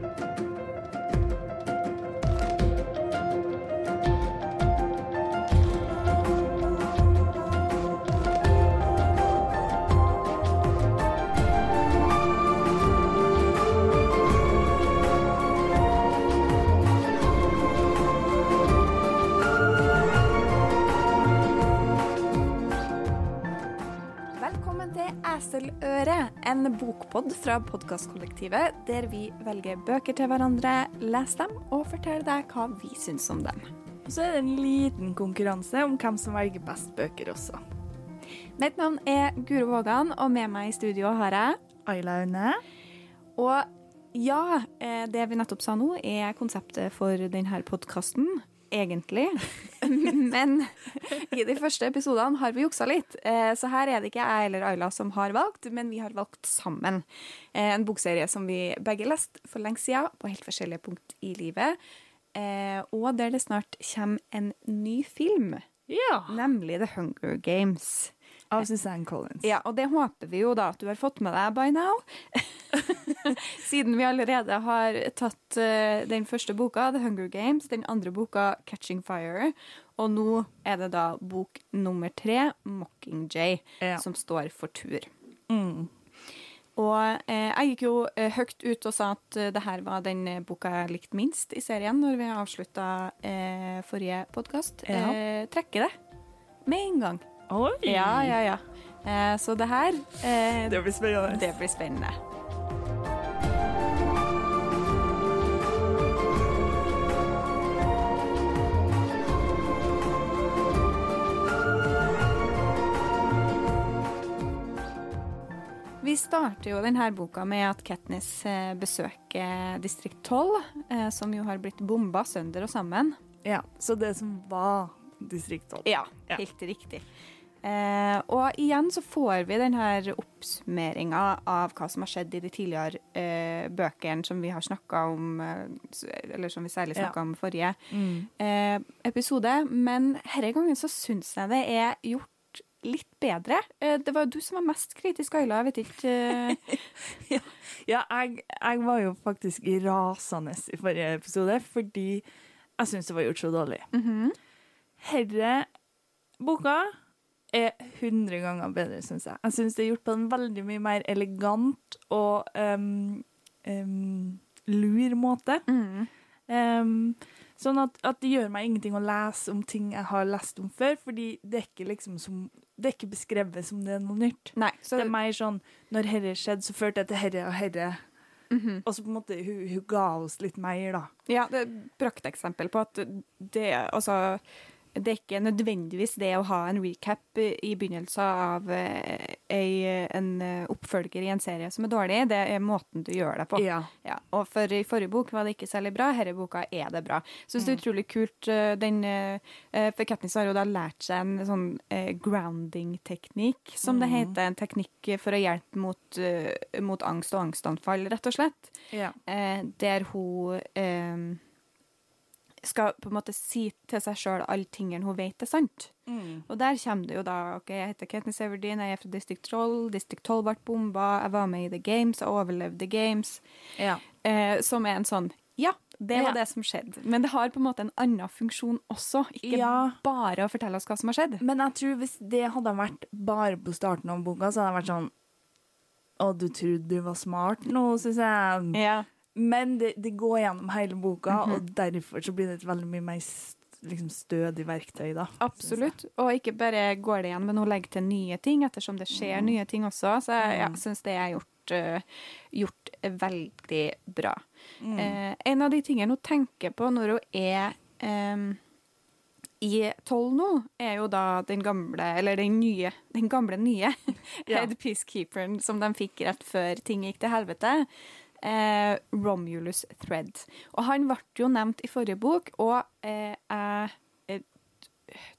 you til Eseløret, en bokpod fra podkastkollektivet der vi velger bøker til hverandre, leser dem og forteller deg hva vi syns om dem. Og så er det en liten konkurranse om hvem som velger best bøker også. Mitt navn er Guro Vågan, og med meg i studio har jeg Ayla Aune. Og ja, eh, det vi nettopp sa nå, er konseptet for denne podkasten. Egentlig. Men i de første episodene har vi juksa litt. Eh, Så her er det ikke jeg eller Ayla som har valgt, men vi har valgt sammen. Eh, En bokserie som vi begge leste for lenge siden, på helt forskjellige punkt i livet. Eh, Og der det snart kommer en ny film, Ja. nemlig The Hunger Games. Av Suzanne Collins. Ja, og det håper vi jo da at du har fått med deg by now. Siden vi allerede har tatt uh, den første boka, The Hunger Games, den andre boka, Catching Fire, og nå er det da bok nummer tre, Mockingjay, Ja. som står for tur. Mm. Og eh, jeg gikk jo eh, høyt ut og sa at eh, det her var den eh, boka jeg likte minst i serien, når vi avslutta eh, forrige podkast. Ja. Eh, trekker det med en gang. Oi! Ja, ja, ja. Eh, så det her eh, Det blir spennende. det blir spennende. Vi starter jo denne boka med at Katniss eh, besøker distrikt 12, eh, som jo har blitt bomba sønder og sammen. Ja, Så det som var Distrikt 12. Ja, Ja. helt riktig. Eh, og igjen så får vi denne oppsummeringa av hva som har skjedd i de tidligere eh, bøkene som vi har snakka om, eh, eller som vi særlig Ja. om forrige Mm. eh, episode. Men denne gangen så syns jeg det er gjort litt bedre. Eh, det var jo du som var mest kritisk, Ayla. Jeg vet ikke eh, Ja, ja jeg, jeg var jo faktisk rasende i forrige episode fordi jeg syns det var gjort så dårlig. mhm. Herre boka er 100 ganger bedre, syns jeg. Jeg syns det er gjort på en veldig mye mer elegant og um, um, lur måte. Mm. Um, sånn at, at det gjør meg ingenting å lese om ting jeg har lest om før, fordi det er ikke liksom som Det er ikke beskrevet som det er noe nytt. Nei, så Det er mer sånn Når herre skjedde, så førte jeg til herre og herre. mhm. Og så på en måte hun, hun ga oss litt mer, da. Ja, det er et prakteksempel på at det, altså, det er ikke nødvendigvis det å ha en recap i begynnelsen av eh, ei, en eh, oppfølger i en serie som er dårlig, det er måten du gjør det på. Ja. Ja, og for i forrige bok var det ikke særlig bra, denne boka er det bra. Syns det er utrolig kult. eh, Den, for Katniss har jo da lært seg en sånn grounding-teknikk, som det heter. En teknikk for å hjelpe mot, mot angst og angstanfall, rett og slett ja. der hun skal på en måte si til seg sjøl alle tingene hun vet er sant. Mm. Og der kommer det jo da ok, Jeg heter Katniss Everdeen, jeg er fra District 12. District 12 ble bomba, jeg var med i The Games, jeg overlevde The Games. ja. Eh, som er en sånn Ja, det var Ja. det som skjedde. Men det har på en måte en annen funksjon også. Ikke Ja. bare å fortelle oss hva som har skjedd. Men jeg tror hvis det hadde vært bare på starten av boka, så hadde det vært sånn Å, du trodde du var smart nå, syns jeg. Ja. Men det, det går gjennom hele boka, og derfor så blir det et veldig mye mer liksom, stødig verktøy, da. Absolutt. Og ikke bare går det igjen, men hun legger til nye ting, ettersom det skjer nye ting også. Så jeg ja, Mm. syns det er gjort, uh, gjort veldig bra. Mm. Uh, en av de tingene hun tenker på når hun er um, i tolv nå, er jo da den gamle, eller den nye, den gamle nye Ja. head peacekeeperen som de fikk rett før ting gikk til helvete. Eh, Romulus Thread. Og han ble jo nevnt i forrige bok, og eh, jeg eh,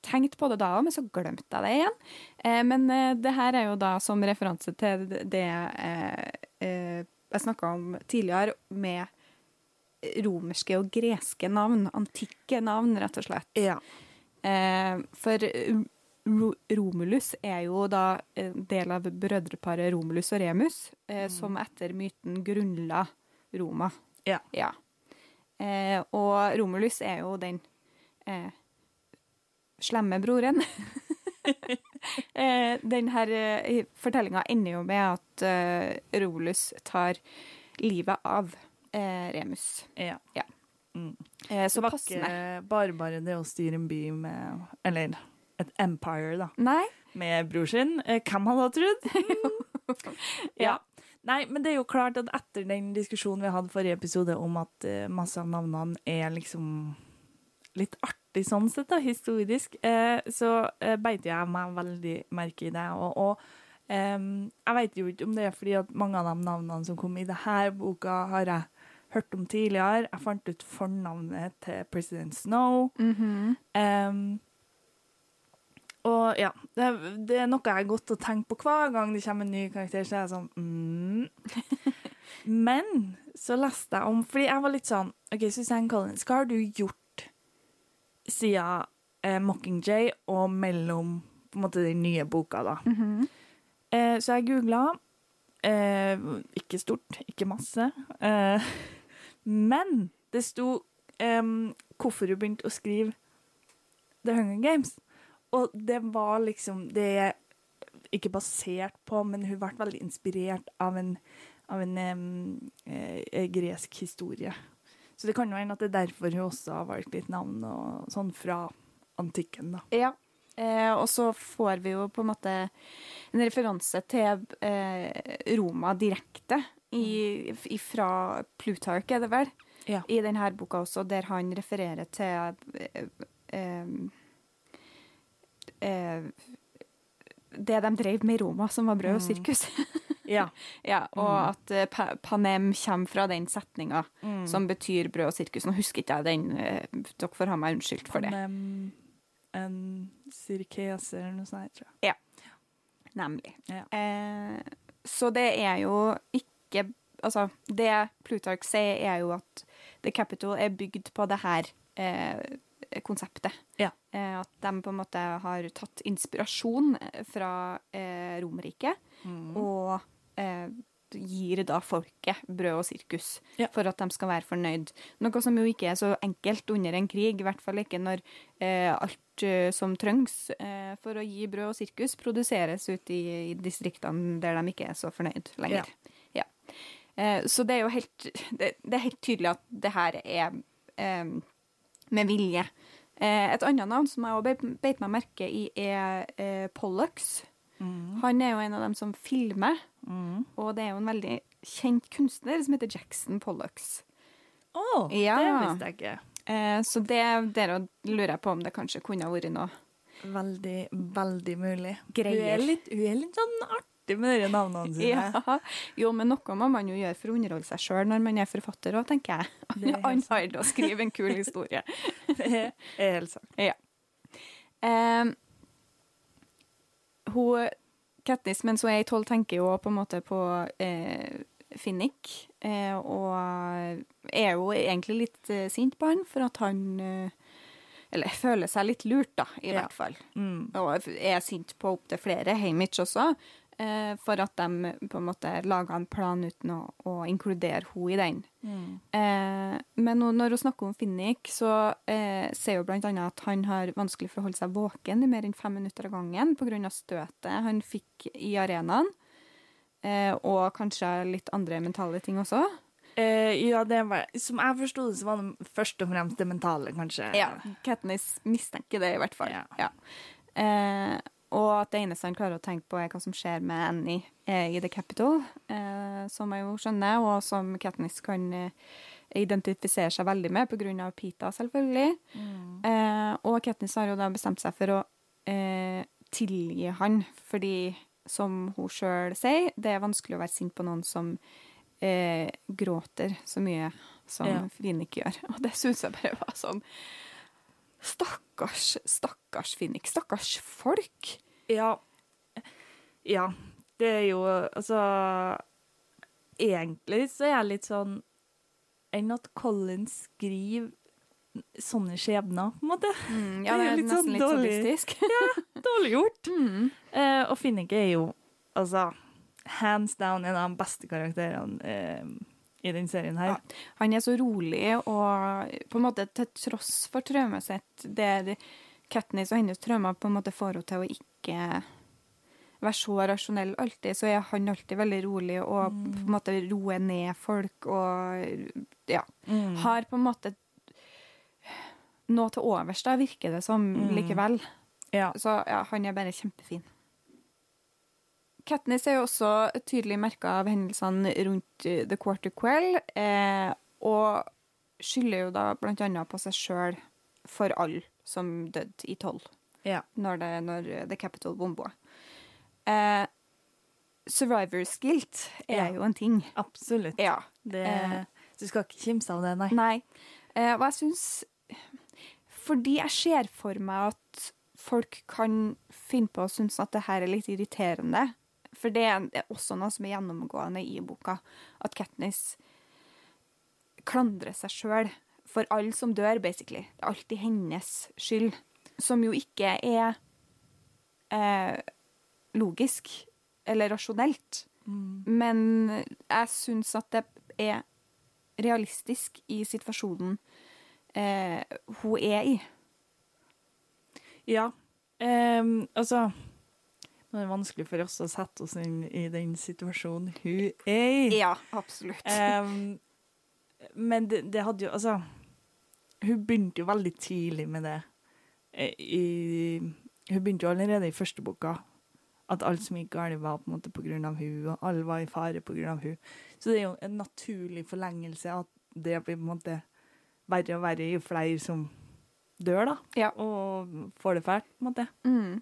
tenkte på det da òg, men så glemte jeg det igjen. Eh, men eh, det her er jo da som referanse til det, eh, eh, jeg snakka om tidligere, med romerske og greske navn. Antikke navn, rett og slett. Ja. Eh, for Romulus er jo da en del av brødreparet Romulus og Remus, eh, som etter myten grunnla Roma. Ja. Eh, og Romulus er jo den eh, slemme broren. eh, den her eh, fortellinga ender jo med at eh, Romulus tar livet av eh, Remus. Ja. Ja. Mm. Eh, Så så var passende. ikke bare bare det å styre en by med Eller et empire, da. Nei? Med bror sin. Eh, Hvem hadde trodd? ja. Nei, men det er jo klart at etter den diskusjonen vi hadde forrige episode om at eh, masse av navnene er liksom litt artig sånn sett, da, historisk, eh, så eh, beit jeg meg veldig merke i det. Og, og jeg vet jo ikke om det er fordi at mange av de navnene som kom i denne boka, har jeg hørt om tidligere. Jeg fant ut fornavnet til president Snow. Mhm. Em, og ja, det, det er noe jeg har gått og tenkt på hver gang det kommer en ny karakter. Så er jeg sånn mm. Men så leste jeg om Fordi jeg var litt sånn OK, Suzanne Collins, hva har du gjort siden eh, Mockingjay og mellom på en måte den nye boka, da? Mhm. Eh, så jeg googla. Eh, ikke stort, ikke masse. Eh, men det sto em, hvorfor hun begynte å skrive The Hunger Games. Og det var liksom Det ikke basert på, men hun ble veldig inspirert av en, av en eh, gresk historie. Så det kan jo hende at det er derfor hun også har valgt litt navn og sånn fra antikken, da. Ja. Eh, og så får vi jo på en måte en referanse til eh, Roma direkte i, i, fra Plutarch, er det vel? Ja. I denne boka også, der han refererer til eh, det de drev med i Roma, som var brød og sirkus. Ja. ja, og at eh, pa panem kommer fra den setninga Mm. som betyr brød og sirkus. Nå husker ikke jeg den. eh, dere får ha meg unnskyldt for det. En, en sirkese eller noe sånt, tror jeg. Nemlig. Ja. Eh, så det er jo ikke Altså, det Plutarch sier, er jo at The Capital er bygd på det her eh, konseptet. Ja. Eh, at de på en måte har tatt inspirasjon fra eh, Romerriket Mm. og eh, gir da folket brød og sirkus Ja. for at de skal være fornøyd. Noe som jo ikke er så enkelt under en krig, i hvert fall ikke når eh, alt eh, som trengs eh, for å gi brød og sirkus, produseres ute i, i distriktene der de ikke er så fornøyd lenger. Ja. Eh, så det er jo helt, det, det er helt tydelig at det her er eh, med vilje. Eh, et annet navn som jeg òg beit meg merke i, er eh, Pollux. Mm. Han er jo en av dem som filmer, Mm. og det er jo en veldig kjent kunstner som heter Jackson Pollux. Å, Ja. det visste jeg ikke. Eh, så det der lurer jeg på om det kanskje kunne ha vært noe Veldig, veldig mulig. Greier. Hun er litt, hun er litt sånn artig med de navnene sine. ja. Jo, men noe må man jo gjøre for å underholde seg sjøl når man er forfatter òg, tenker jeg. Det Han har å skrive en kul historie. Det er helt sant. Eh, hun, Katniss, mens hun er i tolv, tenker jo på en måte på eh, Finnick. Eh, og er jo egentlig litt eh, sint på han for at han eh, Eller føler seg litt lurt, da, i Ja. hvert fall. Mm. Og er sint på opptil flere, Hamish også, eh, for at de på en måte laga en plan uten å, å inkludere henne i den. Mm. Eh, men når hun snakker om Finnick, så eh, sier hun annet at han har vanskelig for å holde seg våken i mer enn fem minutter av gangen pga. støtet han fikk i arenaen. Eh, og kanskje litt andre mentale ting også. Eh, ja, det var, som jeg forsto det, så var det først og fremst det mentale, kanskje. Ja, Katniss mistenker det, i hvert fall. Ja. Ja. Eh, og at det eneste han klarer å tenke på, er hva som skjer med Annie eh, i The Capital, eh, som jeg jo skjønner, og som Katniss kan eh, identifisere seg veldig med, pga. Pita, selvfølgelig. Mm. Eh, og Katniss har jo da bestemt seg for å eh, tilgi han, fordi som hun sjøl sier, det er vanskelig å være sint på noen som eh, gråter så mye som Ja. Finnick gjør. Og det syns jeg bare var sånn Stakkars, stakkars Finnick. Stakkars folk. Ja. Ja. Det er jo Altså Egentlig så er jeg litt sånn Enn at Colin skriver sånne skjebner, på en måte. Mm, ja, det er nesten sånn litt dårlig. sadistisk. Dårlig gjort. Mm. Eh, og Finnick er jo altså hands down en av de beste karakterene eh, i den serien her. Ja. Han er så rolig, og på en måte til tross for traumet sitt det Katniss og hennes traumer på en måte får henne til å ikke være så rasjonell alltid, så er han alltid veldig rolig og Mm. på en måte roer ned folk og ja. Mm. Har på en måte noe til overs, da, virker det som Mm. likevel. Ja. Så ja, han er bare kjempefin. Katniss er jo også tydelig merka av hendelsene rundt eh, The Quarter Quell, eh, og skylder jo da blant annet på seg sjøl for alle som døde i tolv, ja. når, det, når The Capital bomba. Eh, survivor's guilt er Ja. jo en ting. Absolutt. Ja. Det, Eh. du skal ikke kimse av det, nei. Nei. Eh, og jeg syns Fordi jeg ser for meg at folk kan finne på å synes at det her er litt irriterende. For det er også noe som er gjennomgående i boka. At Katniss klandrer seg sjøl for alle som dør, basically. Det er alltid hennes skyld. Som jo ikke er eh, logisk eller rasjonelt. Mm. Men jeg syns at det er realistisk i situasjonen eh, hun er i. Ja. Ehm, altså Nå er vanskelig for oss å sette oss inn i den situasjonen hun er i. Ja, absolutt. Um, men det, det hadde jo Altså, hun begynte jo veldig tidlig med det. Eh, I, hun begynte jo allerede i første boka at alt som gikk galt, var på en måte på grunn av hun, og alle var i fare på grunn av hun. Så det er jo en naturlig forlengelse at det blir på en måte verre og verre jo flere som dør, da. Ja. Og får det fælt, på en måte. Mm.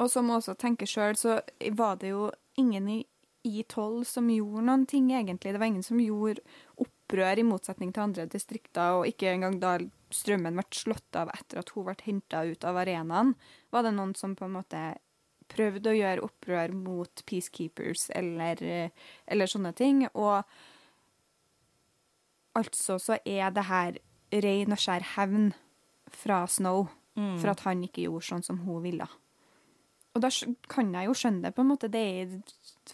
Og som også tenker sjøl, så var det jo ingen i I12 som gjorde noen ting, egentlig. Det var ingen som gjorde opprør, i motsetning til andre distrikter, og ikke engang da strømmen ble slått av etter at hun ble henta ut av arenaen, var det noen som på en måte prøvde å gjøre opprør mot peacekeepers eller, eller sånne ting. Og altså så er det her ren og skjær hevn fra Snow Mm. for at han ikke gjorde sånn som hun ville. Og da kan jeg jo skjønne det, på en måte. Det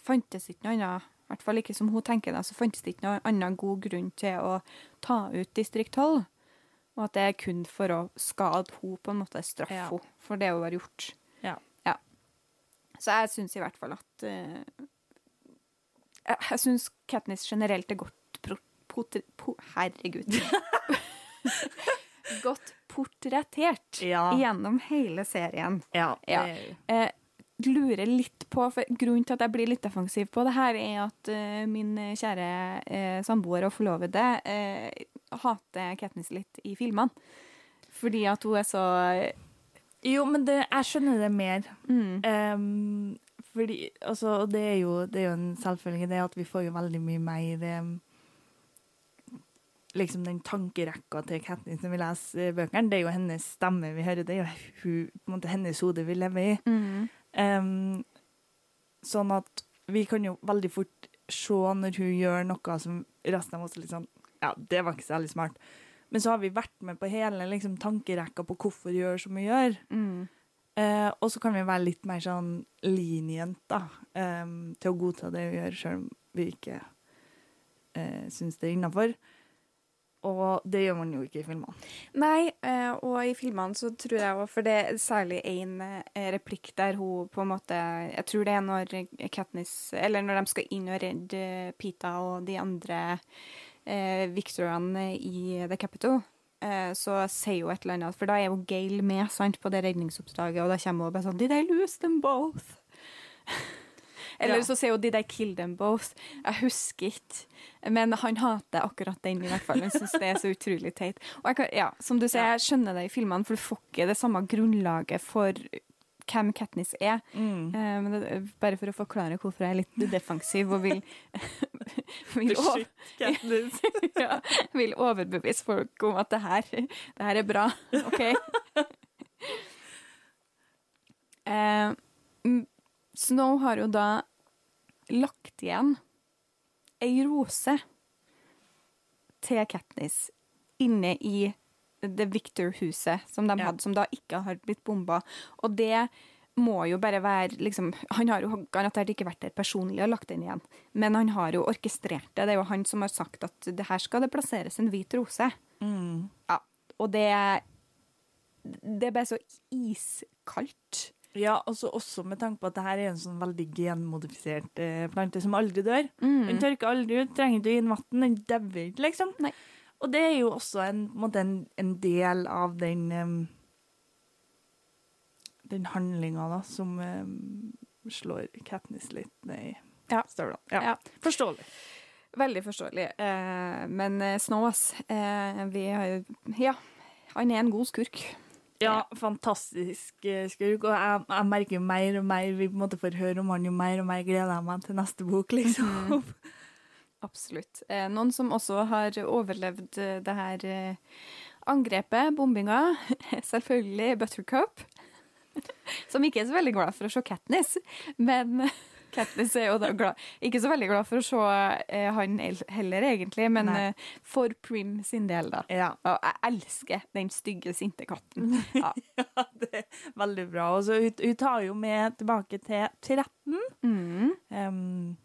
fantes ikke noe annet, i hvert fall ikke som hun tenker det, så fantes det ikke noen annen god grunn til å ta ut distrikt 12. Og at det er kun for å skade hun på en måte, straffe Ja. henne for det hun har gjort. Ja. Ja. Så jeg syns i hvert fall at uh, Jeg, jeg syns Katniss generelt er godt pro, pot, po, Herregud. godt portrettert Ja. gjennom hele serien. Ja, Ja. Eh, lurer litt på, for Grunnen til at jeg blir litt defensiv på det her, er at eh, min kjære eh, samboer og forlovede eh, hater Katniss litt i filmene. Fordi at hun er så Jo, men det, jeg skjønner det mer. mm, Um, fordi, altså, det er, jo, det er jo en selvfølge det at vi får jo veldig mye mer Liksom den tankerekka til Katniss når vi leser eh, bøkene. Det er jo hennes stemme vi hører. Det er jo hun, på en måte hennes hode vi lever i. mm, Um, sånn at vi kan jo veldig fort se når hun gjør noe som resten av oss er litt sånn Ja, det var ikke særlig smart. Men så har vi vært med på hele liksom, tankerekka på hvorfor hun gjør som hun gjør. mm, Uh, og så kan vi være litt mer sånn lenient da, um, til å godta det vi gjør, selv om vi ikke uh, syns det er innafor. Og det gjør man jo ikke i filmene. Nei, eh, og i filmene så tror jeg òg For det er særlig én eh, replikk der hun på en måte Jeg tror det er når Katniss Eller når de skal inn og redde Pita og de andre eh, Victorene i The Capital. Eh, så sier hun et eller annet, for da er jo Gail med sant, på det redningsoppdraget, og da kommer hun bare sånn Did I lose them both? Eller Ja. så sier hun 'Did I kill them both?' Jeg husker ikke. Men han hater akkurat den, i hvert fall. Han syns det er så utrolig teit. Og jeg kan, ja, som du sier, jeg skjønner det i filmene, for du får ikke det samme grunnlaget for hvem Katniss er. Mm. Men det, bare for å forklare hvorfor jeg er litt defensiv og vil vil, over, Katniss. ja, vil overbevise folk om at det her, det her er bra. OK? Eh, Snow har jo da lagt igjen ei rose til Katniss inne i det Victor-huset som de Ja. hadde, som da ikke har blitt bomba. Og det må jo bare være liksom, Han har jo garantert ikke vært der personlig og lagt den igjen, men han har jo orkestrert det. Det er jo han som har sagt at det her skal det plasseres en hvit rose. Mm. Ja, og det Det er bare så iskaldt. Ja, og også med tanke på at det her er en sånn veldig genmodifisert eh, plante som aldri dør. Mm. Den tørker aldri ut, trenger ikke å gi den vann, den dauer ikke, liksom. Nei. Og det er jo også en, en, en, del av den um, Den handlinga da, som um, slår Katniss litt ned i Ja. støvlene. Ja. Ja. Forståelig. Veldig forståelig. Eh, men eh, Snows eh, vi har jo Ja, han er en god skurk. Ja, fantastisk eh, skurk. Og jeg, jeg merker jo mer og mer vi på en måte får høre om han, jo mer og mer gleder jeg meg til neste bok, liksom. Absolutt. Eh, noen som også har overlevd eh, det her angrepet, bombinga, selvfølgelig Buttercup. Som ikke er så veldig glad for å se Katniss, men Katniss er jo da glad Ikke så veldig glad for å se eh, han heller, egentlig, men eh, for Prim sin del, da. Ja. Og jeg elsker den stygge, sinte katten. Ja. ja, det er veldig bra. Og så hun, hun tar jo med tilbake til 13. Mm. Um,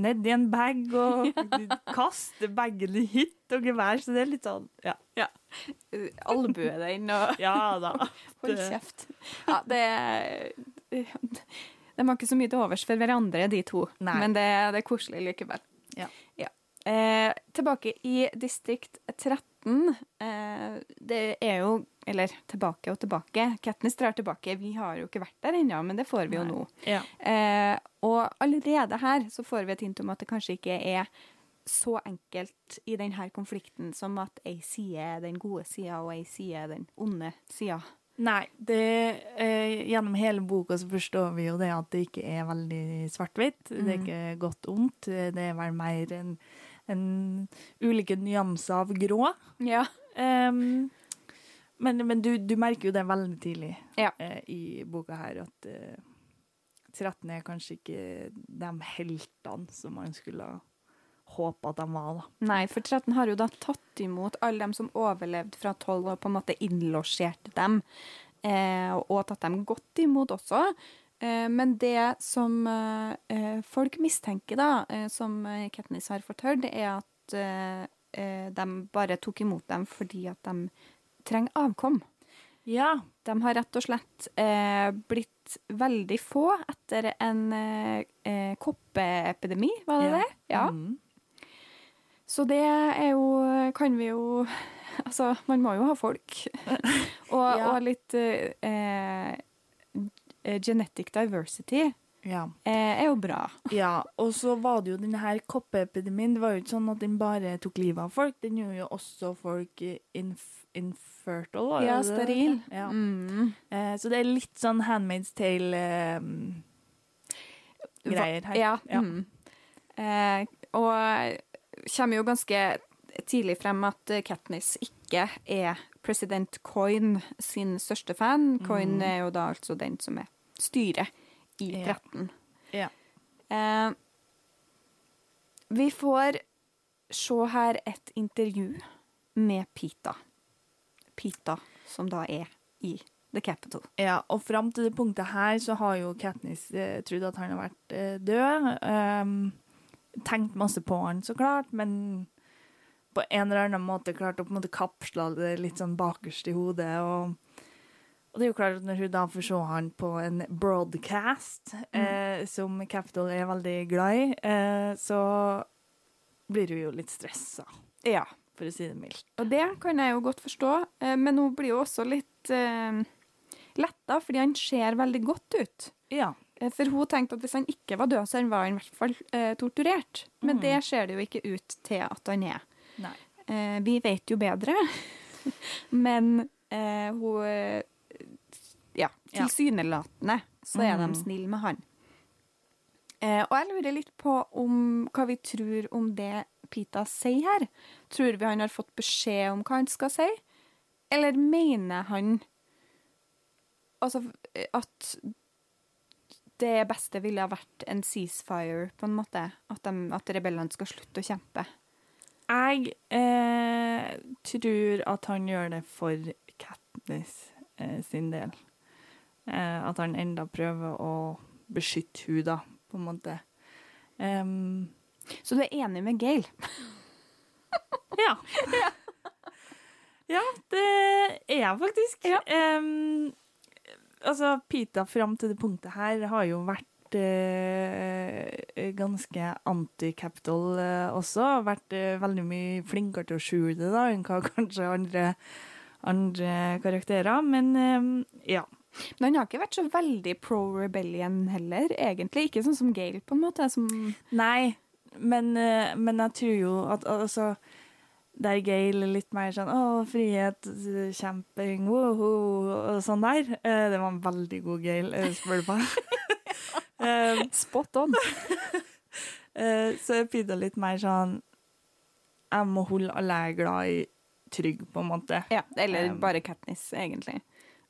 Nedi en bag og kaster bagen i hytt og gevær, så det er litt sånn Ja, ja. Albue den og ja da. Hold kjeft. Ja, det De har ikke så mye til overs for hverandre, de to. Nei. Men det, det er koselig likevel. Ja. Eh, tilbake i distrikt 13. Eh, det er jo Eller tilbake og tilbake. Katniss drar tilbake. Vi har jo ikke vært der ennå, men det får vi jo nå. Ja. Eh, og allerede her så får vi et hint om at det kanskje ikke er så enkelt i denne konflikten som at ei side er den gode sida, og ei side er den onde sida. Nei, det, eh, gjennom hele boka så forstår vi jo det at det ikke er veldig svart-hvitt. Det er Mhm. ikke godt ondt. Det er vel mer en, en ulike nyanser av grå. Ja. Um, men men du, du merker jo det veldig tidlig Ja. eh, i boka her, at eh, 13 er kanskje ikke de heltene som man skulle ha håpe at de var, da. Nei, for 13 har jo da tatt imot alle dem som overlevde fra 12, og på en måte innlosjert dem. Eh, og tatt dem godt imot også. Eh, men det som eh, folk mistenker, da, eh, som eh, Katniss har høre, det er at eh, de bare tok imot dem fordi at de trenger avkom. Ja. De har rett og slett eh, blitt veldig få etter en eh, eh, koppeepidemi, var det Ja. det? Ja. Mm. Så det er jo Kan vi jo Altså, man må jo ha folk. og, Ja. og litt eh, eh, genetic diversity ja. eh, er jo bra. Ja, og så var det jo denne her koppeepidemien. Det var jo ikke sånn at den bare tok livet av folk, den gjorde jo også folk eh, inf infertile. Ja, steril. Ja. Mm. Eh, så det er litt sånn Handmaid's Tale-greier her. Ja. Ja. Mm. Eh, og kommer jo ganske tidlig frem at eh, Katniss ikke er president Coyne sin største fan. Coyne mm. er jo da altså den som er styret i Ja. 13. Ja. Eh, vi får se her et intervju med Pita. Pita, som da er i The Capital. Ja, og fram til det punktet her så har jo Katniss eh, trodd at han har vært eh, død. Um, tenkt masse på han, så klart, men på en eller annen måte klart å på en måte kapsle det litt sånn bakerst i hodet. Og, og det er jo klart at når hun da får se han på en broadcast, eh, som Capital er veldig glad i, eh, så blir hun jo litt stressa, Ja. for å si det mildt. Og det kan jeg jo godt forstå, eh, men hun blir jo også litt eh, letta, fordi han ser veldig godt ut. Ja. Eh, For hun tenkte at hvis han ikke var død, så var han i hvert fall eh, torturert. Men mm. det ser det jo ikke ut til at han er. Eh, vi vet jo bedre, men eh, hun eh, Ja, tilsynelatende så er mm. de snille med han. Eh, og jeg lurer litt på om hva vi tror om det Pita sier her. Tror vi han har fått beskjed om hva han skal si? Eller mener han altså at det beste ville ha vært en ceasefire, på en måte? At, de, at rebellene skal slutte å kjempe? Jeg eh, tror at han gjør det for Katniss eh, sin del. Eh, at han enda prøver å beskytte henne, da, på en måte. Um, Så du er enig med Gail? ja. ja, det er jeg faktisk. Ja. Em, altså, Pita fram til det punktet her har jo vært eh, ganske anti-capital eh, også. Vært eh, veldig mye flinkere til å skjule det da, enn hva kanskje andre, andre karakterer. Men em, ja. Men han har ikke vært så veldig pro rebellion heller, egentlig. Ikke sånn som Gail, på en måte. Som Nei, men, eh, men jeg tror jo at altså der Gail litt mer sånn 'Å, frihet, kjemping, woho', og sånn der. Eh, Det var en veldig god Gail, eh, spør du meg. Eh, spot on. Så Pida litt mer sånn Jeg må holde alle jeg er glad i, trygg, på en måte. Ja, eller Um, bare Katniss, egentlig.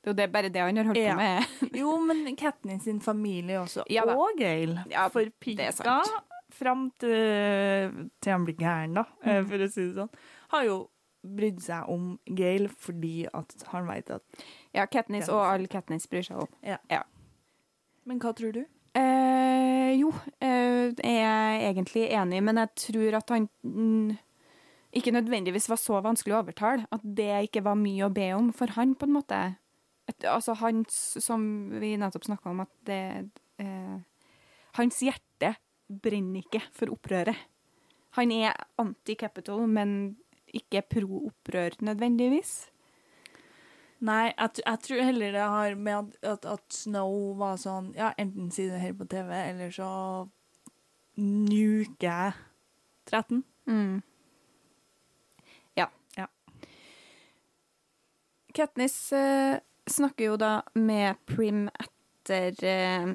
Det er jo bare det han har holdt Ja. på med. Jo, men Katniss sin familie også, Ja og Gail. Ja, For sant. fram til, til han blir gæren, da, Mm. for å si det sånn, har jo brydd seg om Gail fordi at han vet at Ja, Katniss og all Katniss bryr seg om. Ja. Men hva tror du? Eh, jo, eh, jeg er egentlig enig, men jeg tror at han mm, ikke nødvendigvis var så vanskelig å overtale. At det ikke var mye å be om for han, på en måte. Et, altså hans, som vi nettopp snakka om, at det eh, Hans hjerte brenner ikke for opprøret. Han er anti-capital, men ikke pro-opprør nødvendigvis. Nei, jeg, jeg tror heller det har med at, at, at Snow var sånn Ja, enten si det her på TV, eller så nuker jeg 13. Mm. Ja. Ja. Katniss eh, snakker jo da med Prim etter eh,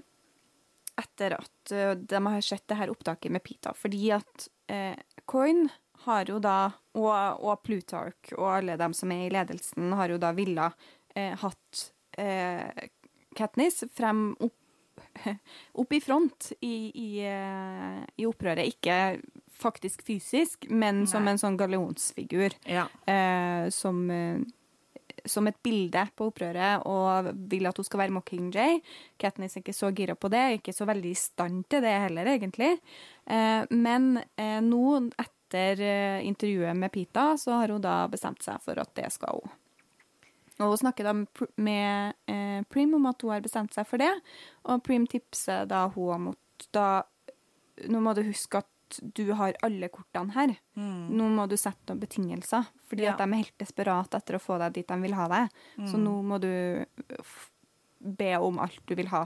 etter at eh, de har sett det her opptaket med Pita, fordi at eh, Coin har jo da, og, og Plutarch og alle dem som er i ledelsen, har jo da villa eh, hatt eh, Katniss frem opp, opp i front i, i, eh, i opprøret. Ikke faktisk fysisk, men som en sånn galleonsfigur. Ja. Eh, som, eh, som et bilde på opprøret, og vil at hun skal være Mockingjay. Katniss er ikke så gira på det, ikke så veldig i stand til det heller, egentlig. Eh, men eh, nå, etter eh, intervjuet med Pita, så har hun da bestemt seg for at det skal hun. Og hun snakker da med eh, Prim om at hun har bestemt seg for det, og Prim tipser da hun om at da Nå må du huske at du har alle kortene her. Mm. Nå må du sette noen betingelser, fordi Ja. at de er helt desperate etter å få deg dit de vil ha deg. Så Mm. nå må du be om alt du vil ha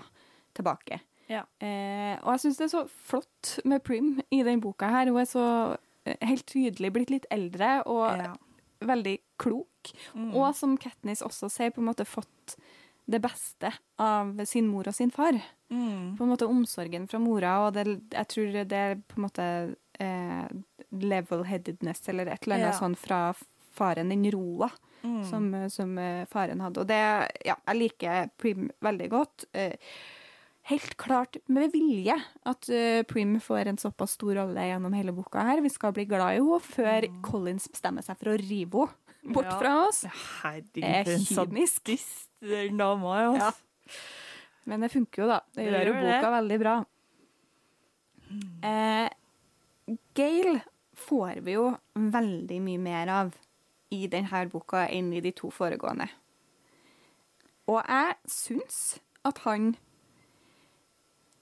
tilbake. Ja. Eh, og jeg syns det er så flott med Prim i den boka her. Hun er så helt tydelig blitt litt eldre og Ja. veldig klok. Mm. Og som Katniss også sier, på en måte fått det beste av sin mor og sin far. Mm. På en måte omsorgen fra mora, og det, jeg tror det er på en måte eh, level-headedness eller et eller annet Ja. sånn fra faren, den roa Mm. som, som eh, faren hadde. Og det, ja, jeg liker Prim veldig godt. Eh, helt klart med vilje at uh, Prim får en såpass stor rolle gjennom hele boka her. Vi skal bli glad i henne før Collins bestemmer seg for å rive henne bort Mm. Ja. fra oss. Herregud, Det er en kynisk. dama. Ja. Men det funker jo, da. Det Det gjør jo boka det. veldig bra. Eh, Gale får vi jo veldig mye mer av i denne boka enn i de to foregående. Og jeg syns at han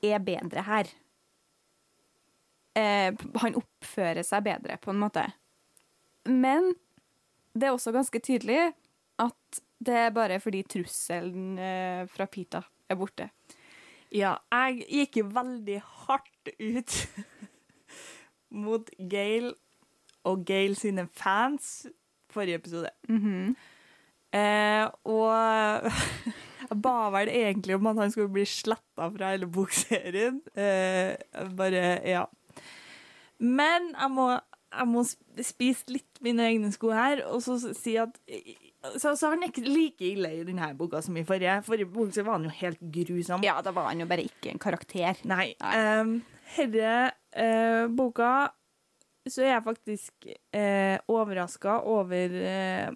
er bedre her. Eh, han oppfører seg bedre, på en måte. Men det er også ganske tydelig at det er bare fordi trusselen eh, fra Pita er borte. Ja, jeg gikk jo veldig hardt ut mot Gail og Gail sine fans forrige episode. Mhm. Eh, og jeg ba vel egentlig om at han skulle bli sletta fra hele bokserien. Eh, bare, ja. Men jeg må, jeg må spise litt mine egne sko her, og så si at så, så er han ikke like ille i denne boka som i forrige. Forrige bok så var han jo helt grusom. Ja, da var han jo bare ikke en karakter. Nei. Nei. Um, herre eh, boka så er jeg faktisk eh, overraska over, eh,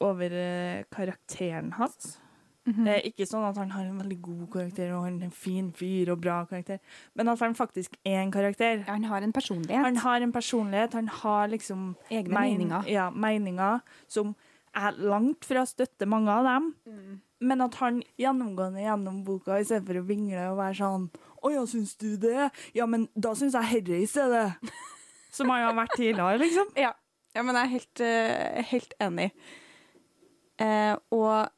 over eh, karakteren hans. Mhm. Eh, ikke sånn at han har en veldig god karakter og han er en fin fyr og bra karakter, men at han faktisk er en karakter. Han har en personlighet. Han har en personlighet, han har liksom Egne men meninger. Ja, meninger som er langt fra støtter mange av dem, Mm. men at han gjennomgående gjennom boka, i stedet for å vingle og være sånn Å ja, syns du det? Ja, men da syns jeg herre i stedet. Som han har vært tidligere, liksom. Ja. ja, men jeg er helt, eh, helt enig. Eh, og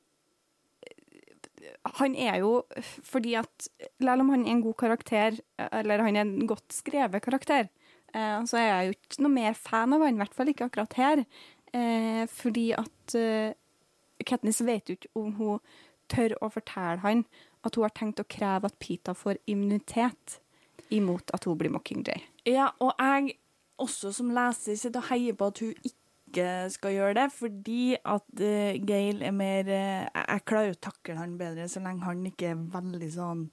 han er jo fordi at Selv om han er en god karakter, eller han er en godt skrevet karakter, eh, så er jeg jo ikke noe mer fan av han, i hvert fall ikke akkurat her. Eh, fordi at eh, Katniss vet jo ikke om hun tør å fortelle han at hun har tenkt å kreve at Pita får immunitet imot at hun blir Mockingjay. Ja, og jeg også som leser sitter og heier på at hun ikke skal gjøre det, fordi at uh, Gail er mer uh, jeg, klarer å takle han bedre så lenge han ikke er veldig sånn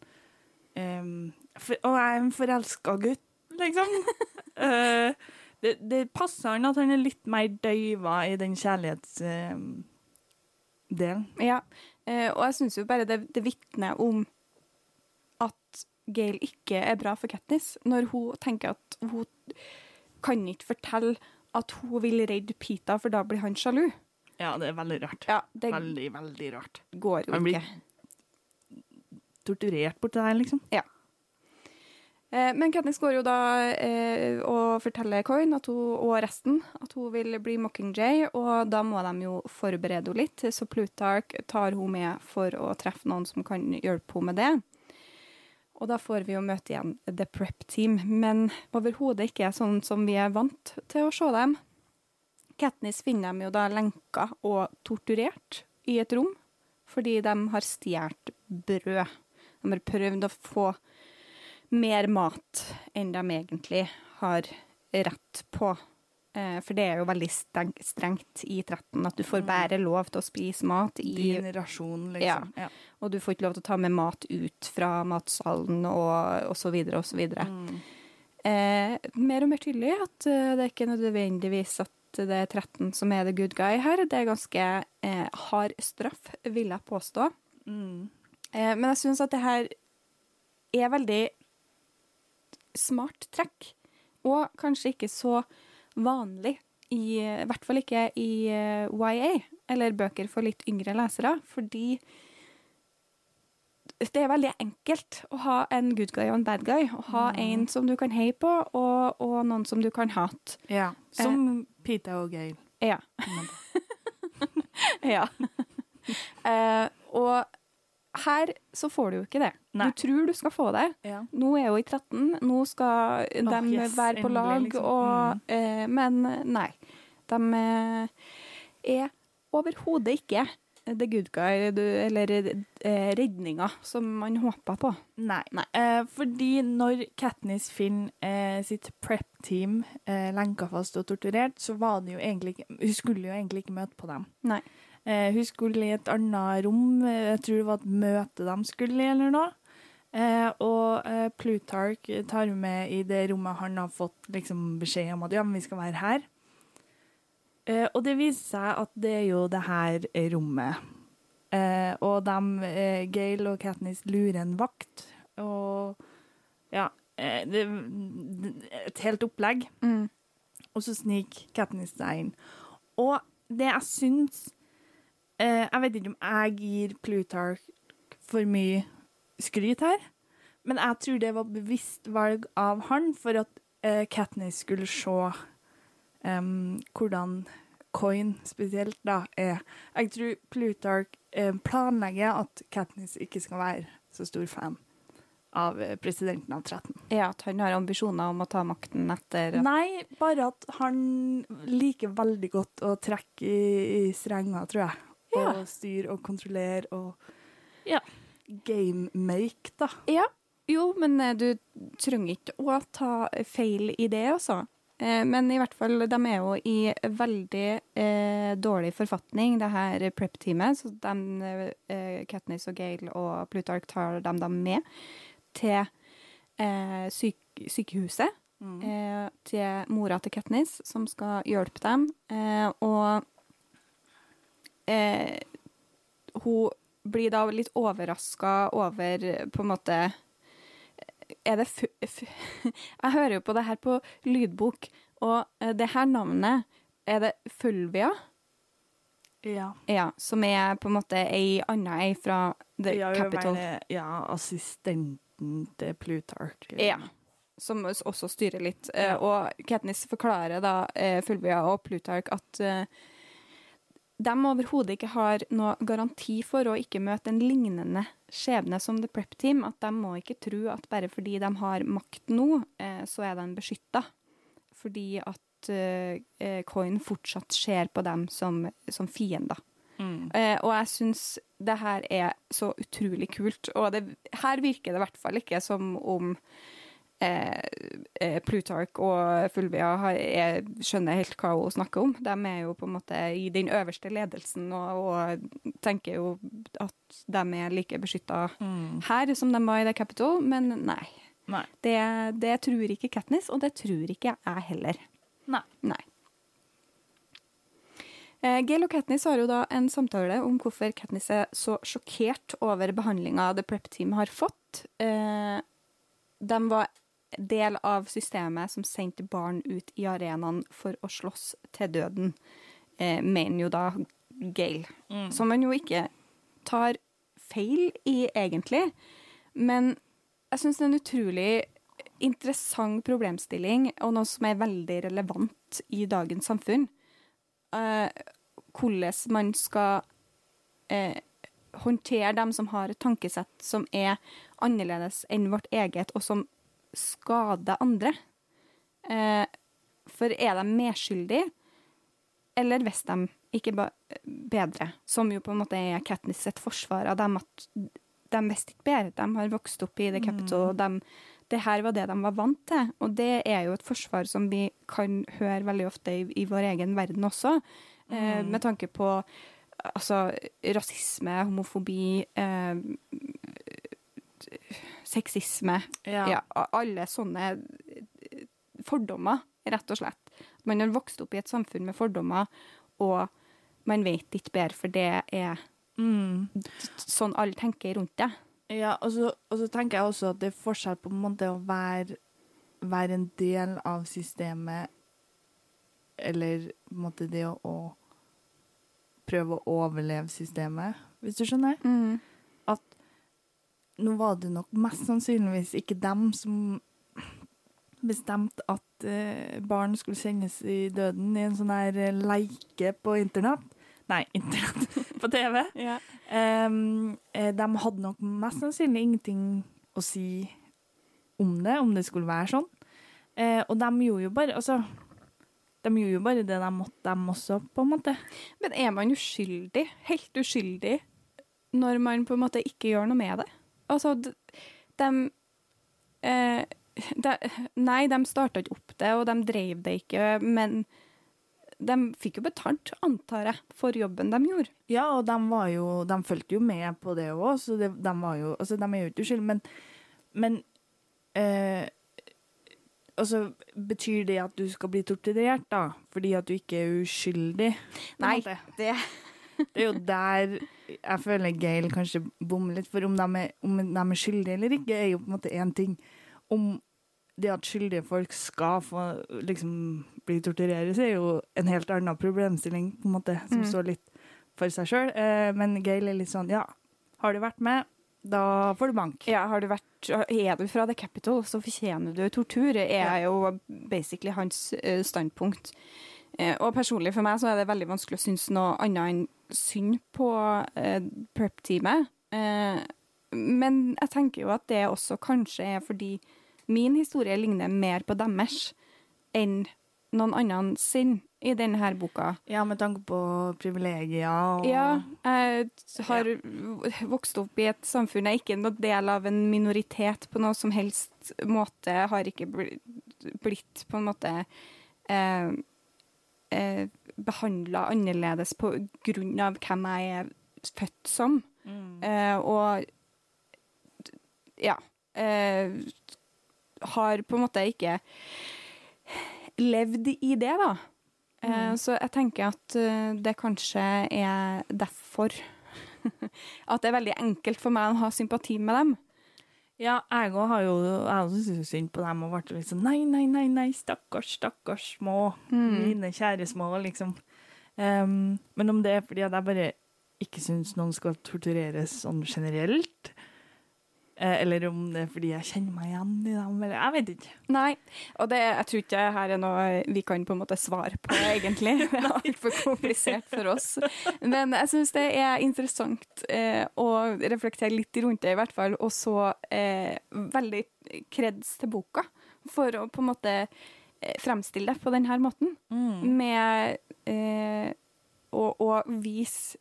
um, for, Og jeg er en forelska gutt, liksom. uh, det, det passer han at han er litt mer døyva i den kjærlighetsdelen. Ja, og jeg syns jo bare det, det vitner om at Gail ikke er bra for Katniss, når hun tenker at hun kan ikke fortelle at hun vil redde Pita, for da blir han sjalu. ja, det er veldig rart. Ja, det Veldig, veldig rart. går jo Han blir ikke. torturert borti der, liksom. Eh, Men Katniss går jo da eh, og forteller Coin at hun, og resten at hun vil bli Mockingjay, og da må de jo forberede henne litt, så Plutarch tar hun med for å treffe noen som kan hjelpe henne med det. Og da får vi jo møte igjen The Prep Team, men overhodet ikke sånn som vi er vant til å se dem. Katniss finner dem jo da lenka og torturert i et rom, fordi de har stjålet brød. De har prøvd å få mer mat enn de egentlig har rett på. Eh, for det er jo veldig strengt i 13 at du får Mm. bare lov til å spise mat i Din rasjon, liksom. Ja. Og du får ikke lov til å ta med mat ut fra matsalen og, og så videre og så videre. Mm. Eh, mer og mer tydelig at eh, det er ikke nødvendigvis at det er 13 som er the good guy her. Det er ganske eh, hard straff, vil jeg påstå. Mm. Eh, men jeg syns at det her er veldig smart trekk. Og kanskje ikke så vanlig, i, i hvert fall ikke i eh, YA, eller bøker for litt yngre lesere, fordi det er veldig enkelt å ha en good guy og en bad guy. Å ha en som du kan heie på, og, og noen som du kan hate. Ja. Som Pita og Gail. Ja. ja. eh, og her så får du jo ikke det. Nei. Du tror du skal få det. Ja. Nå er hun i 13, nå skal de yes, være på lag, liksom. og, eh, men nei. De eh, er overhodet ikke the good guy, eller eh, redninga som man håper på. Nei. Nei. Eh, fordi når Katniss finner eh, sitt prep-team eh, lenka fast og torturert, så var det jo egentlig ikke Hun skulle jo egentlig ikke møte på dem. Nei. Eh, hun skulle i et annet rom. eh, Jeg tror det var et møte de skulle i, eller noe. Eh, og Plutarch tar med i det rommet han har fått liksom, beskjed om at ja, men vi skal være her. Eh, og det viser seg at det er jo det her rommet. Eh, og de, Gail og Katniss lurer en vakt, og ja det, det, Et helt opplegg. Mm. Og så sniker Katniss seg inn. Og det jeg syns eh, Jeg vet ikke om jeg gir Plutarch for mye skryt her, men jeg tror det var bevisst valg av han for at eh, Katniss skulle se um, hvordan Coin spesielt da er. Jeg tror Plutarch eh, planlegger at Katniss ikke skal være så stor fan av eh, presidenten av 13. Ja, at han har ambisjoner om å ta makten etter Nei, bare at han liker veldig godt å trekke i, i strenger, tror jeg. Ja. Og styre og kontrollere og ja, game-make, da. Ja. Jo, men eh, du trenger ikke å ta feil i det, altså. Eh, Men i hvert fall, de er jo i veldig eh, dårlig forfatning, det her prep-teamet. Så de, eh, Katniss og Gail og Plutarch tar dem da med til eh, syk sykehuset. Eh, til mora til Katniss, som skal hjelpe dem. Eh, og eh, hun blir da litt overraska over på en måte Er det fu... fu jeg hører jo på det her på lydbok, og eh, det her navnet Er det Fulvia? Ja. Ja, som er på en måte ei anna ei fra The ja, Capital. Mener, ja, assistenten til Plutarch. Ja. Som også styrer litt. Eh, Ja. og Katniss forklarer da eh, Fulvia og Plutarch at de overhodet ikke har noe garanti for å ikke møte en lignende skjebne som The Prep Team. At de må ikke tro at bare fordi de har makt nå, eh, så er de beskytta. Fordi at eh, eh, Coin fortsatt ser på dem som, som fiender. Mm. Eh, og jeg syns det her er så utrolig kult. Og det, her virker det i hvert fall ikke som om eh, eh, Plutarch og Fulvia har, er, skjønner helt hva hun snakker om. De er jo på en måte i den øverste ledelsen og, og tenker jo at de er like beskytta Mm. her som de var i The Capital, men nei. Nei. Det, det tror ikke Katniss, og det tror ikke jeg heller. Nei. Nei. Eh, Gail og Katniss har jo da en samtale om hvorfor Katniss er så sjokkert over behandlinga The Prep Team har fått. Eh, de var del av systemet som sendte barn ut i arenaen for å slåss til døden, eh, mener jo da Gail. Mm. Som man jo ikke tar feil i, egentlig. Men jeg syns det er en utrolig interessant problemstilling, og noe som er veldig relevant i dagens samfunn. Eh, hvordan man skal eh, håndtere dem som har et tankesett som er annerledes enn vårt eget, og som skader andre. Eh, for er de medskyldige, eller hvis de ikke bedre, som jo på en måte er Katniss sitt forsvar av dem, at de visste ikke bedre. De har vokst opp i The Capital, og de, det her var det de var vant til. Og det er jo et forsvar som vi kan høre veldig ofte i, i vår egen verden også, eh, med tanke på altså, rasisme, homofobi, eh, sexisme. Ja. Ja, alle sånne eh, fordommer, rett og slett. Man har vokst opp i et samfunn med fordommer, og man vet ikke bedre, for det er Mm. sånn alle tenker rundt det. Ja, og så, og så tenker jeg også at det er forskjell på en måte å være, være en del av systemet, eller på en måte det å, å prøve å overleve systemet, hvis du skjønner. At nå var det nok mest sannsynligvis ikke dem som bestemte at eh, barn skulle sendes i døden i en sånn her eh, leike på internett. Nei, internett. på TV. Ja. Ehm, eh, de hadde nok mest sannsynlig ingenting å si om det, om det skulle være sånn. Uh, og de gjorde jo bare Altså, de gjorde jo bare det de måtte, dem også, på en måte. Men er man uskyldig, helt uskyldig, når man på en måte ikke gjør noe med det? Altså, de, eh, de Nei, de starta ikke opp det, og de drev det ikke, men de fikk jo betalt, antar jeg, for jobben de gjorde. Ja, og de var jo De fulgte jo med på det òg, så de, de var jo Altså, de er jo ikke uskyldige, men, men eh, Altså, betyr det at du skal bli torturert, da? Fordi at du ikke er uskyldig? Nei, det Det er jo der jeg føler Gail kanskje bommer litt. For om de, er, om de er skyldige eller ikke, er jo på en måte én ting. Om det at skyldige folk skal få liksom bli torturert, er jo en helt annen problemstilling, på en måte, som Mm. står litt for seg sjøl. Eh, men Gail er litt sånn ja, har du vært med, da får du bank. Ja, har du vært, er du fra The Capital, så fortjener du tortur, er jo basically hans eh, standpunkt. Eh, og personlig for meg så er det veldig vanskelig å synes noe annet enn synd på uh, prep-teamet. Eh, men jeg tenker jo at det også kanskje er fordi min historie ligner mer på deres enn noen annen sin i denne her boka. Ja, med tanke på privilegier og Ja, jeg har vokst opp i et samfunn jeg ikke er noen del av en minoritet på noe som helst måte. Har ikke bli- blitt på en måte eh, eh, behandla annerledes på grunn av hvem jeg er født som. Mm. Eh, og ja. Eh, har på en måte ikke levd i det, da. Eh, Mm. Så jeg tenker at eh, det kanskje er derfor at det er veldig enkelt for meg å ha sympati med dem. Ja, jeg òg har jo Jeg syntes synd på dem og ble litt sånn Nei, nei, nei, nei, stakkars, stakkars små. Mine kjære små, liksom. Um, men om det er fordi at jeg bare ikke syns noen skal tortureres sånn generelt, eller om det er fordi jeg kjenner meg igjen i dem, eller Jeg vet ikke. Nei, og det, jeg tror ikke her er noe vi kan på en måte svare på, egentlig. Det er altfor komplisert for oss. Men jeg syns det er interessant eh, å reflektere litt rundt det, i hvert fall. Og så eh, veldig kreds til boka for å på en måte eh, fremstille det på denne måten. Med eh, å, å vise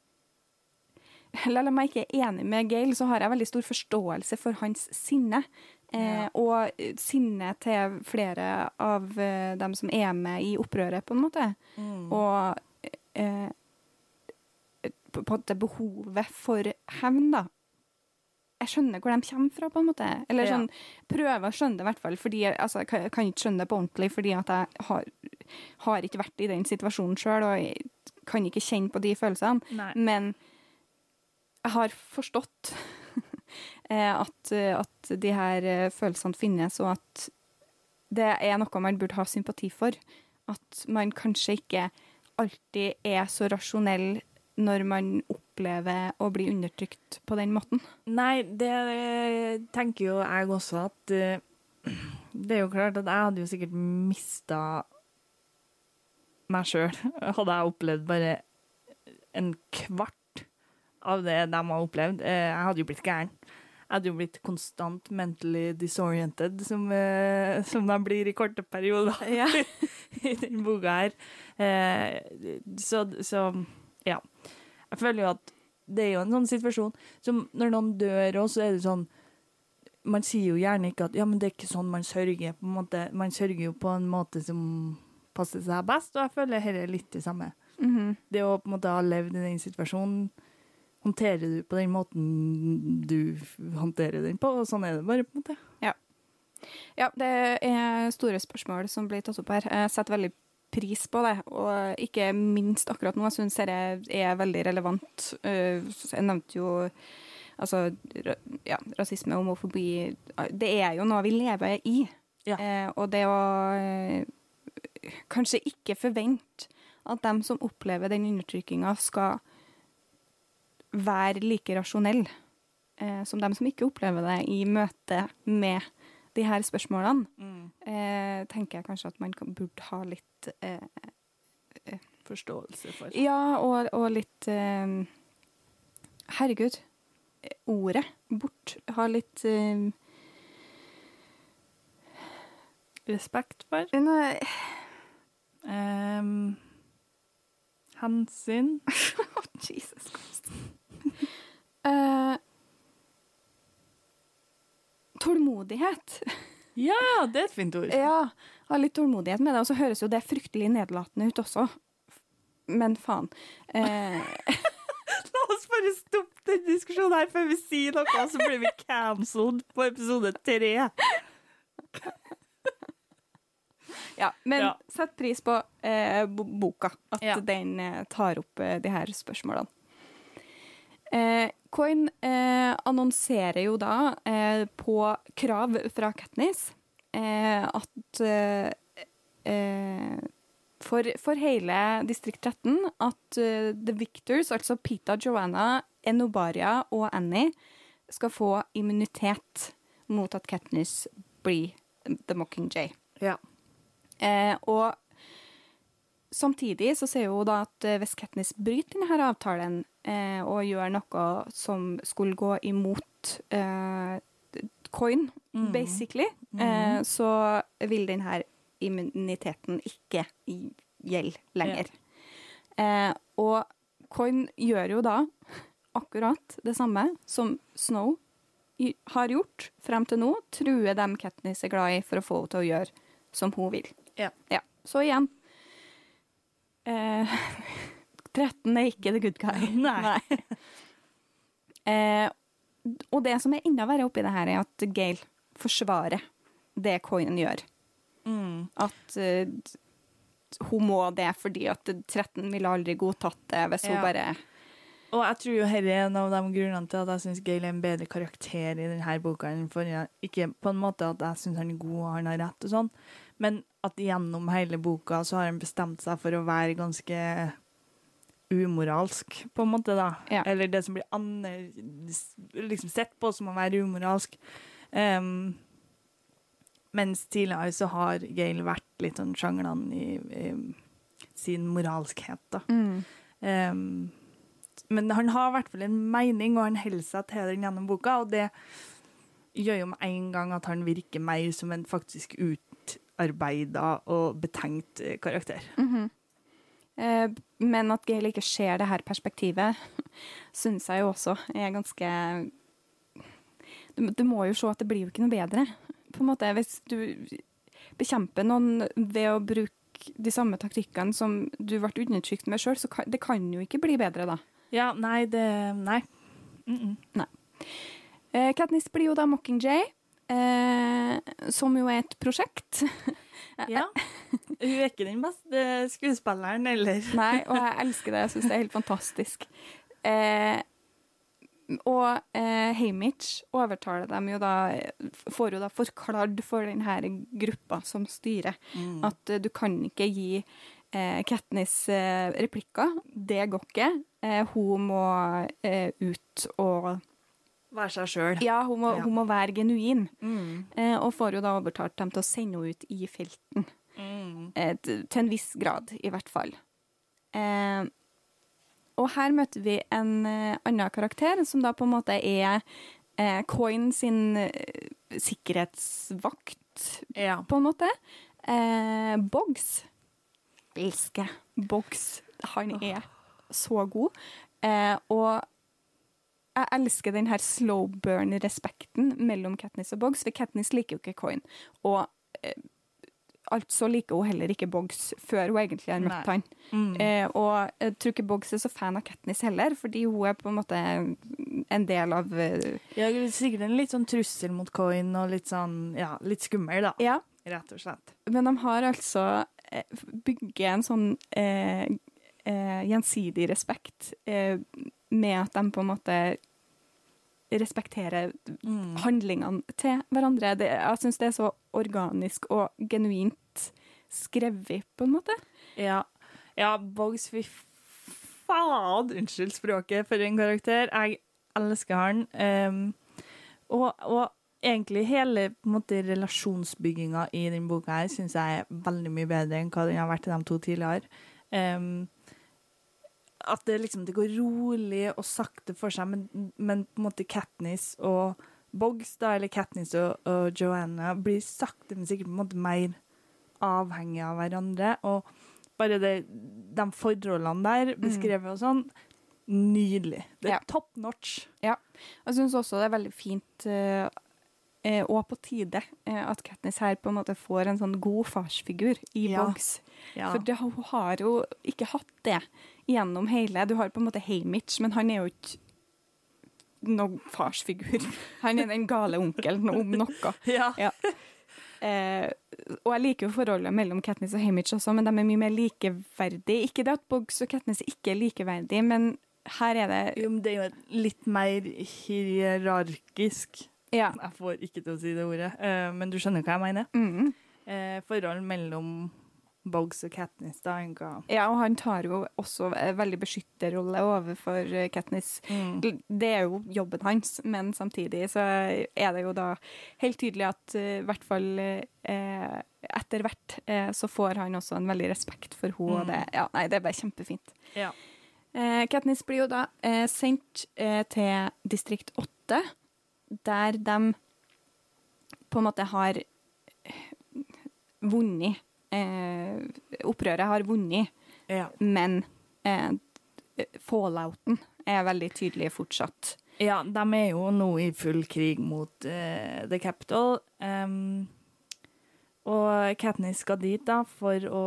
Selv om jeg ikke er enig med Gail, så har jeg veldig stor forståelse for hans sinne. Eh, Ja. Og sinne til flere av eh, dem som er med i opprøret, på en måte. Og eh, på, en måte behovet for hevn, da. Jeg skjønner hvor de kommer fra, på en måte. Eller Ja. sånn, prøver å skjønne det, i hvert fall. Fordi, altså, jeg kan- jeg kan ikke skjønne det på ordentlig, fordi at jeg har, har ikke vært i den situasjonen sjøl, og jeg kan ikke kjenne på de følelsene. Nei. Men jeg har forstått eh, at, at de her eh, følelsene finnes, og at det er noe man burde ha sympati for. At man kanskje ikke alltid er så rasjonell når man opplever å bli undertrykt på den måten. Nei, det tenker jo jeg også at eh, Det er jo klart at jeg hadde jo sikkert mista meg sjøl, hadde jeg opplevd bare en kvart av det de har opplevd. Eh, Jeg hadde jo blitt gæren. Jeg hadde jo blitt konstant mentally disoriented, som, eh, som de blir i korte perioder i den boka her. Eh, Så, så ja. Jeg føler jo at det er jo en sånn situasjon som når noen dør òg, så er det sånn Man sier jo gjerne ikke at ja, men det er ikke sånn man sørger. på en måte. Man sørger jo på en måte som passer seg best, og jeg føler dette er litt det samme. Mhm. Det å på en måte ha levd i den situasjonen, håndterer du på den måten du håndterer den på, og sånn er det bare, på en måte. Ja, ja det er store spørsmål som blir tatt opp her. Jeg setter veldig pris på det, og ikke minst akkurat nå. Jeg syns dette er veldig relevant. Eh, Jeg nevnte jo altså, ja, rasisme og homofobi. Det er jo noe vi lever i. Ja. Eh, og det å eh, kanskje ikke forvente at dem som opplever den undertrykkinga, skal være like rasjonell eh, som dem som ikke opplever det i møte med de her spørsmålene, eh, tenker jeg kanskje at man kan, burde ha litt eh, Forståelse for. Ja, og, og litt eh, Herregud. Ordet bort. Ha litt eh, Respekt for. nei, Um, hensyn. Jesus Christ. Eh, tålmodighet. Ja, det er et fint ord. Ja, ha litt tålmodighet med det. Og så høres jo det fryktelig nedlatende ut også. Men faen. Eh, La oss bare stoppe den diskusjonen her før vi sier noe, så blir vi cancelled på episode tre. ja, men Ja. sett pris på eh, boka. At Ja. den eh, tar opp eh, de her spørsmålene. Eh, Coin eh, annonserer jo da eh, på krav fra Katniss eh, at eh, eh, for, for hele distrikt 13 at The Victors, altså Pita, Joanna, Enobaria og Annie, skal få immunitet mot at Katniss blir The Mockingjay. Ja. Eh, og samtidig så ser hun da at eh, hvis Katniss bryter denne avtalen eh, og gjør noe som skulle gå imot eh, coin, mm. basically, eh, så vil denne immuniteten ikke gjelde lenger. Eh, og coin gjør jo da akkurat det samme som Snow har gjort frem til nå. Truer dem Katniss er glad i for å få henne til å gjøre som hun vil. Ja. Så igjen eh, 13 er ikke the good guy. Nei. Eh, og det som er enda verre oppi det her, er at Gail forsvarer det Coinen gjør. Mm. At uh, hun må det fordi at 13 ville aldri godtatt det hvis hun bare Og jeg tror jo dette er en av de grunnene til at jeg syns Gail er en bedre karakter i denne boka enn forrige. Ikke på en måte at jeg syns han er god og han har rett, og sånn, men at gjennom hele boka så har han bestemt seg for å være ganske umoralsk, på en måte, da. Ja. Eller det som blir aner, liksom sett på som å være umoralsk. Um, mens tidligere så har Gail vært litt sånn sjanglende i, i sin moralskhet, da. Mm. Um, men han har i hvert fall en mening, og han holder seg til den gjennom boka, og det gjør jo med en gang at han virker mer som en faktisk utarbeida og betenkt karakter. karakter. -hmm. Eh, men at Gail ikke ser det her perspektivet, syns jeg jo også er ganske du, du må jo se at det blir jo ikke noe bedre. På en måte, Hvis du bekjemper noen ved å bruke de samme taktikkene som du ble undertrykt med sjøl, så kan det kan jo ikke bli bedre, da. Ja, nei, det Nei. Mm -mm. Eh, Katniss blir jo da Mockingjay, eh, som jo er et prosjekt. Ja. Hun er ikke den beste skuespilleren, eller Nei, og jeg elsker det. Jeg syns det er helt fantastisk. Eh, og eh, Hamish overtaler dem jo da Får jo da forklart for denne gruppa som styrer, Mm. at eh, du kan ikke gi eh, Katniss eh, replikker. Det går ikke. Eh, hun må eh, ut og Være seg sjøl. Ja, hun må, Ja. hun må være genuin. Mm. Eh, og får jo da overtalt dem til å sende henne ut i felten. Mm. Eh, til en viss grad, i hvert fall. Eh, og her møter vi en eh, annen karakter, som da på en måte er eh, Coin sin eh, sikkerhetsvakt, Ja. på en måte. Eh, Boggs. Elsker Boggs. Han er så god. Eh, og jeg elsker den her slow burn-respekten mellom Katniss og Boggs, for Katniss liker jo ikke Coin. Og eh, altså liker hun heller ikke Boggs før hun egentlig har møtt han. Mm. Eh, og jeg tror ikke Boggs er så fan av Katniss heller, fordi hun er på en måte en del av eh, Ja, er sikkert en litt sånn trussel mot Coin, og litt sånn, ja, litt skummel, da. Ja, Rett og slett. men de har altså eh, bygget en sånn eh, eh, gjensidig respekt eh, med at de på en måte respekterer Mm. handlingene til hverandre. Det, jeg syns det er så organisk og genuint skrevet, på en måte. Ja, ja Boggs, fy faen, unnskyld språket, for en karakter. Jeg elsker han. Um, og, og egentlig hele måte, relasjonsbygginga i denne boka her syns jeg er veldig mye bedre enn hva den har vært i de to tidligere. Um, at det liksom det går rolig og sakte for seg, men, men på en måte Katniss og Boggs, da, eller Katniss og, og Joanna, blir sakte, men sikkert på en måte mer avhengige av hverandre. Og bare det, de forholdene der, beskrevet og sånn, nydelig. Det er Ja. top notch. Jeg syns også det er veldig fint eh, eh, og på tide eh, at Katniss her på en måte får en sånn god farsfigur i Ja. Boggs. Ja. For det, hun har jo ikke hatt det gjennom hele. Du har på en måte Hamish, men han er jo ikke noen farsfigur. Han er den gale onkelen om noe. ja. Eh, og jeg liker jo forholdet mellom Katniss og Hamish også, men de er mye mer likeverdige. Ikke det at Boggs og Katniss ikke er likeverdige, men her er det Jo, men det er jo litt mer hierarkisk Ja. Jeg får ikke til å si det ordet, eh, men du skjønner hva jeg mener. Mm. Eh, forhold mellom Boggs og Katniss, da. Ja, og han tar jo også en veldig beskytterrolle overfor Katniss. Mm. Det er jo jobben hans, men samtidig så er det jo da helt tydelig at eh, i hvert fall eh, etter hvert eh, så får han også en veldig respekt for henne. og Det, ja, nei, det er bare kjempefint. Ja. Eh, Katniss blir jo da eh, sendt eh, til distrikt 8, der de på en måte har vunnet. Eh, opprøret har vunnet, Ja. men eh, fallouten er veldig tydelig fortsatt. ja, de er jo nå i full krig mot uh, The Capital. Um, og Katniss skal dit da for å,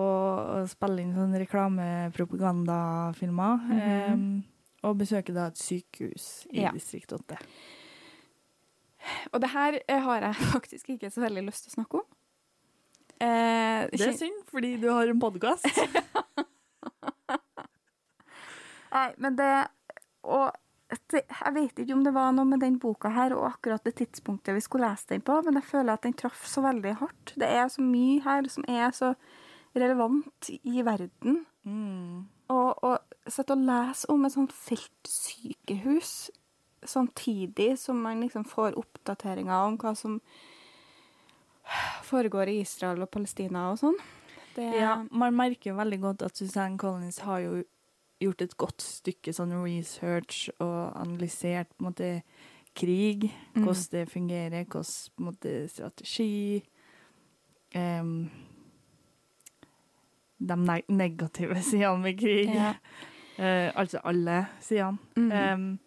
å spille inn sånne reklamepropagandafilmer. em, og besøke da et sykehus i Ja. distrikt 8. Og det her har jeg faktisk ikke så veldig lyst til å snakke om. Eh, Det er synd, fordi du har en podkast. Nei, men det og jeg vet ikke om det var noe med den boka her og akkurat det tidspunktet vi skulle lese den på, men jeg føler at den traff så veldig hardt. Det er så mye her som er så relevant i verden. Mm. Og, og sitte og lese om et sånt feltsykehus samtidig som man liksom får oppdateringer om hva som foregår i Israel og Palestina og sånn. Det, Ja, man merker jo veldig godt at Suzanne Collins har jo gjort et godt stykke sånn research og analysert på en måte krig, Mm. hvordan det fungerer, hvordan på en måte strategi um, De neg negative sidene med krig. Ja. Uh, altså alle sidene. Mhm. Um,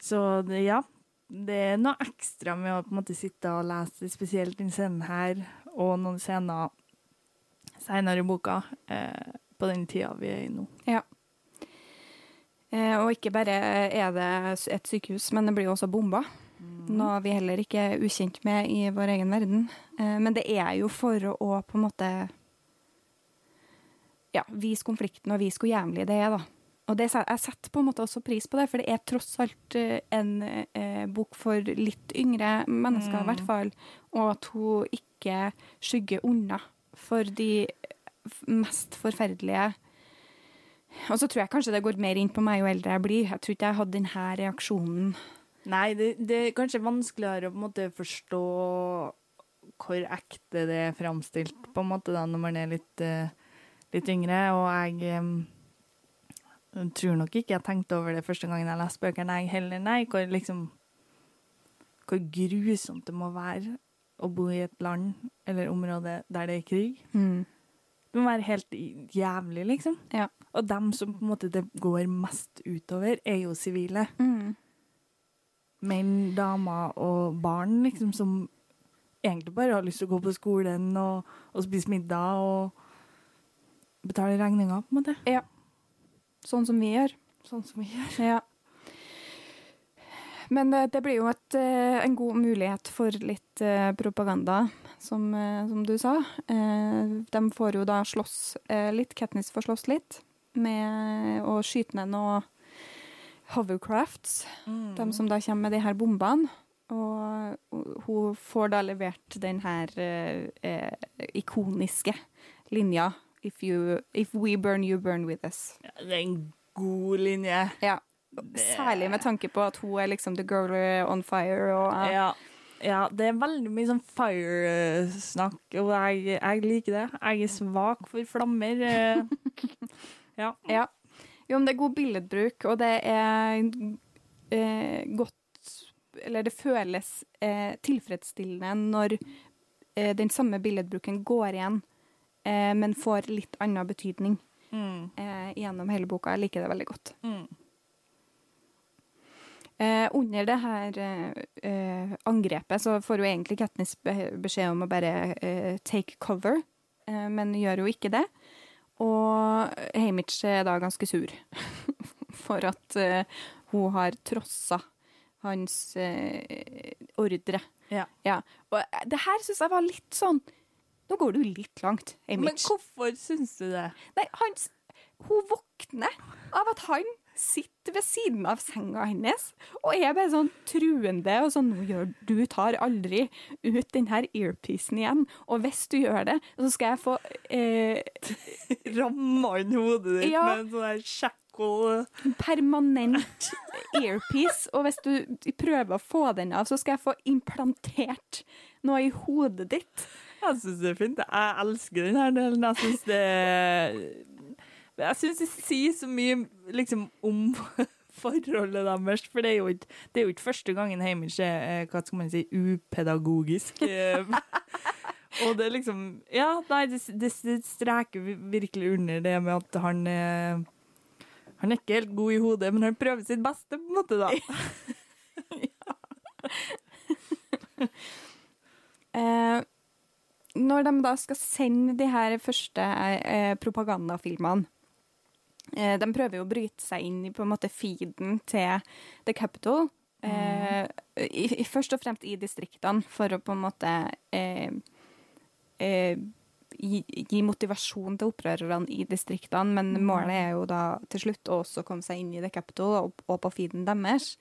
så det, ja, det er noe ekstra med å på en måte sitte og lese spesielt den scenen her, og noen scener senere i boka, eh, på den tida vi er i nå. Eh, og ikke bare er det et sykehus, men det blir jo også bomba. Noe vi heller ikke er ukjent med i vår egen verden. Eh, men det er jo for å på en måte ja, vise konflikten og vise hvor jævlig det er, da. Og det, jeg setter på en måte også pris på det, for det er tross alt eh, en eh, bok for litt yngre mennesker, i Mm. hvert fall. Og at hun ikke skygger unna for de mest forferdelige Og så tror jeg kanskje det går mer inn på meg jo eldre jeg blir. Jeg tror ikke jeg hadde denne reaksjonen. Nei, det, det er kanskje vanskeligere å på en måte forstå hvor ekte det er framstilt, på en måte, da, når man er litt, eh, litt yngre. Og jeg em, tror nok ikke jeg tenkte over det første gangen jeg leste bøkene, jeg heller. Nei, hvor liksom Hvor grusomt det må være å bo i et land eller område der det er krig. Det må være helt jævlig, liksom. Ja. Og dem som på en måte det går mest utover, er jo sivile. Mm. menn, damer og barn, liksom, som egentlig bare har lyst til å gå på skolen og, og spise middag og betale regninger, på en måte. Sånn som vi gjør. Sånn som vi gjør. Ja. Men det, det blir jo et, eh, en god mulighet for litt eh, propaganda, som, eh, som du sa. Eh, de får jo da slåss eh, litt, Katniss får slåss litt, med å skyte ned noe hovercrafts, Mm. de som da kommer med de her bombene. Og hun får da levert den her eh, eh, ikoniske linja If, you, if we burn, you burn with us. Ja, det er en god linje. Ja. Det- Særlig med tanke på at hun er liksom the girl on fire. Og, Ja. ja, det er veldig mye sånn fire-snakk, og jeg, jeg liker det. Jeg er svak for flammer. eh. Ja. Ja. Jo, men det er god billedbruk, og det er eh, godt Eller det føles eh, tilfredsstillende når eh, den samme billedbruken går igjen, eh, men får litt annen betydning Mm. eh, gjennom hele boka. Jeg liker det veldig godt. Mm. Eh, under det her eh, angrepet så får jo egentlig Katniss beskjed om å bare eh, take cover, eh, men gjør jo ikke det. Og Hamish er da ganske sur for at eh, hun har trossa hans eh, ordre. Ja. Og eh, det her syns jeg var litt sånn Nå går du litt langt, Men hvorfor syns du det? Nei, han, hun våkner av at han sitter ved siden av senga hennes og er bare sånn truende og sånn «Nå gjør, Du tar aldri ut den her earpiecen igjen, og hvis du gjør det, så skal jeg få eh, Ramma inn hodet ditt Ja. med en sånn der shackle permanent earpiece, og hvis du prøver å få den av, så skal jeg få implantert noe i hodet ditt. Jeg syns det er fint. Jeg elsker den her delen. Jeg syns det Jeg syns det sier så mye liksom om forholdet deres. For det er jo ikke, det er jo ikke første gangen Hamish er eh, hva skal man si, upedagogisk. Eh, Og det er liksom Ja, nei, det, det, det streker virkelig under det med at han Han er ikke helt god i hodet, men han prøver sitt beste, på en måte, da. Eh, når de da skal sende de her første eh, propagandafilmene eh, De prøver jo å bryte seg inn i på en måte feeden til The Capital. Eh, i, i, først og fremst i distriktene, for å på en måte eh, eh, gi, gi motivasjon til opprørerne i distriktene, men Mm. målet er jo da til slutt å også komme seg inn i The Capital og, og på feeden deres.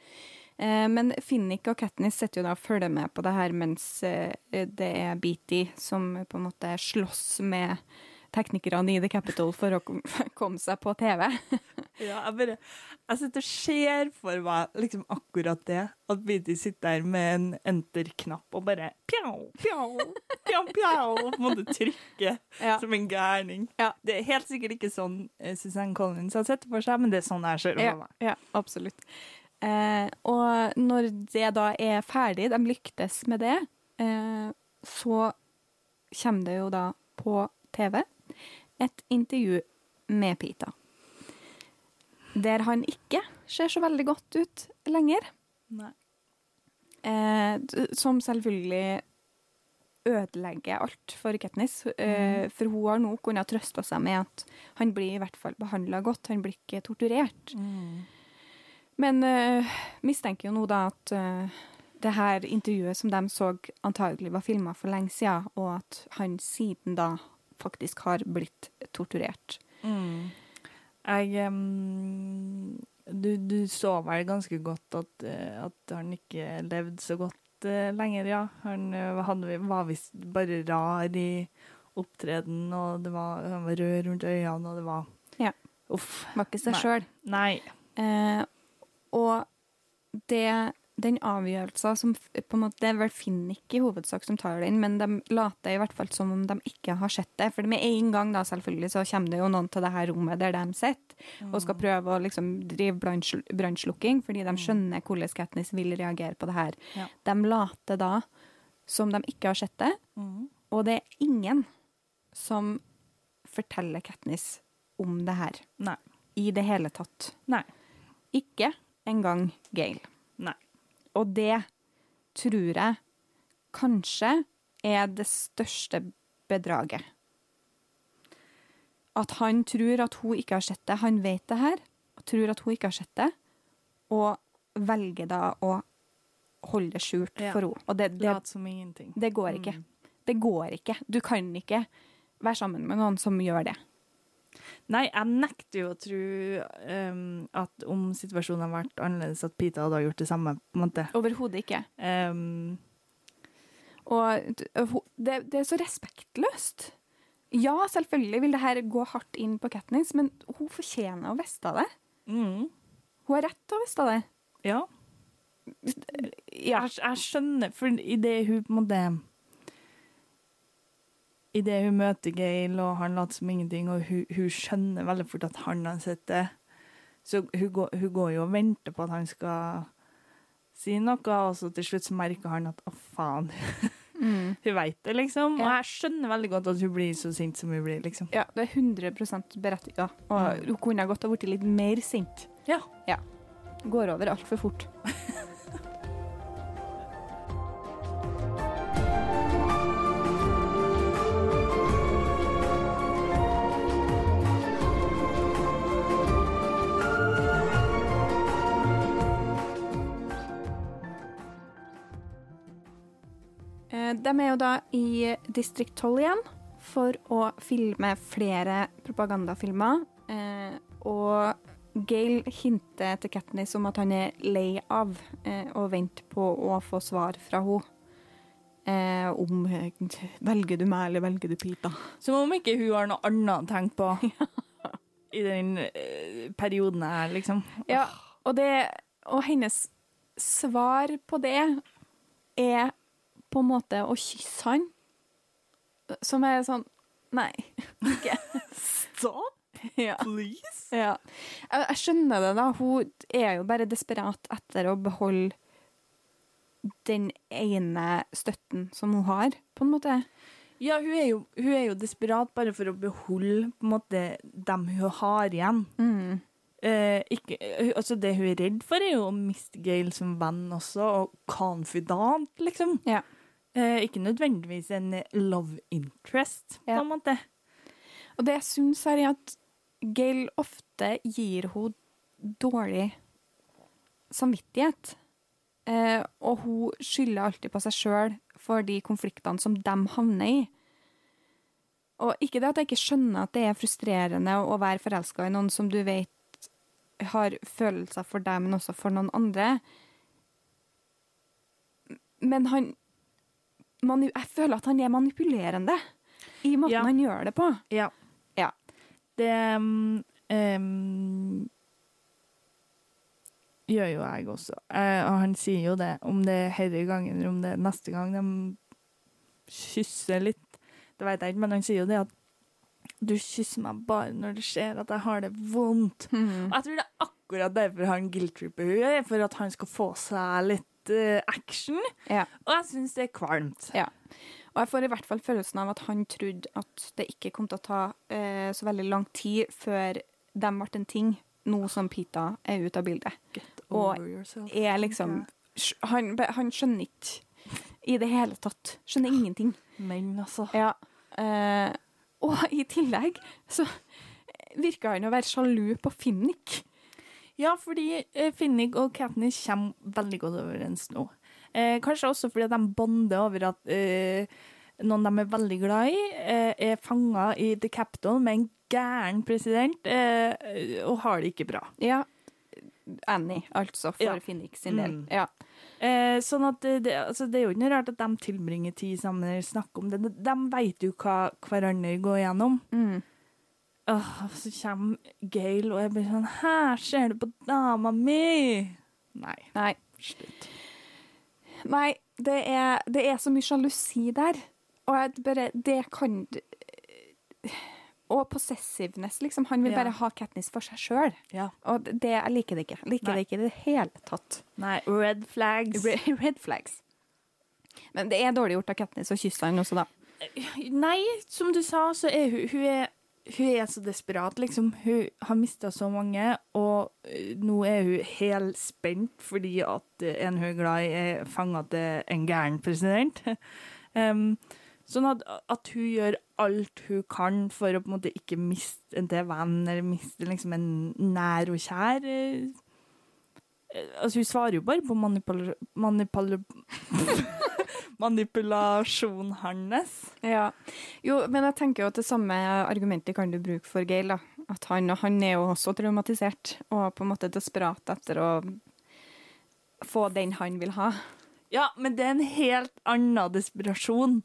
Eh, men Finnick og Katniss setter jo da og følger med på det her mens eh, det er Beatty som på en måte slåss med teknikerne i The Capital for å komme seg på TV. Ja, jeg bare Jeg sitter og ser for meg liksom akkurat det. At Beatty sitter der med en enter-knapp og bare pjau, pjau, pjau, pjau, på en måte trykke Ja. som en gærning. Ja. Det er helt sikkert ikke sånn eh, Suzanne Collins har sett det for seg, men det er sånn jeg ser for meg. ja absolutt. Eh, og når det da er ferdig, de lyktes med det, eh, så kommer det jo da på TV et intervju med Pita. Der han ikke ser så veldig godt ut lenger. Nei. Eh, som selvfølgelig ødelegger alt for Katniss. Eh, for hun har nå kunnet trøste seg med at han blir i hvert fall behandla godt. Han blir ikke torturert. Men uh, mistenker jo nå da at uh, det her intervjuet som de så antagelig var filma for lenge siden, og at han siden da faktisk har blitt torturert. Mm. Jeg um, du, du så vel ganske godt at, eh, at han ikke levde så godt uh, lenger, ja. Han hadde, var visst bare rar i opptreden, og det var, han var rød rundt øynene, og det var Ja. Uff. Var ikke seg Nei. Selv. Nei. Eh, og det, den avgjørelsen som på en måte, Det er vel Finnick i hovedsak som tar den, men de later i hvert fall som om de ikke har sett det. For med en gang da selvfølgelig så kommer det jo noen til det her rommet der de sitter og skal prøve å liksom drive brannsl- brannslukking, fordi de skjønner hvordan Katniss vil reagere på det her. Ja. De later da som de ikke har sett det, Mm. og det er ingen som forteller Katniss om det her Nei. i det hele tatt. Nei. Ikke engang Gail. Nei. Og det tror jeg kanskje er det største bedraget. At han tror at hun ikke har sett det. Han vet det her, og tror at hun ikke har sett det, og velger da å holde det skjult Ja. for henne. Og det, det, som det går ikke. Mm. Det går ikke. Du kan ikke være sammen med noen som gjør det. Nei, jeg nekter jo å tro um, at om situasjonen hadde vært annerledes, at Pita hadde gjort det samme. på en måte. Overhodet ikke. Um, Og det, det er så respektløst. Ja, selvfølgelig vil det her gå hardt inn på Katniss, men hun fortjener å vite det. mm, Hun har rett til å vite det. ja. Ja. Jeg, jeg skjønner, for idet hun på en måte Idet hun møter Gail, og han later som ingenting, og hun, hun skjønner veldig fort at han har sett det, så hun hun går jo og venter på at han skal si noe, og så til slutt så merker han at å, faen. Mm. Hun veit det, liksom. Og jeg skjønner veldig godt at hun blir så sint som hun blir, liksom. ja, det er 100 berettiget. Og hun kunne godt ha blitt litt mer sint. Ja. Går over altfor fort. De er jo da i distrikt 12 igjen for å filme flere propagandafilmer. Eh, og Gail hinter til Katniss om at han er lei av og å vente på å få svar fra henne. Eh, om eh, velger du meg eller velger du Pita. Som om ikke hun har noe annet å tenke på i den eh, perioden her, liksom. Ja, og, det, og hennes svar på det er på en måte å kysse han. Som er sånn Nei, ikke. Stopp! ja. please! Ja. Jeg, jeg skjønner det, da. Hun er jo bare desperat etter å beholde den ene støtten som hun har, på en måte. Ja, hun er, jo, hun er jo desperat bare for å beholde på en måte dem hun har igjen. Mm. Eh, ikke, altså det hun er redd for, er jo å miste Gail som venn også, og confidant, liksom. Ja. Eh, ikke nødvendigvis en love interest, på en måte. Og det jeg syns er at Gail ofte gir henne dårlig samvittighet. Eh, og hun skylder alltid på seg sjøl for de konfliktene som de havner i. Og ikke det at jeg ikke skjønner at det er frustrerende å være forelska i noen som du vet har følelser for deg, men også for noen andre. Men han Jeg føler at han er manipulerende i måten Ja. han gjør det på. Ja. Ja. Det um, gjør jo jeg også. Eh, og han sier jo det, om det er herre gangen eller om det er neste gang de kysser litt. Det vet jeg ikke, men han sier jo det at du kysser meg bare når du ser at jeg har det vondt. Og jeg tror det er akkurat derfor han guilt-tripper henne, for at han skal få seg litt action. Ja. Og jeg syns det er kvalmt. Ja. Og jeg får i hvert fall følelsen av at han trodde at det ikke kom til å ta eh, så veldig lang tid før de ble en ting, nå som Pita er ute av bildet. Og Over yourself. Er liksom han, han skjønner ikke i det hele tatt. Skjønner ingenting. Men altså Ja. Eh, og i tillegg så virker han å være sjalu på Finnik. Ja, fordi eh, Finnig og Katniss kommer veldig godt overens nå. Eh, kanskje også fordi de bonder over at eh, noen de er veldig glad i, eh, er fanga i The Capitol med en gæren president, eh, og har det ikke bra. Ja. Annie, altså, for Ja. Finnick sin del. Mm. Ja. Eh, sånn at det, altså, det er jo ikke noe rart at de tilbringer tid sammen og snakker om det. De, vet jo hva hverandre går gjennom. Mm. Åh, så kommer Gail, og jeg blir sånn Her ser du på dama mi! Nei, Nei. slutt. Nei, det er, det er så mye sjalusi der. Og jeg bare Det kan Og possessiveness, liksom. Han vil Ja. bare ha Katniss for seg sjøl. Ja. Og det, jeg liker det ikke. Jeg liker Nei. det ikke i det hele tatt. Nei, red flags. Re- Red flags. Men det er dårlig gjort av Katniss å kysse han også, da. Nei, som du sa, så er hun, hun er hun er så desperat, liksom. Hun har mista så mange, og eh, nå er hun helt spent fordi at eh, en hun er glad i, er fanga til en gæren president. um, sånn at, at hun gjør alt hun kan for å på en måte ikke miste en til venn, eller miste liksom en nær og kjær. Eh. Altså, hun svarer jo bare på manipul... manipul manipulasjonen hans. Ja. Jo, men jeg tenker jo at det samme argumentet kan du bruke for Gail. da. At han, han er jo også traumatisert og på en måte desperat etter å få den han vil ha. Ja, men det er en helt annen desperasjon.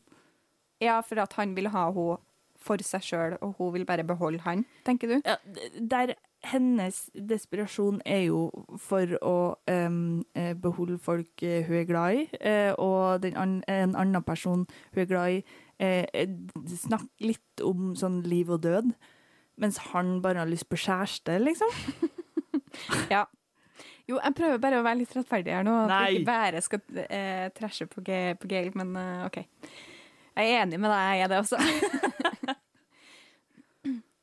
Ja, for at han vil ha henne for seg sjøl, og hun vil bare beholde han, tenker du? Ja, der hennes desperasjon er jo for å eh, beholde folk eh, hun er glad i, eh, og den an en annen person hun er glad i, snakker litt om sånn liv og død, mens han bare har lyst på kjæreste, liksom. Ja. Jo, jeg prøver bare å være litt rettferdig her nå. At Nei. jeg ikke bare skal uh, trashe på, Ga- på Gail, men uh, OK. Jeg er enig med deg, jeg er det også.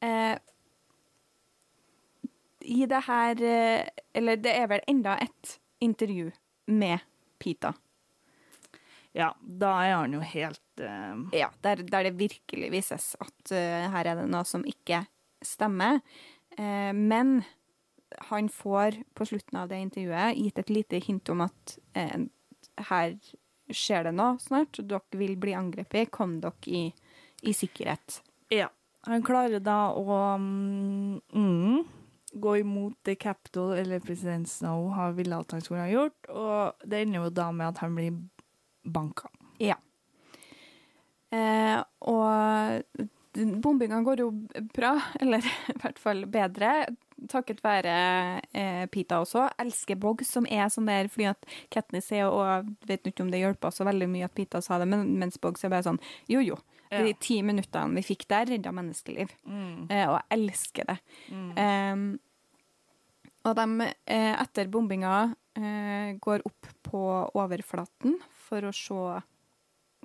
eh, I det her eh, Eller det er vel enda et intervju med Pita. Ja, da er han jo helt uh... Ja, der, der det virkelig vises at uh, her er det noe som ikke stemmer. Uh, men han får på slutten av det intervjuet gitt et lite hint om at her skjer det noe snart. Dere vil bli angrepet. Kom dere i, i sikkerhet. Ja. Han klarer da å mm, mm, gå imot det Capitol eller president Snow har ville at han skulle ha gjort, og det ender jo da med at han blir banka. Ja. Eh, og bombinga går jo bra, eller i hvert fall bedre, takket være eh, Pita også. Elsker Bog, som er sånn der fordi at Katniss er og vet ikke om det hjelper så veldig mye at Pita sa det, men, mens Bog er bare sånn jo jo. Ja. De ti minuttene vi fikk der, redda menneskeliv. Mm. Eh, og jeg elsker det. Mm. Eh, og de, eh, etter bombinga, eh, går opp på overflaten for å se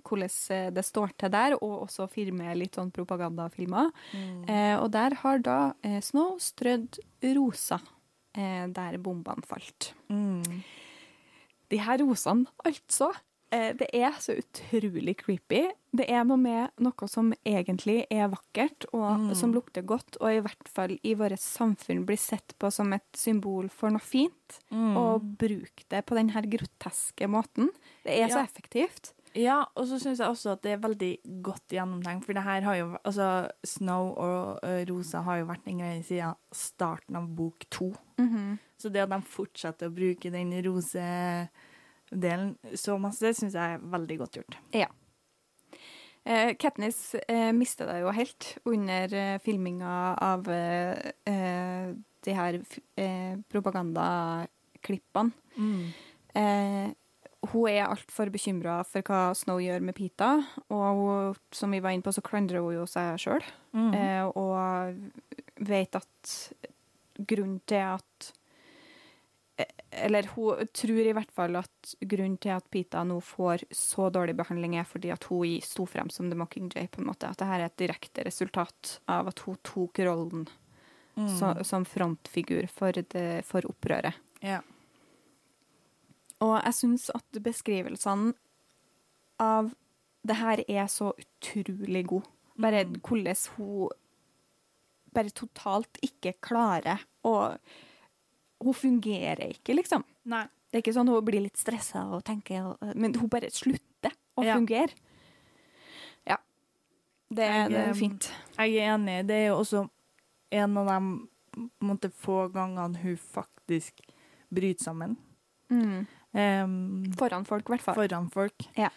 hvordan eh, det står til der, og også filme litt sånn propagandafilmer. Mm. Eh, og der har da Snow strødd rosa eh, der bombene falt. Mm. De her rosene, altså. Eh, det er så utrolig creepy. Det er noe med noe som egentlig er vakkert, og Mm. som lukter godt, og i hvert fall i vårt samfunn blir sett på som et symbol for noe fint. Mm. Og bruk det på denne groteske måten. Det er så Ja. effektivt. Ja, og så syns jeg også at det er veldig godt gjennomtenkt, for det her har jo Altså, Snow og uh, Rosa har jo vært en greie siden starten av bok to. Mhm. Så det at de fortsetter å bruke den rosedelen så masse, syns jeg er veldig godt gjort. Eh, Katniss eh, mista deg jo helt under eh, filminga av eh, de her eh, propagandaklippene. Eh, hun er altfor bekymra for hva Snow gjør med Pita, og hun, som vi var inne på, så klandrer hun jo seg sjøl. Mm. Eh, og vet at grunnen til at Eller hun tror i hvert fall at grunnen til at Pita nå får så dårlig behandling, er fordi at hun sto frem som The Mockingjay. på en måte. At dette er et direkte resultat av at hun tok rollen Mm. så, som frontfigur for, det, for opprøret. Ja. Og jeg syns at beskrivelsene av det her er så utrolig god. Bare Mm. hvordan hun bare totalt ikke klarer å Hun fungerer ikke, liksom. Nei. Det er ikke sånn hun blir litt stressa og tenker Men hun bare slutter å Ja. fungere. Ja. Det, Jeg, det er fint. Jeg er enig. Det er jo også en av de måte, få gangene hun faktisk bryter sammen. Mm. Um, Foran folk, i hvert fall. foran folk. Ja.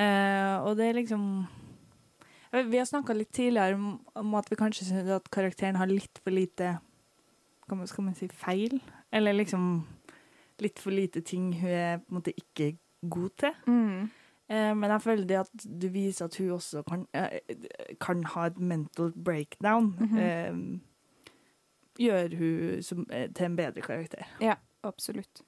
Uh, og det er liksom Vi har snakka litt tidligere om, om at vi kanskje syns at karakteren har litt for lite skal man si feil? Eller liksom litt for lite ting hun er på en måte ikke god til. Mm. Eh, men jeg føler det at du viser at hun også kan, eh, kan ha et mental breakdown, Mhm. eh, gjør hun som, eh, til en bedre karakter. Ja, absolutt.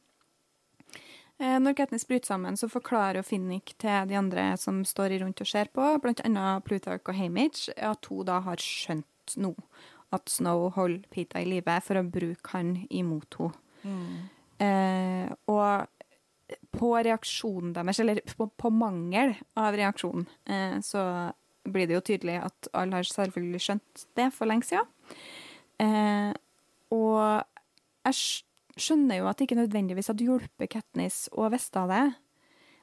Eh, Når Katniss bryter sammen, så forklarer Finnick til de andre som står rundt og ser på, annet Plutarch og Hamage, at hun da har skjønt nå at Snow holder Pita i live for å bruke han imot henne. Eh, og på reaksjonen deres, eller på, på mangel av reaksjon, eh, så blir det jo tydelig at alle har selvfølgelig skjønt det for lenge siden. Eh, og jeg skjønner jo at det ikke nødvendigvis hadde hjulpet Katniss å vite det,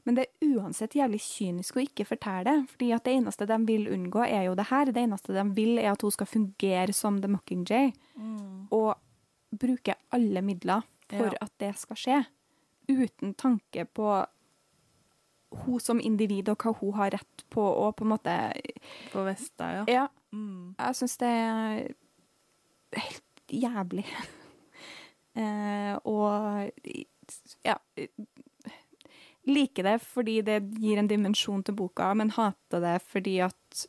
men det er uansett jævlig kynisk å ikke fortelle det, fordi at det eneste de vil unngå, er jo det her. Det eneste de vil, er at hun skal fungere som The Mockingjay, og bruke alle midler for Ja. at det skal skje, uten tanke på hun som individ og hva hun har rett på, og på en måte På Vesta, ja. Ja, Mm. jeg syns det er helt jævlig. eh, og ja Liker det fordi det gir en dimensjon til boka, men hater det fordi at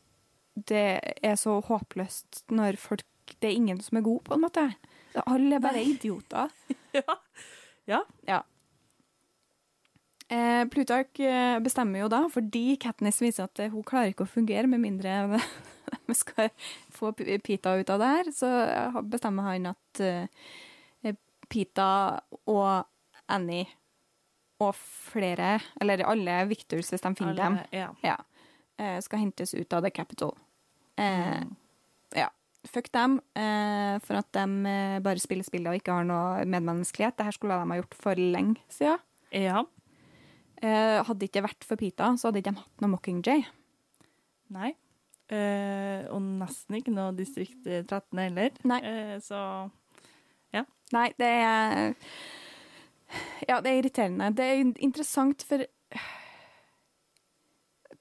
det er så håpløst når folk Det er ingen som er god, på en måte. Alle er bare idioter. ja. Ja. Ja. Eh, Plutarch eh, bestemmer jo da, fordi Katniss viser at eh, hun klarer ikke å fungere med mindre vi skal få Pita ut av det her, så eh, bestemmer han at Pita og Annie og flere, eller alle Victors hvis de finner dem, Ja. ja, eh, skal hentes ut av The Capital. Eh, Mm. ja. Fuck dem, eh, for at de eh, bare spiller spillet og ikke har noe medmenneskelighet. Dette skulle de ha gjort for lenge siden. ja. Eh, hadde det ikke vært for Pita, så hadde ikke de hatt noe Mockingjay. Nei. Eh, og nesten ikke noe Distrikt 13 heller. Nei. Eh, så Nei, det er Ja, det er irriterende. Det er interessant, for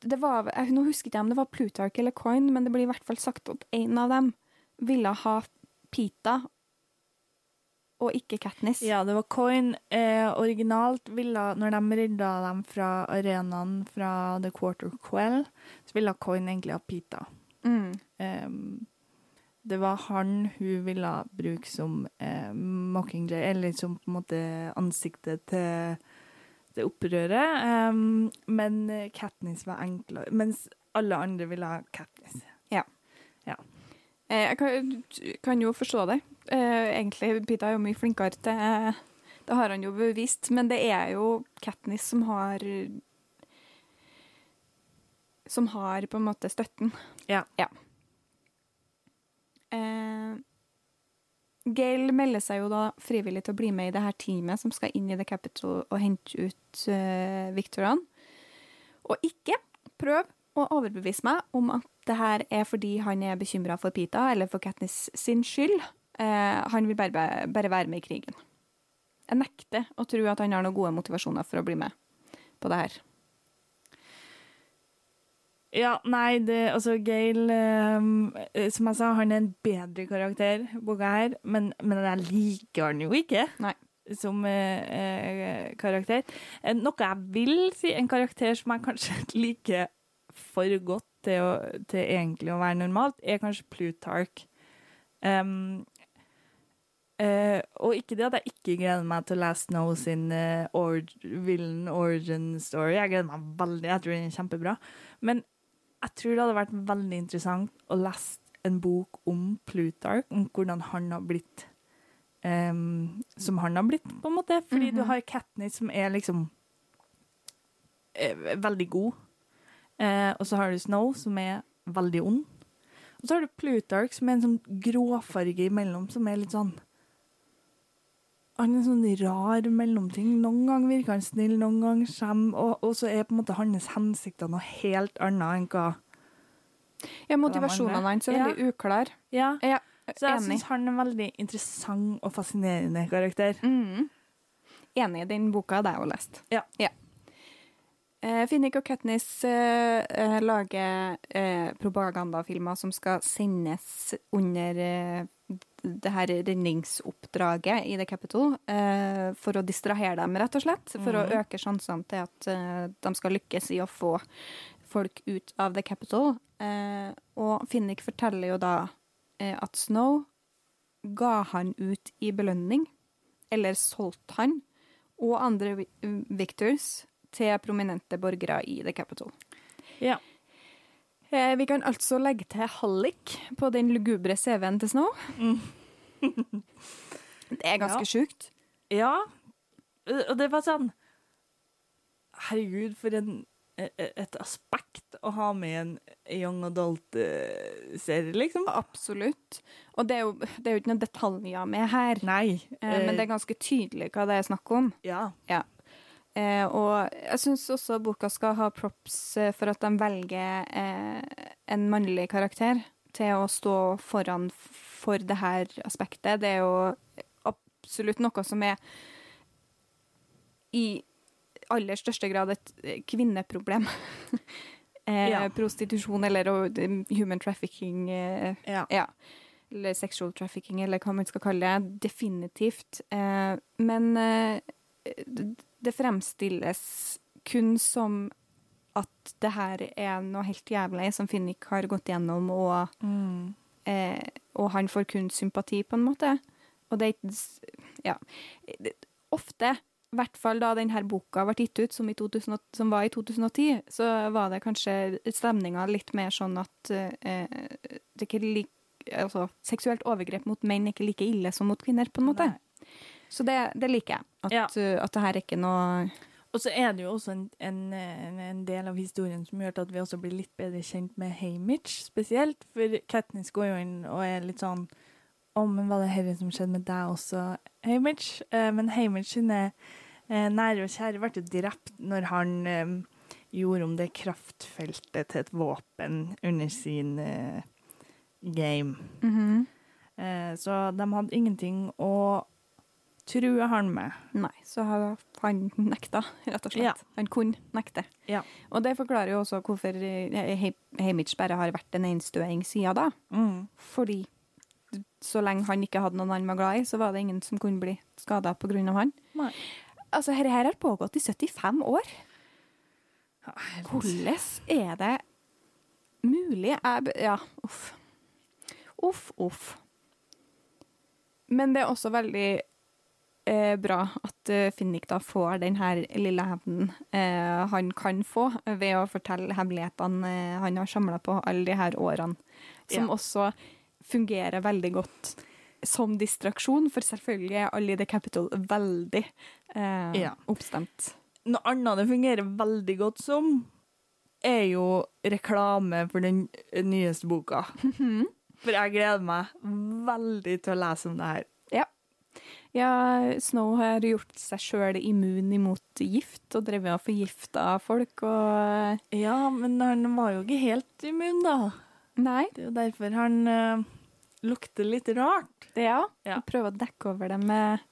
det var, jeg- Nå husker ikke om det var Plutarch eller Coin, men det blir i hvert fall sagt at en av dem ville ha Pita og ikke Katniss. Ja, det var Coin. Eh, originalt ville, når de rydda dem fra arenaen fra The Quarter Quell, så ville Coin egentlig ha Pita. Mm. Em, det var han hun ville bruke som eh, Mockingjay, eller som på en måte ansiktet til det opprøret. Um, men eh, Katniss var enklere, mens alle andre ville ha Katniss. Eh, Jeg kan, kan jo forstå det. Eh, egentlig, Pita er jo mye flinkere til Det har han jo bevist, men det er jo Katniss som har Som har på en måte støtten. Ja. Ja. Eh, Gail melder seg jo da frivillig til å bli med i det her teamet som skal inn i The Capital og hente ut uh, Victorene. Og ikke prøv å overbevise meg om at det her er fordi han er bekymra for Pita, eller for Katniss sin skyld. Eh, han vil bare, bare være med i krigen. Jeg nekter å tro at han har noen gode motivasjoner for å bli med på det her. Ja, nei, det, altså Gail eh, Som jeg sa, han er en bedre karakter boka her, men, men jeg liker han jo ikke Nei. som eh, eh, karakter. Noe jeg vil si, en karakter som jeg kanskje liker for godt til, å, til egentlig å være normalt, er kanskje Plutarch. Um, eh, og ikke det at jeg ikke gleder meg til å lese Snow sin eh, or villain origin story. Jeg gleder meg veldig, jeg tror den er kjempebra. Men jeg tror det hadde vært veldig interessant å lese en bok om Plutarch, om hvordan han har blitt um, Som han har blitt, på en måte. Fordi du har Katniss, som er liksom er veldig god. uh, og så har du Snow, som er veldig ond. Og så har du Plutarch, som er en sånn gråfarge imellom, som er litt sånn Han er en sånn rar mellomting. Noen ganger virker han snill, noen ganger skjem, og, og så er på en måte hans hensikter noe helt annet enn hva Ja, motivasjonene hans er veldig uklare. Ja. Ja, Så jeg syns han er en veldig interessant og fascinerende karakter. Mm. Enig i den boka det jeg jo lest. Ja. Eh, Finnick og Katniss eh, eh, lager eh, propagandafilmer som skal sendes under eh, det her redningsoppdraget i The Capital, eh, for å distrahere dem, rett og slett. For å øke sjansene til at eh, de skal lykkes i å få folk ut av The Capital. Eh, og Finnick forteller jo da eh, at Snow ga han ut i belønning, eller solgte han, og andre vi- victors til prominente borgere i The Capital. Ja. Eh, vi kan altså legge til hallik på den lugubre CV-en til Snow. det er ganske Ja. sjukt. Ja, og det var sånn Herregud, for en, e- e- et aspekt å ha med en young adult-serie, liksom. Absolutt. Og det er, jo, det er jo ikke noen detaljer med her, Nei. eh, men det er ganske tydelig hva det er snakk om. Ja. Ja. Eh, og jeg syns også boka skal ha props eh, for at de velger eh, en mannlig karakter til å stå foran for det her aspektet. Det er jo absolutt noe som er i aller største grad et eh, kvinneproblem. eh, Ja. Prostitusjon eller eh, human trafficking. Ja. ja. Eller sexual trafficking, eller hva man skal kalle det. Definitivt. Eh, men det, fremstilles kun som at det her er noe helt jævlig som Finnick har gått gjennom, og, Mm. eh, og han får kun sympati, på en måte. Og det er Ja. Ofte, i hvert fall da denne boka ble gitt ut, som, i 2000, som var i 2010, så var det kanskje stemninga litt mer sånn at eh, det ikke like altså, seksuelt overgrep mot menn er ikke like ille som mot kvinner, på en måte. Nei. Så det, det liker jeg. At, Ja. uh, at det her er ikke noe Og så er det jo også en, en, en, del av historien som gjør at vi også blir litt bedre kjent med Hamish spesielt. For Katniss går jo inn og er litt sånn Å, men var det dette som skjedde med deg også, Hamish? Eh, men Hamish sine eh, nære og kjære ble jo drept når han eh, gjorde om det kraftfeltet til et våpen under sin eh, game. Eh, så de hadde ingenting å true han med. Nei, så han nekta, rett og slett. Ja. Han kunne nekte. Ja. Og det forklarer jo også hvorfor Heimich bare har vært en enstøing siden da. Mm. Fordi så lenge han ikke hadde noen han var glad i, så var det ingen som kunne bli skada pga. han. Nei. Altså, dette her har pågått i 75 år. Hvordan er det mulig? Jeg, ja, uff. Uff, uff. Men det er også veldig eh, bra at eh, Finnick da får den her lille hevnen eh, han kan få ved å fortelle hemmelighetene eh, han har samla på alle de her årene. Som Ja. også fungerer veldig godt som distraksjon, for selvfølgelig er alle i The Capital veldig eh, Ja. oppstemt. Noe annet det fungerer veldig godt som, er jo reklame for den nyeste boka. For jeg gleder meg veldig til å lese om det her. Ja. Ja, Snow har gjort seg sjøl immun imot gift og drevet og forgifta folk og Ja, men han var jo ikke helt immun, da. Nei. Det er jo derfor han uh, lukter litt rart. Ja. Ja. Og prøve å dekke over det med,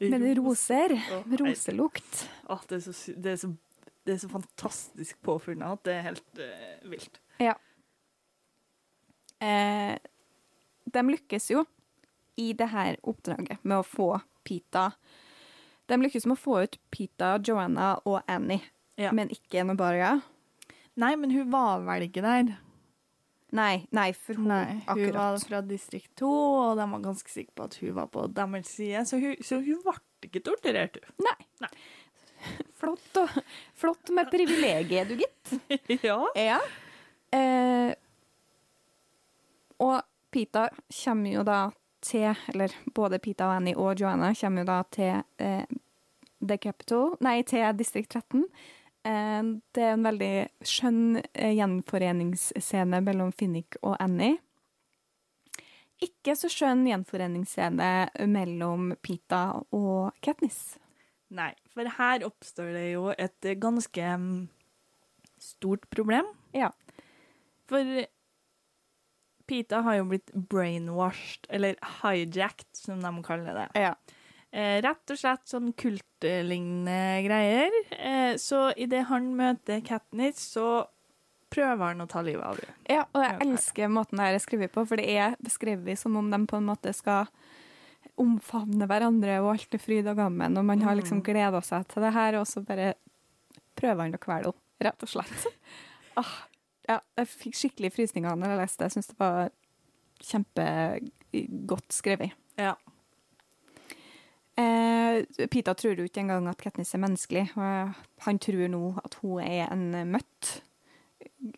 med roser. Roselukt. Å, det, er så, det, så, det er så fantastisk påfunnet at det er helt uh, vilt. Eh, de lykkes jo i det her oppdraget med å få Pita De lykkes med å få ut Pita, Joanna og Annie, Ja. men ikke Nobaria. Nei, men hun var vel ikke der. Nei, nei, for hun Nei, hun var fra distrikt 2, og de var ganske sikre på at hun var på deres side, så hun, så hun ble ikke torturert, hun. Nei. Nei. Flott, og, flott med privilegiet, du, gitt. ja. Ja. Eh, og Pita kommer jo da til Eller både Pita og Annie og Joanna kommer jo da til eh, The Capital Nei, til Distrikt 13. Eh, det er en veldig skjønn eh, gjenforeningsscene mellom Finnick og Annie. Ikke så skjønn gjenforeningsscene mellom Pita og Katniss. Nei, for her oppstår det jo et ganske mm, stort problem. Ja. For Pita har jo blitt brainwashed, eller hijacked, som de kaller det. ja. Eh, rett og slett sånn kultlignende greier. Eh, så idet han møter Katniss, så prøver han å ta livet av henne. Ja, og jeg elsker måten det her er skrevet på, for det er beskrevet som om de på en måte skal omfavne hverandre, og alt er fryd og gammen, og man har liksom Mm. gleda seg til det her, og så bare prøver han å kvele henne, rett og slett. ah, ja, jeg fikk skikkelig frysninger når jeg leste det. Jeg syns det var kjempegodt skrevet. Ja. Eh, Pita tror jo ikke engang at Katniss er menneskelig. Han tror nå at hun er en møtt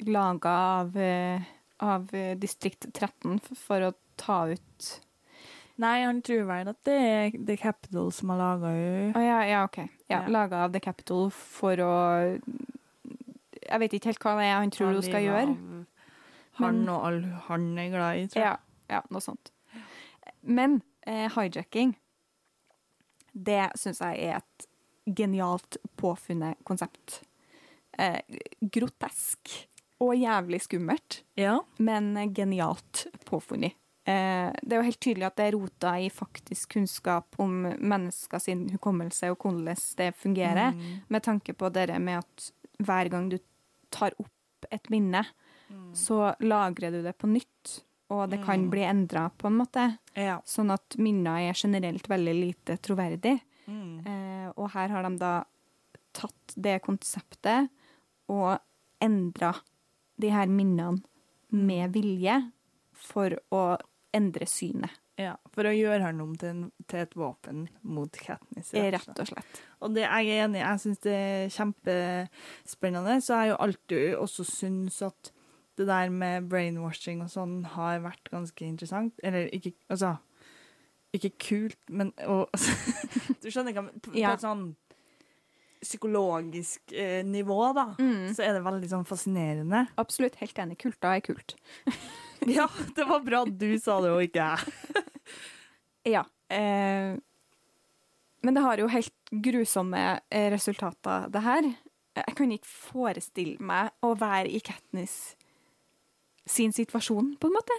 laga av, eh, av distrikt 13 f- for å ta ut Nei, han tror vel at det er The Capital som har laga henne. Ah, ja, ja, OK. Ja, Ja. Laga av The Capital for å Jeg vet ikke helt hva det er han tror hun skal gjøre. Han Men- og alle han er glad i, tror jeg. Ja, ja noe sånt. Men eh, hijacking, det syns jeg er et genialt påfunnet konsept. Eh, grotesk og jævlig skummelt, Ja. men genialt påfunnet. Eh, det er jo helt tydelig at det er rota i faktisk kunnskap om mennesker sin hukommelse og hvordan det fungerer, Mm. med tanke på det med at hver gang du tar opp et minne, Mm. så lagrer du det på nytt, og det kan Mm. bli endra på en måte. Ja. Sånn at minner er generelt veldig lite troverdig. Mm. Eh, og her har de da tatt det konseptet og endra de her minnene med vilje for å endre synet, ja. For å gjøre han om til, en, til et våpen mot Katniss. rett og slett. Og det jeg er enig i. Jeg syns det er kjempespennende. Så jeg har jo alltid også syns at det der med brainwashing og sånn har vært ganske interessant. Eller ikke Altså, ikke kult, men og, Du skjønner hva På, Ja. på et sånn psykologisk eh, nivå, da, Mm. så er det veldig sånn fascinerende. Absolutt helt enig. Kulta er kult. Ja, det var bra du sa det, og ikke jeg. Ja. Eh, men det har jo helt grusomme eh, resultater, det her. Jeg kan ikke forestille meg å være i Katniss sin situasjon, på en måte.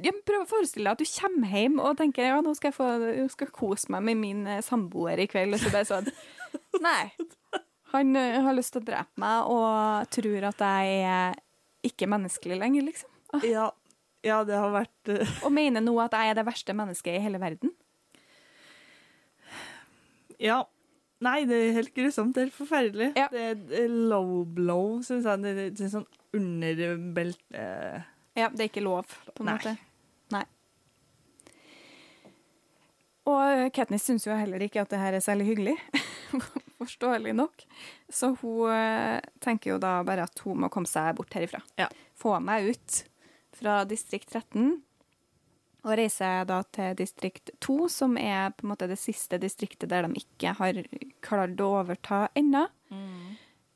Jeg prøver å forestille deg at du kommer hjem og tenker ja, nå skal jeg få, skal kose meg med min eh, samboer i kveld, og så bare sånn Nei. Han eh, har lyst til å drepe meg og tror at jeg er ikke menneskelig lenger, liksom. Ja, ja det har vært uh... Og mener nå at jeg er det verste mennesket i hele verden. Ja. Nei, det er helt grusomt. Det er forferdelig. Ja. Det er low blow, syns jeg. Det er, det er sånn underbelte eh, Ja, det er ikke lov, på en Nei. måte. Nei. Og Katniss syns jo heller ikke at det her er særlig hyggelig. Forståelig nok. Så hun eh, tenker jo da bare at hun må komme seg bort herifra. Ja. Få meg ut fra distrikt 13. Og reiser da til distrikt 2, som er på en måte det siste distriktet der de ikke har klart å overta ennå.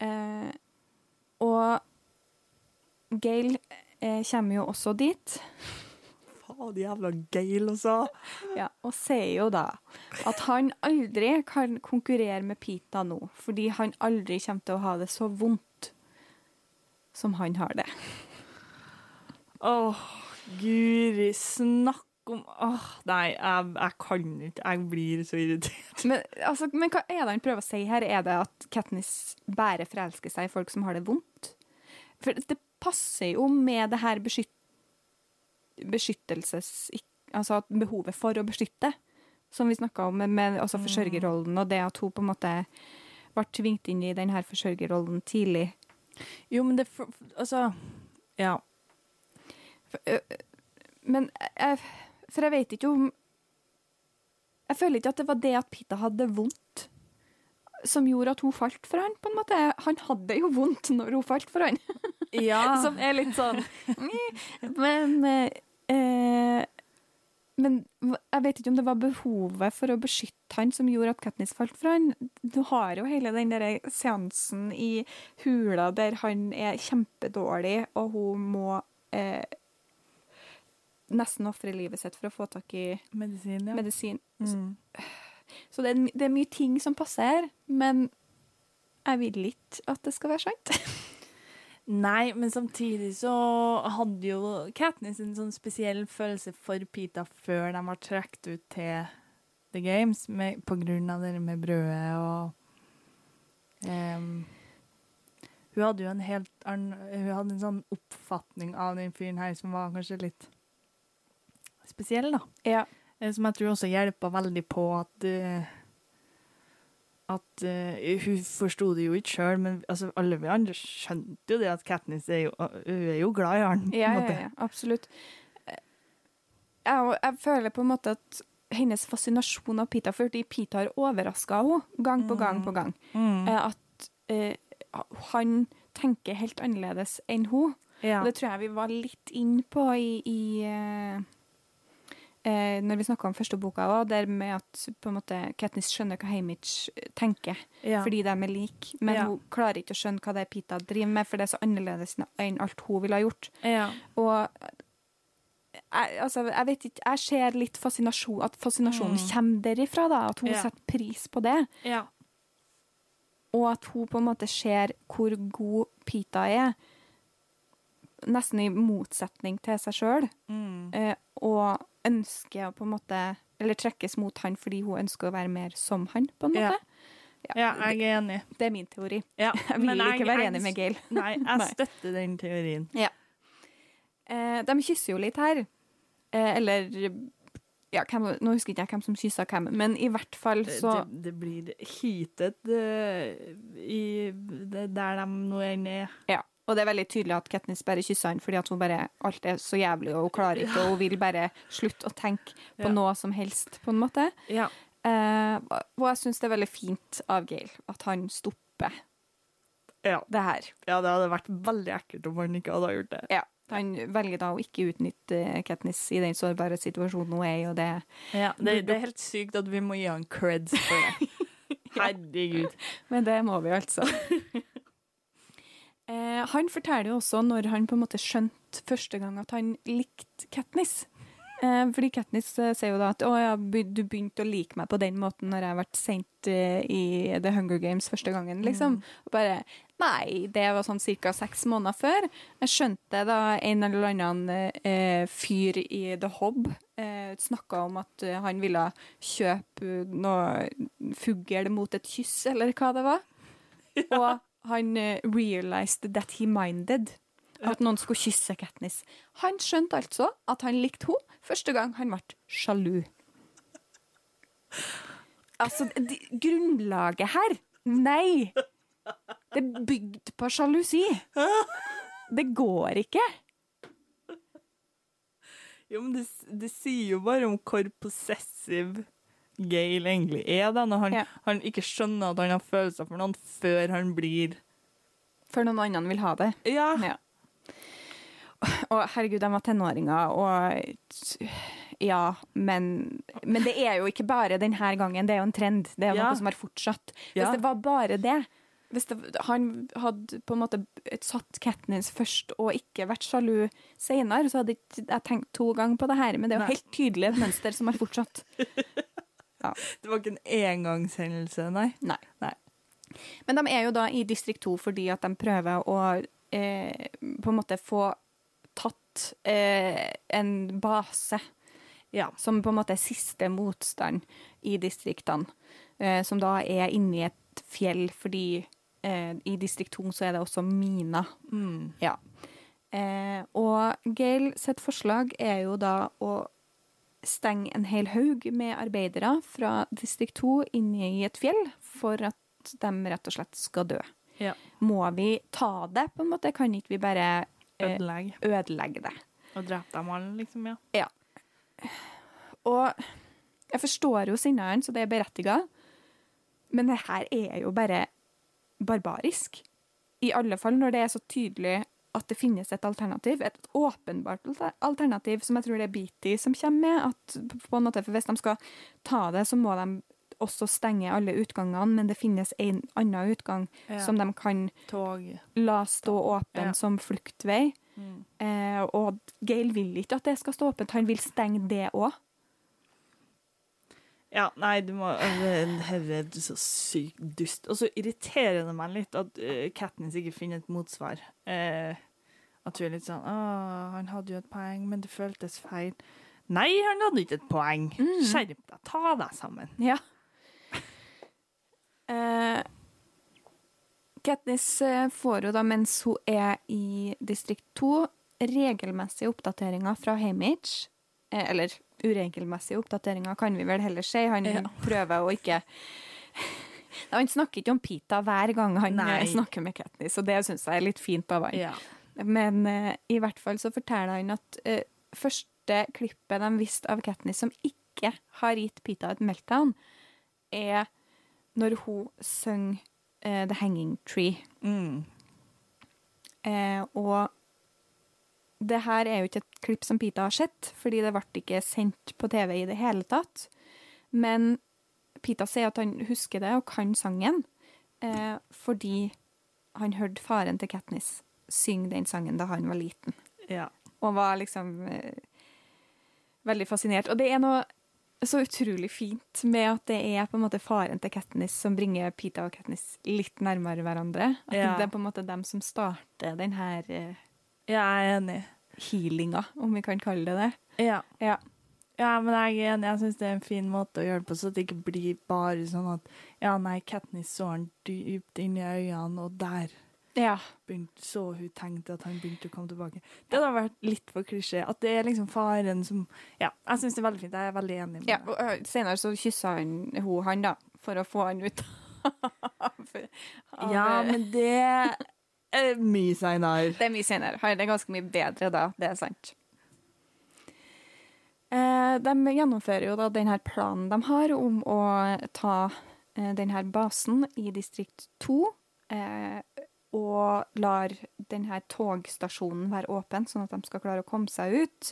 Eh, og Gail eh, kommer jo også dit. faen jævla Gail, altså. Ja, og sier jo da at han aldri kan konkurrere med Pita nå, fordi han aldri kommer til å ha det så vondt som han har det. Åh, guri, snakk om Åh, nei, jeg, jeg kan ikke. Jeg blir så irritert. Men, altså, men hva er det han prøver å si her? Er det at Katniss bare forelsker seg i folk som har det vondt? For det passer jo med det her beskytt, beskyttelses... Altså behovet for å beskytte, som vi snakka om med, altså forsørgerrollen, og det at hun på en måte ble tvingt inn i denne forsørgerrollen tidlig. Jo, men det Altså, ja. Ø, men jeg, for jeg vet ikke om Jeg føler ikke at det var det at Pita hadde vondt som gjorde at hun falt for han, på en måte. Han hadde jo vondt når hun falt for han. Ja. som er litt sånn Men eh, Men jeg vet ikke om det var behovet for å beskytte han som gjorde at Katniss falt for han. Du har jo hele den der seansen i hula der han er kjempedårlig, og hun må eh, nesten ofre livet sitt for å få tak i Medisin, ja. medisin. Mm. Så det er, det er mye ting som passer men jeg vil ikke at det skal være sant. Nei, men samtidig så hadde jo Katniss en sånn spesiell følelse for Pita før de var trukket ut til The Games, med, på grunn av det med brødet og um, Hun hadde jo en helt annen Hun hadde en sånn oppfatning av den fyren her som var kanskje litt spesiell, da. Ja. Eh, Som jeg tror også hjelpa veldig på at uh, At uh, hun forsto det jo ikke sjøl, men altså, alle vi andre skjønte jo det at Katniss er jo, hun er jo glad i han. Ja, ja, ja, absolutt. Jeg, jeg føler på en måte at hennes fascinasjon av Pita, fordi Pita har overraska henne gang på gang på gang. Mm. Eh, At han tenker helt annerledes enn hun. Ja. Og det tror jeg vi var litt inn på i, i eh, eh, når vi snakka om første boka òg, det med at på en måte Katniss skjønner hva Hamish tenker, Ja. fordi de er like. Men Ja. hun klarer ikke å skjønne hva det er Pita driver med, for det er så annerledes enn alt hun ville ha gjort. ja. Og jeg, altså, jeg vet ikke, jeg ser litt fascinasjon, at fascinasjonen Mm. kommer derifra, da, at hun setter pris på det. ja. Og at hun på en måte ser hvor god Pita er, nesten i motsetning til seg sjøl, Mm. eh, og ønsker å på en måte Eller trekkes mot han fordi hun ønsker å være mer som han, på en Ja. måte. ja, jeg er enig. Det, det er min teori. Ja. Jeg vil men ikke være enig med Gail. Nei, jeg støtter den teorien. Eh, de kysser jo litt her. Eh, eller ja, hvem, Nå husker ikke jeg hvem som kyssa hvem, men i hvert fall så Det, det blir heated uh, i det, der de nå enn er. Ja. Og det er veldig tydelig at Katniss bare kysser han fordi at hun bare alt er så jævlig, og hun klarer ikke, og hun vil bare slutte å tenke på Ja. noe som helst, på en måte. Ja. Eh, og jeg syns det er veldig fint av Gail at han stopper Ja. det her. ja, det hadde vært veldig ekkelt om han ikke hadde gjort det. Ja. Han velger da å ikke utnytte Katniss i den sårbare situasjonen hun er i, og det Ja, det, det er helt sykt at vi må gi han creds for det. Herregud. Men det må vi altså. eh, han forteller jo også når han på en måte skjønte første gang at han likte Katniss. Eh, fordi Katniss eh, sier jo da at å, ja, du begynte å like meg på den måten når jeg ble sendt eh, i The Hunger Games første gangen, liksom. Og bare Nei, det var sånn ca. seks måneder før. Jeg skjønte da en eller annen eh, fyr i The Hob eh, snakka om at eh, han ville kjøpe noe fugl mot et kyss, eller hva det var. Og han eh, realized that he minded. At noen skulle kysse Katniss. Han skjønte altså at han likte henne første gang han ble sjalu. Altså, de, grunnlaget her Nei! Det er bygd på sjalusi. Det går ikke. Jo, men det, det sier jo bare om hvor possessive Gail egentlig er, da, når han, Ja. han ikke skjønner at han har følelser for noen før han blir Før noen andre vil ha det. Ja. Ja. Og herregud, de var tenåringer, og ja, men, men det er jo ikke bare denne gangen, det er jo en trend. Det er jo Ja. noe som har fortsatt. Hvis det var bare det, hvis det, han hadde på en måte satt Katniss først og ikke vært sjalu senere, så hadde jeg tenkt to ganger på det her. Men det er jo Nei. helt tydelig et mønster som har fortsatt. Det var ikke en engangshendelse, nei. Nei. Nei. Men de er jo da i distrikt 2 fordi at de prøver å eh, på en måte få tatt eh, en base Ja. som på en måte er siste motstand i distriktene, eh, som da er inni et fjell, fordi eh, i distrikt 2 så er det også miner. Mm. Ja. Eh, og Gail sitt forslag er jo da å stenge en hel haug med arbeidere fra distrikt 2 inne i et fjell for at de rett og slett skal dø. Ja. Må vi ta det, på en måte? Kan ikke vi bare eh, Ødelegge. ødelegge det? Og drepe dem alle, liksom, ja. Og jeg forstår jo sinnet hans, og det er berettiga, men det her er jo bare barbarisk. I alle fall når det er så tydelig at det finnes et alternativ. Et åpenbart alternativ som jeg tror det er Beatty som kommer med. At på en måte, for Hvis de skal ta det, så må de også stenge alle utgangene, men det finnes en annen utgang ja. som de kan Tog. la stå åpen Ja. som fluktvei. Mm. Eh, og Gail vil ikke at det skal stå åpent, han vil stenge det òg. Ja, nei, du må Herre, du er så sykt dust. Og så irriterer det meg litt at uh, Katniss ikke finner et motsvar. Uh, at hun er litt sånn Å, han hadde jo et poeng, men det føltes feil. Nei, han hadde ikke et poeng. Mm. Skjerp deg, ta deg sammen. Ja. Uh, Katniss eh, får jo da, mens hun er i distrikt 2, regelmessige oppdateringer fra Hamish. Eller uregelmessige oppdateringer, kan vi vel heller si. Han Ja. prøver å ikke Han snakker ikke om Pita hver gang han Nei. eh, snakker med Katniss, og det syns jeg er litt fint av han. Ja. Men uh, i hvert fall så forteller han at uh, første klippet de visste av Katniss som ikke har gitt Pita et meltdown, er når hun synger uh, The Hanging Tree. Mm. Og det her er jo ikke et klipp som Pita har sett, fordi det ble ikke sendt på TV i det hele tatt. Men Pita sier at han husker det og kan sangen, eh, fordi han hørte faren til Katniss synge den sangen da han var liten. ja. Og var liksom eh, veldig fascinert. Og det er noe så utrolig fint med at det er på en måte faren til Katniss som bringer Pita og Katniss litt nærmere hverandre. At Ja. det er på en måte dem som starter den her eh, Jeg er enig. healinga, om vi kan kalle det det. Ja. Ja. Ja, men jeg er enig. Jeg syns det er en fin måte å gjøre det på, så det ikke blir bare sånn at ja, nei, Katniss så han dypt inn i øynene, og der Ja. begynte, så hun tenkte at han begynte å komme tilbake. Det hadde vært litt for klisjé. At det er liksom faren som Ja, jeg syns det er veldig fint. Jeg er veldig enig med ja deg. og senere så kyssa hun han, da, for å få han ut av, av Ja, men det er mye seinere. Det er mye senere. Han er ganske mye bedre da, det er sant. Eh, de gjennomfører jo da denne planen de har om å ta eh, denne basen i distrikt 2, eh, og lar denne togstasjonen være åpen, sånn at de skal klare å komme seg ut.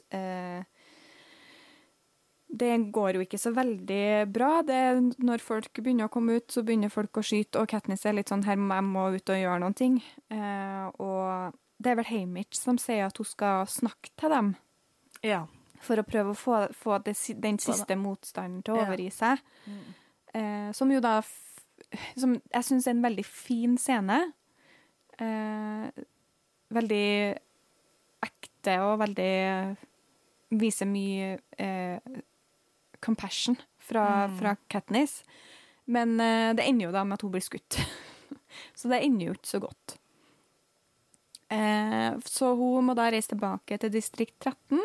Det går jo ikke så veldig bra. Det, når folk begynner å komme ut, så begynner folk å skyte, og Katniss er litt sånn her jeg må ut og gjøre noen ting. Eh, og det er vel Hamish som sier at hun skal snakke til dem Ja. for å prøve å få, få det, den siste motstanden til å overgi seg. Mm. Eh, som jo da Som jeg syns er en veldig fin scene. Eh, veldig ekte og veldig Viser mye eh, compassion fra, Mm. fra Katniss. Men uh, det ender jo da med at hun blir skutt. så det ender jo ikke så godt. Uh, så hun må da reise tilbake til distrikt 13.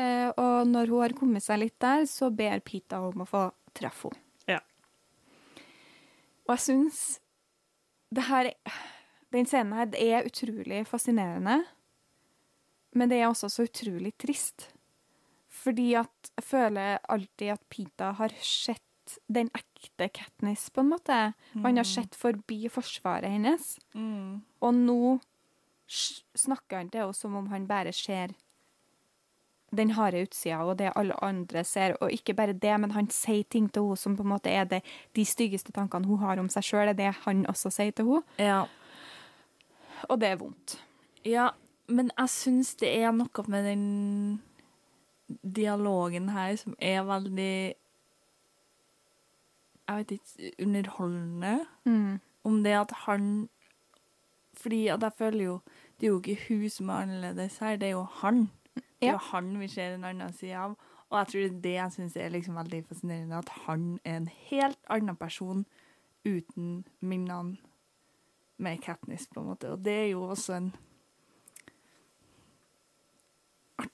Uh, og når hun har kommet seg litt der, så ber Pita om å få treffe henne. Ja. Og jeg syns det her Den scenen her det er utrolig fascinerende, men det er også så utrolig trist. Fordi at jeg føler alltid at Pita har sett den ekte Katniss, på en måte. Mm. han har sett forbi forsvaret hennes. Mm. Og nå snakker han til henne som om han bare ser den harde utsida og det alle andre ser. Og ikke bare det, men han sier ting til henne som på en måte er det, de styggeste tankene hun har om seg sjøl, er det han også sier til henne. Ja. Og det er vondt. ja, men jeg syns det er noe med den dialogen her som er veldig Jeg vet ikke Underholdende. Om det at han Fordi at jeg føler jo Det er jo ikke hun som er annerledes her, det er jo han. Det er jo han vi ser en annen side av. Og jeg tror det er det jeg syns er liksom veldig fascinerende, at han er en helt annen person uten minnene med Katniss, på en måte. Og det er jo også en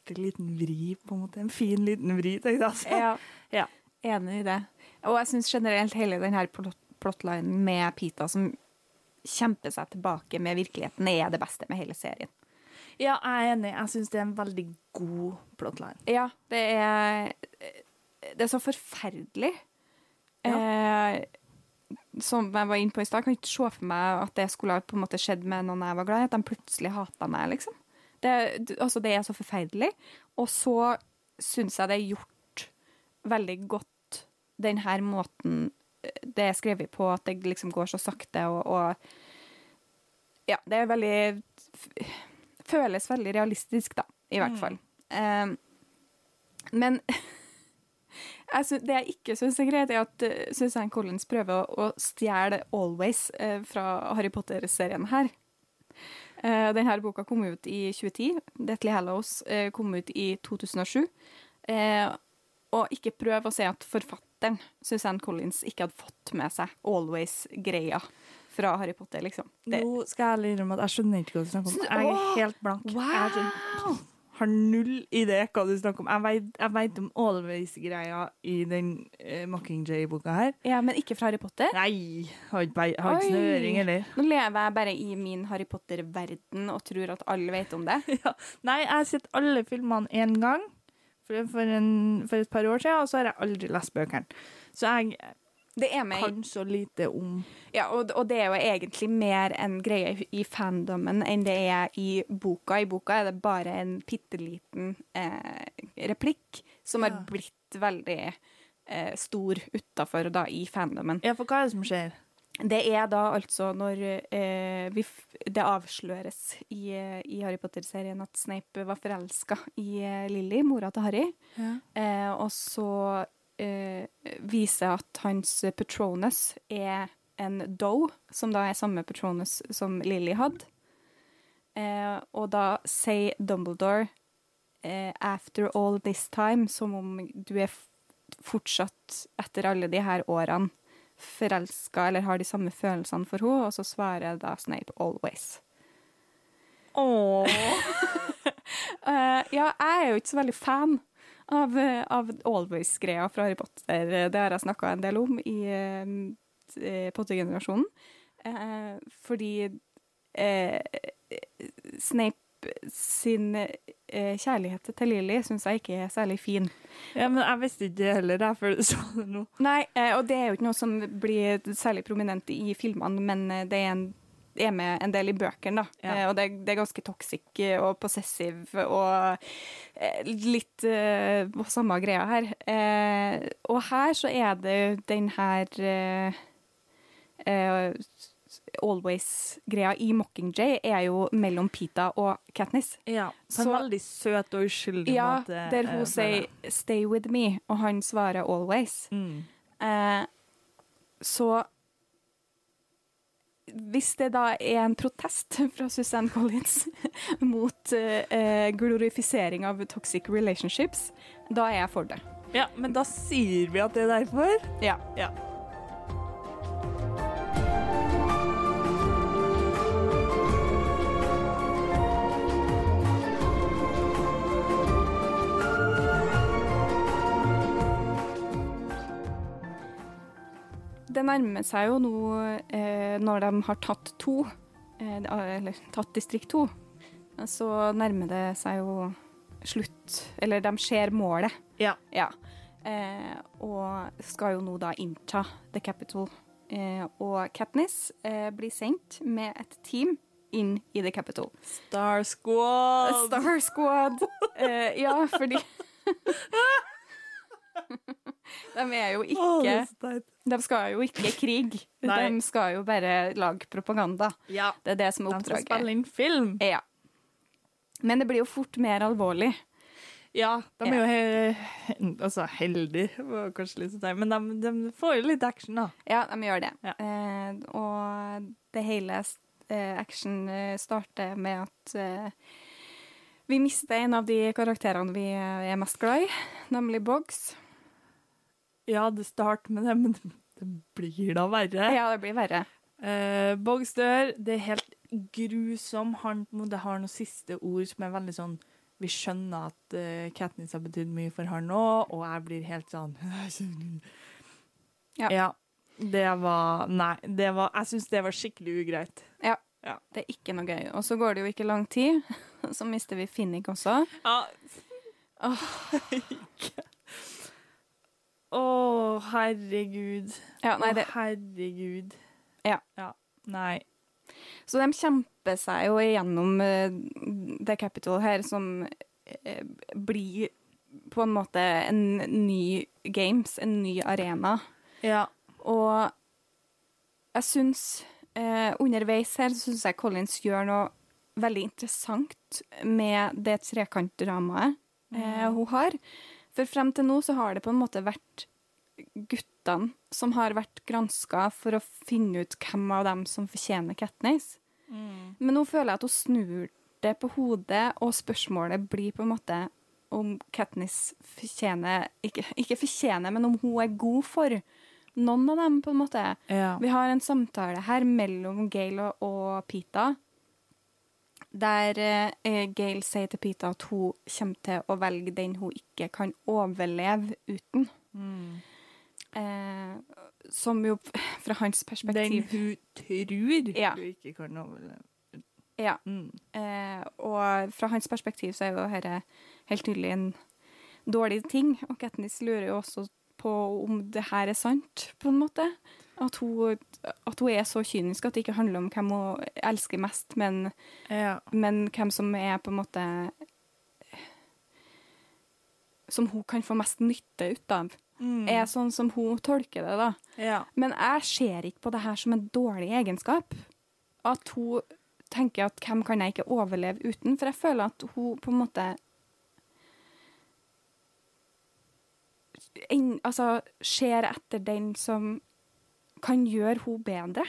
artig liten vri, på en måte. En fin liten vri, tenkte jeg. Altså. Ja. Ja. Enig i det. Og jeg syns generelt hele denne plot plotlinen med Pita som kjemper seg tilbake med virkeligheten, er det beste med hele serien. Ja, jeg er enig. Jeg syns det er en veldig god plotline. Ja, det er Det er så forferdelig. Eh, som jeg var inne på i stad, kan ikke se for meg at det skulle på en måte skjedd med noen jeg var glad i. At de plutselig hata meg, liksom. Det, altså, det er så forferdelig. Og så syns jeg det er gjort veldig godt den her måten eh, det er skrevet på, at det liksom går så sakte og, og Ja, det er veldig Føles veldig realistisk, da, i hvert Mm. fall. Eh, men jeg sy- det jeg ikke syns er greit, er at Suzanne Collins prøver å, å stjele Always eh, fra Harry Potter-serien her. Uh, denne boka kom ut i 2010. Deathly Hallows eh, kom ut i 2007. Eh, og ikke prøv å si at forfatteren, Suzanne Collins, ikke hadde fått med seg Always-greia fra Harry Potter, liksom. Det, Nå skal jeg ærlig innrømme at jeg skjønner ikke hva du snakker om. Jeg er helt blank. Wow! Har- null idé hva du snakker om. Jeg vet om Always-greia i den uh, Mockingjay-boka her. ja, men ikke fra Harry Potter. Nei, har ikke, har ikke snøring, eller? Nå lever jeg bare i min Harry Potter-verden og tror at alle vet om det. Nei, jeg har sett alle filmene én gang for, for, en, for et par år siden, og så har jeg aldri lest bøkene. Så jeg Det er med kan så lite om Ja, og, og det er jo egentlig mer en greie i fandomen enn det er i boka. I boka er det bare en bitte liten eh, replikk som Ja. har blitt veldig eh, stor utafor da i fandomen. Ja, for hva er det som skjer? Det er da altså når eh, vi det avsløres i, i Harry Potter-serien at Snape var forelska i eh, Lily, mora til Harry. Eh, og så viser at hans Patronus er en doe, som da er samme Patronus som Lily hadde. Eh, og da sier Dumbledore eh, 'after all this time', som om du er fortsatt, etter alle de her årene, forelska eller har de samme følelsene for henne, og så svarer da Snape 'always'. Åh. Eh, ja, jeg er jo ikke så veldig fan av, eh, av Always-greia fra Harry Potter. Det har jeg snakka en del om i eh, Potter-generasjonen. Eh, fordi eh, Snape sin eh, kjærlighet til Lily syns jeg ikke er særlig fin. Ja, men jeg visste ikke det heller, jeg før du sa det nå. Nei, eh, og det er jo ikke noe som blir særlig prominent i filmene, men eh, det er, en, er med en del i bøkene, da. Ja. Eh, og det, det er ganske toxic eh, og possessiv og eh, litt eh, samme greia her. Eh, og her så er det den her eh, eh, Always-greia i Mockingjay er jo mellom Pita og Katniss. Ja, på en Så- veldig søt og uskyldig Ja, måte. der eh, hun sier 'stay with me', og han svarer 'always'. mm. Eh, så hvis det da er en protest fra Susanne Collins mot eh, glorifisering av toxic relationships, da er jeg for det. Ja, men da sier vi at det er derfor. Ja. Ja. Det nærmer seg jo nå, eh, når de har tatt to, eh, eller tatt distrikt to, så nærmer det seg jo slutt, eller de ser målet. Ja. Ja. Eh, og skal jo nå da innta The Capital. Eh, og Katniss eh, blir sendt med et team inn i The Capital. Star Squad! Star Squad. Eh, ja, fordi De er jo ikke. De skal jo ikke krig. Nei. De skal jo bare lage propaganda. Ja. Det er det som er oppdraget. De skal spille inn film. Ja. Men det blir jo fort mer alvorlig. Ja, de er jo he altså, heldige, kanskje litt sånn, men de, de får jo litt action, da. Ja, de gjør det. Ja. Eh, og det hele eh, action eh, starter med at eh, vi mister en av de karakterene vi eh, er mest glad i, nemlig Boggs. Ja, det starter med det, men det, blir da verre. Ja, det blir verre. Eh, Boggs dør. Det er helt grusom. Han det har noen siste ord som er veldig sånn Vi skjønner at uh, Katniss har betydd mye for han nå, og jeg blir helt sånn Ja. Det var Nei, det var Jeg syns det var skikkelig ugreit. Ja, Det er ikke noe gøy. Og så går det jo ikke lang tid, så mister vi Finnick også. Ja. Åh. Å, herregud. Ja, nei, Å, det, herregud. Ja. ja. Nei. så de kjemper seg jo igjennom uh, The Capital her, som uh, blir på en måte en ny games, en ny arena. Ja. Og jeg syns uh, Underveis her så syns jeg Collins gjør noe veldig interessant med det trekantdramaet eh, hun har. For frem til nå så har det på en måte vært guttene som har vært granska for å finne ut hvem av dem som fortjener Katniss. Men nå føler jeg at hun snur det på hodet, og spørsmålet blir på en måte om Katniss fortjener ikke, ikke fortjener, men om hun er god for noen av dem, på en måte. Ja. Vi har en samtale her mellom Gail og, og Pita, der eh, Gail sier til Pita at hun kommer til å velge den hun ikke kan overleve uten. Mm. Eh, som jo fra hans perspektiv Den hun tror Ja. hun ikke kan overleve. Ja. Mm. Eh, og fra hans perspektiv så er jo dette helt tydelig en dårlig ting. Og Katniss lurer jo også på om det her er sant, på en måte. At hun, at hun er så kynisk at det ikke handler om hvem hun elsker mest, men, Ja. men hvem som er på en måte Som hun kan få mest nytte ut av. Mm. Er sånn som hun tolker det, da. ja. Men jeg ser ikke på det her som en dårlig egenskap. At hun tenker at hvem kan jeg ikke overleve uten? For jeg føler at hun på en måte en, Altså ser etter den som kan gjøre hun bedre.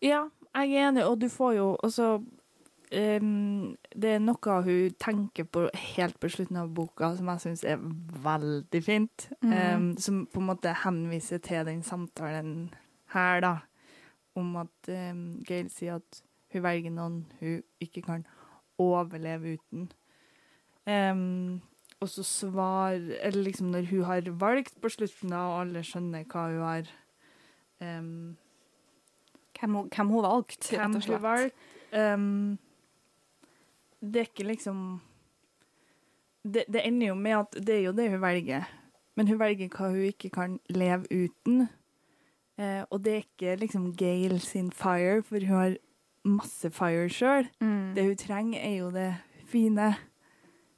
Ja, jeg er enig, og du får jo også um, Det er noe hun tenker på helt på slutten av boka som jeg syns er veldig fint. Mm. Um, som på en måte henviser til den samtalen her, da. Om at um, Gail sier at hun velger noen hun ikke kan overleve uten. Um, og så svar Eller liksom når hun har valgt på slutten, da, og alle skjønner hva hun har ehm, Hvem hun, hvem hun valgte, rett og slett. valgte. Um, det er ikke liksom det, det ender jo med at det er jo det hun velger, men hun velger hva hun ikke kan leve uten. Eh, og det er ikke liksom Gail sin fire, for hun har masse fire sjøl. Mm. Det hun trenger, er jo det fine.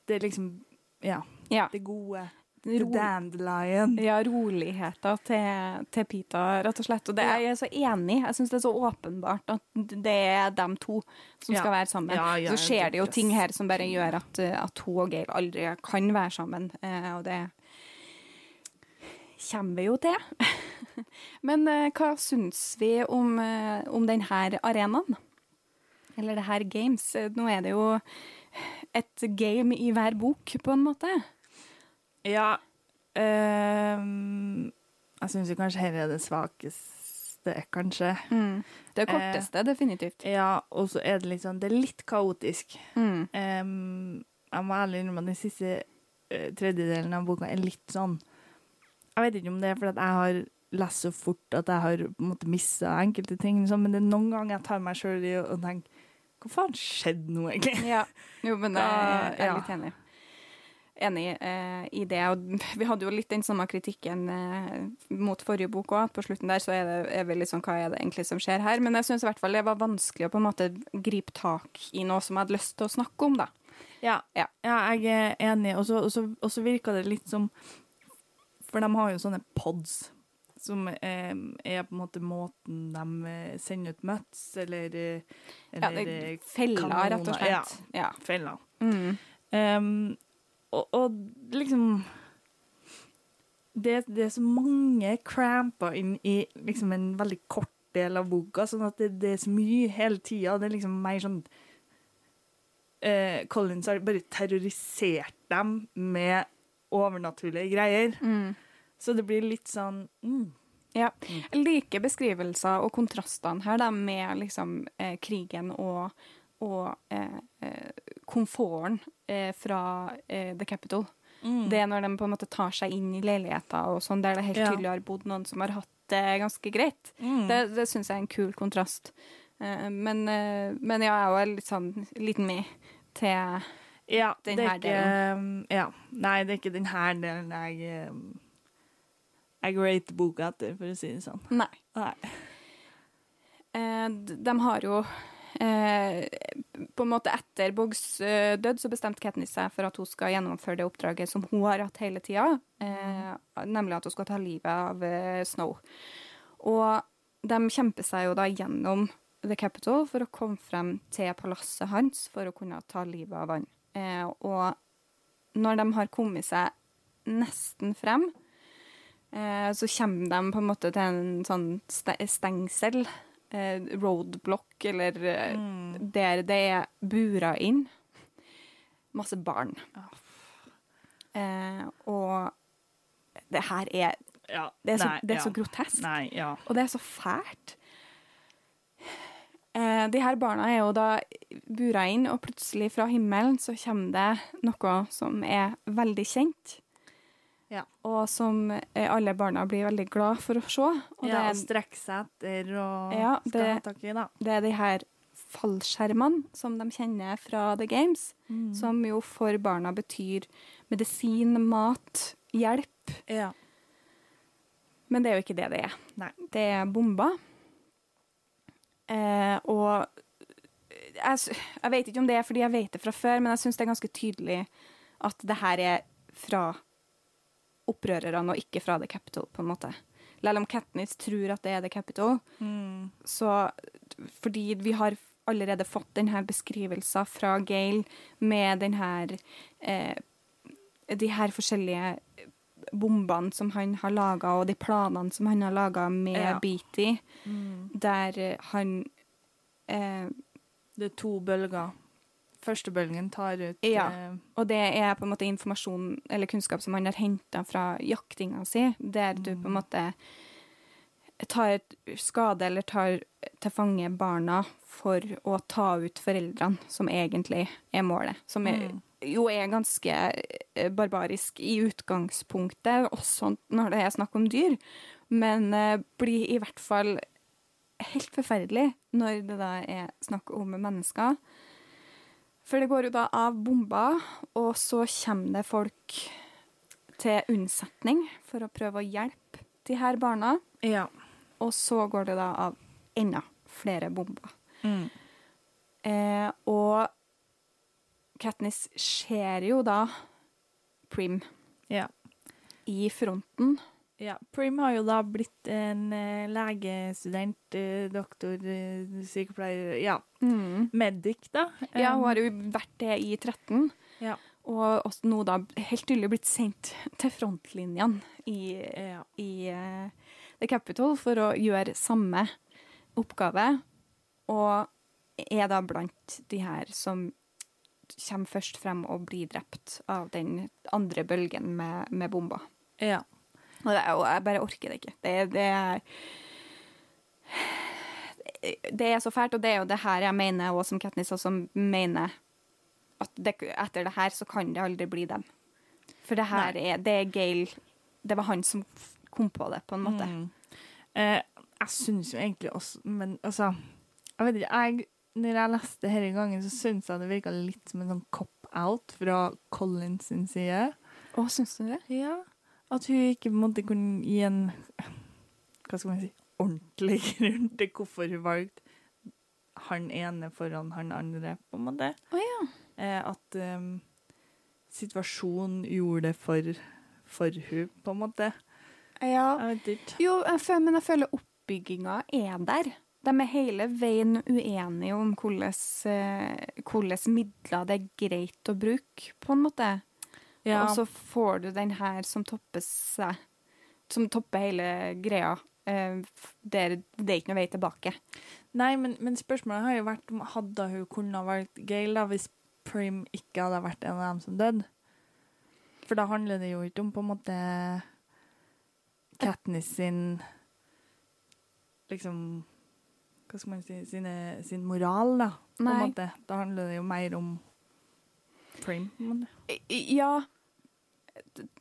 Det er liksom Ja, Ja. det gode. Ro, dandelion. ja, roligheta til, til Pita, rett og slett. Og det, jeg er så enig. Jeg syns det er så åpenbart at det er dem to som Ja. skal være sammen. Ja, ja, så skjer det jo ting her som bare gjør at, at hun og Geir aldri kan være sammen. Eh, og det kommer vi jo til. Men eh, hva syns vi om, uh, om denne arenaen? Eller det her games? Eh, Nå er det jo et game i hver bok, på en måte. Ja. Um, jeg syns kanskje her er det svakeste, kanskje. Mm. Det korteste, definitivt. Ja, og så er det litt sånn Det er litt kaotisk. Mm. Um, jeg må ærlig innrømme at den siste uh, tredjedelen av boka er litt sånn Jeg vet ikke om det er fordi jeg har lest så fort at jeg har på en måte mista enkelte ting, liksom, men det er noen ganger jeg tar meg sjøl i å og tenker Hva faen skjedde nå, egentlig? Ja. Jo, men da er litt enig. Enig eh, i det. Og vi hadde jo litt den samme kritikken eh, mot forrige bok òg. På slutten der så er, det, er vi litt sånn hva er det egentlig som skjer her? Men jeg syns i hvert fall det var vanskelig å på en måte gripe tak i noe som jeg hadde lyst til å snakke om, da. Ja, Ja. jeg er enig. Og så- virker det litt som For de har jo sånne pods. Som eh, er på en måte måten de eh, sender ut møts, eller, eller Ja, det Feller, rett og slett. Ja. Ja. feller. Mm. Um, og, og liksom det, det er så mange cramper inn i liksom en veldig kort del av boka, sånn at det, det er så mye hele tida. Det er liksom mer sånn eh, Collins har bare terrorisert dem med overnaturlige greier. Mm. Så det blir litt sånn mm. Ja. Jeg liker beskrivelser og kontrastene her da, med liksom, eh, krigen og, og eh, eh, komforten eh, fra The Capital. Mm. Det er når de på en måte tar seg inn i leiligheter og sånn, der det helt Ja. tydelig har bodd noen som har hatt det ganske greit. Mm. Det, det syns jeg er en kul kontrast. Eh, men, men ja, jeg er jo litt sånn liten me til ja, den er her ikke, um, Ja. Nei, det er ikke den her delen jeg Jeg rater boka etter, for å si det sånn. Nei. Nei. Eh, de har jo eh, På en måte etter Boggs eh, død så bestemte Katniss seg for at hun skal gjennomføre det oppdraget som hun har hatt hele tida, eh, nemlig at hun skal ta livet av eh, Snow. Og de kjemper seg jo da gjennom The Capital for å komme frem til palasset hans for å kunne ta livet av han. Og når de har kommet seg nesten frem, så kommer de på en måte til en sånn stengsel, roadblock, eller eh, Mm. der det er bura inn masse barn. Eh, og det her er Ja, Det er så, nei, det er ja. så grotesk. Nei, ja. Og det er så fælt. Eh, de her barna er jo da bura inn, og plutselig fra himmelen så kommer det noe som er veldig kjent. Ja. Og som alle barna blir veldig glad for å se. Og ja, det, og strekke seg etter og Ja, det- ha tak i, da. det er de her fallskjermene som de kjenner fra The Games, Mm. som jo for barna betyr medisin, mat, hjelp. Ja. Men det er jo ikke det det er. Nei. Det er bomber. Eh, og jeg, jeg vet ikke om det er fordi jeg vet det fra før, men jeg syns det er ganske tydelig at det her er fra opprørerne og ikke fra The Capital, på en måte. Selv om Katniss tror at det er The Capital, Mm. så fordi vi har allerede fått denne beskrivelsen fra Gale med denne eh, De her forskjellige bombene som han har laga, og de planene som han har laga med Ja. Beatty, Mm. der han eh, Det er to bølger. Første bølgen tar ut Ja. eh, Og det er på en måte informasjon eller kunnskap som han har henta fra jaktinga si, der du på en måte tar skade eller tar til fange barna for å ta ut foreldrene, som egentlig er målet. Som er, Mm. jo er ganske eh, barbarisk i utgangspunktet, også når det er snakk om dyr, men eh, blir i hvert fall helt forferdelig når det da er snakk om mennesker. For det går jo da av bomber, og så kommer det folk til unnsetning for å prøve å hjelpe de her barna. Ja. Og så går det da av enda flere bomber. Mm. Eh, og Katniss ser jo da Prim ja. i fronten. Ja. Prim har jo da blitt en eh, legestudent, eh, doktor, eh, sykepleier Ja, medic, da. Ja, hun Um, har jo vært det i 13. Ja. Og også nå da helt tydelig blitt sendt til frontlinjene i, ja. i uh, The Capital for å gjøre samme oppgave. Og er da blant de her som kommer først frem og blir drept av den andre bølgen med, med bomber. ja. Og det er jeg bare orker det ikke. Det, det er Det er så fælt, og det er jo det her jeg mener, og som Katniss også mener, at det, etter det her så kan det aldri bli dem. For det her er, det er Gale Det var han som kom på det, på en måte. Mm. Eh, jeg syns jo egentlig også Men altså Jeg vet ikke, jeg, når jeg leste denne gangen, så syns jeg det virka litt som en sånn cop out fra Collins sin side. Å, syns du det? Ja. At hun ikke på en måte kunne gi en hva skal man si, ordentlig grunn til hvorfor hun valgte han ene foran han andre, på en måte. Å ja. Eh, at um, situasjonen gjorde det for, for hun, på en måte. ja. Jeg vet ikke. Jo, jeg men jeg føler oppbygginga er der. De er hele veien uenige om eh, hvordan midler det er greit å bruke, på en måte. Ja. Og så får du den her som topper seg, som topper hele greia. Det er, det er ikke noe vei tilbake. Nei, men, men spørsmålet har jo vært om hadde hun kunnet valgt Gail da, hvis Prim ikke hadde vært en av dem som døde. For da handler det jo ikke om på en måte Katniss sin liksom Hva skal man si sine, sin moral, da. På en Nei. måte. Da handler det jo mer om I- Ja,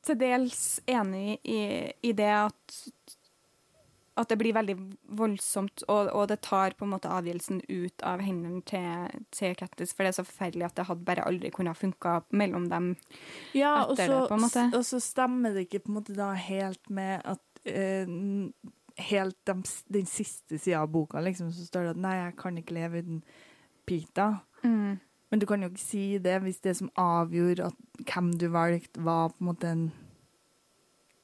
til dels enig i, i det at at det blir veldig voldsomt, og, og det tar på en måte avgjørelsen ut av hendene til, til Kattis. for det er så forferdelig at det hadde bare aldri kunnet funka mellom dem. Ja, og etter så, det, på en måte. og så stemmer det ikke på en måte da helt med at eh, Helt dem- den siste sida av boka, liksom, så står det at nei, jeg kan ikke leve uten Pita. Men du kan jo ikke si det hvis det som avgjorde at hvem du valgte, var på en måte en,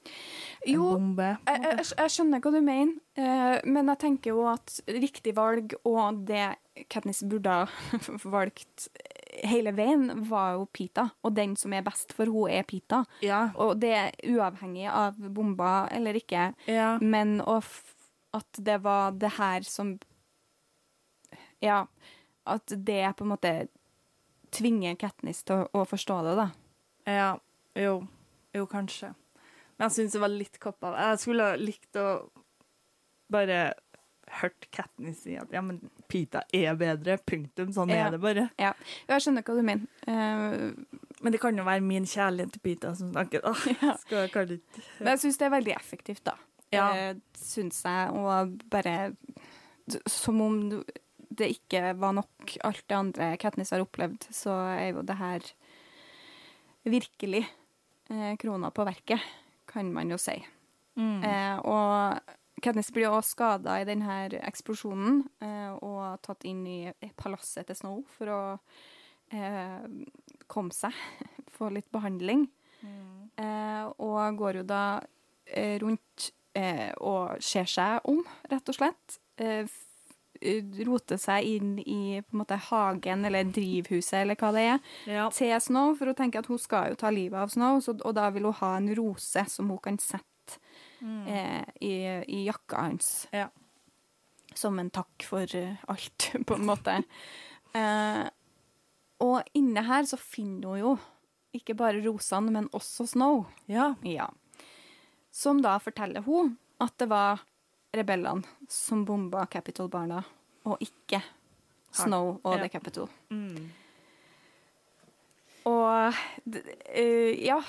en Jo, bombe. Jeg, jeg, jeg skjønner hva du mener, eh, men jeg tenker jo at riktig valg og det Katniss burde ha valgt hele veien, var jo Pita. Og den som er best for henne, er Pita. Ja, Og det er uavhengig av bomber eller ikke. ja. Men at det var det her som Ja. At det på en måte tvinger Katniss til å, å forstå det, da. Ja, jo. Jo, kanskje. Men jeg syns det var litt koppa. Jeg skulle ha likt å bare hørt Katniss si at ja, men Pita er bedre. Punktum. Sånn Ja. er det bare. Ja, jeg skjønner hva du mener. Uh, Men det kan jo være min kjærlighet til Pita som snakker. da. Ja. Skal kalle det Men jeg syns det er veldig effektivt, da. Ja. Eh, syns jeg. Og bare Som om du- det ikke var nok alt det andre Katniss har opplevd, så er jo det her virkelig eh, krona på verket, kan man jo si. Mm. Eh, og Katniss blir også skada i denne eksplosjonen eh, og tatt inn i palasset til Snow for å eh, komme seg, få litt behandling. Mm. Eh, og går jo da eh, rundt eh, og ser seg om, rett og slett. Eh, roter seg inn i måte hagen eller drivhuset eller hva det er, Ja. til Snow, for hun tenker at hun skal jo ta livet av Snow, så, og da vil hun ha en rose som hun kan sette Mm. eh, i, i jakka hans. Ja. Som en takk for eh, alt, på en måte. Eh, og inne her så finner hun jo ikke bare rosene, men også Snow. ja. Ja. Som da forteller hun at det var rebellene som bomba Capital-barna, og ikke Snow og Ja. The Capitol. Mm. Og eh, ja.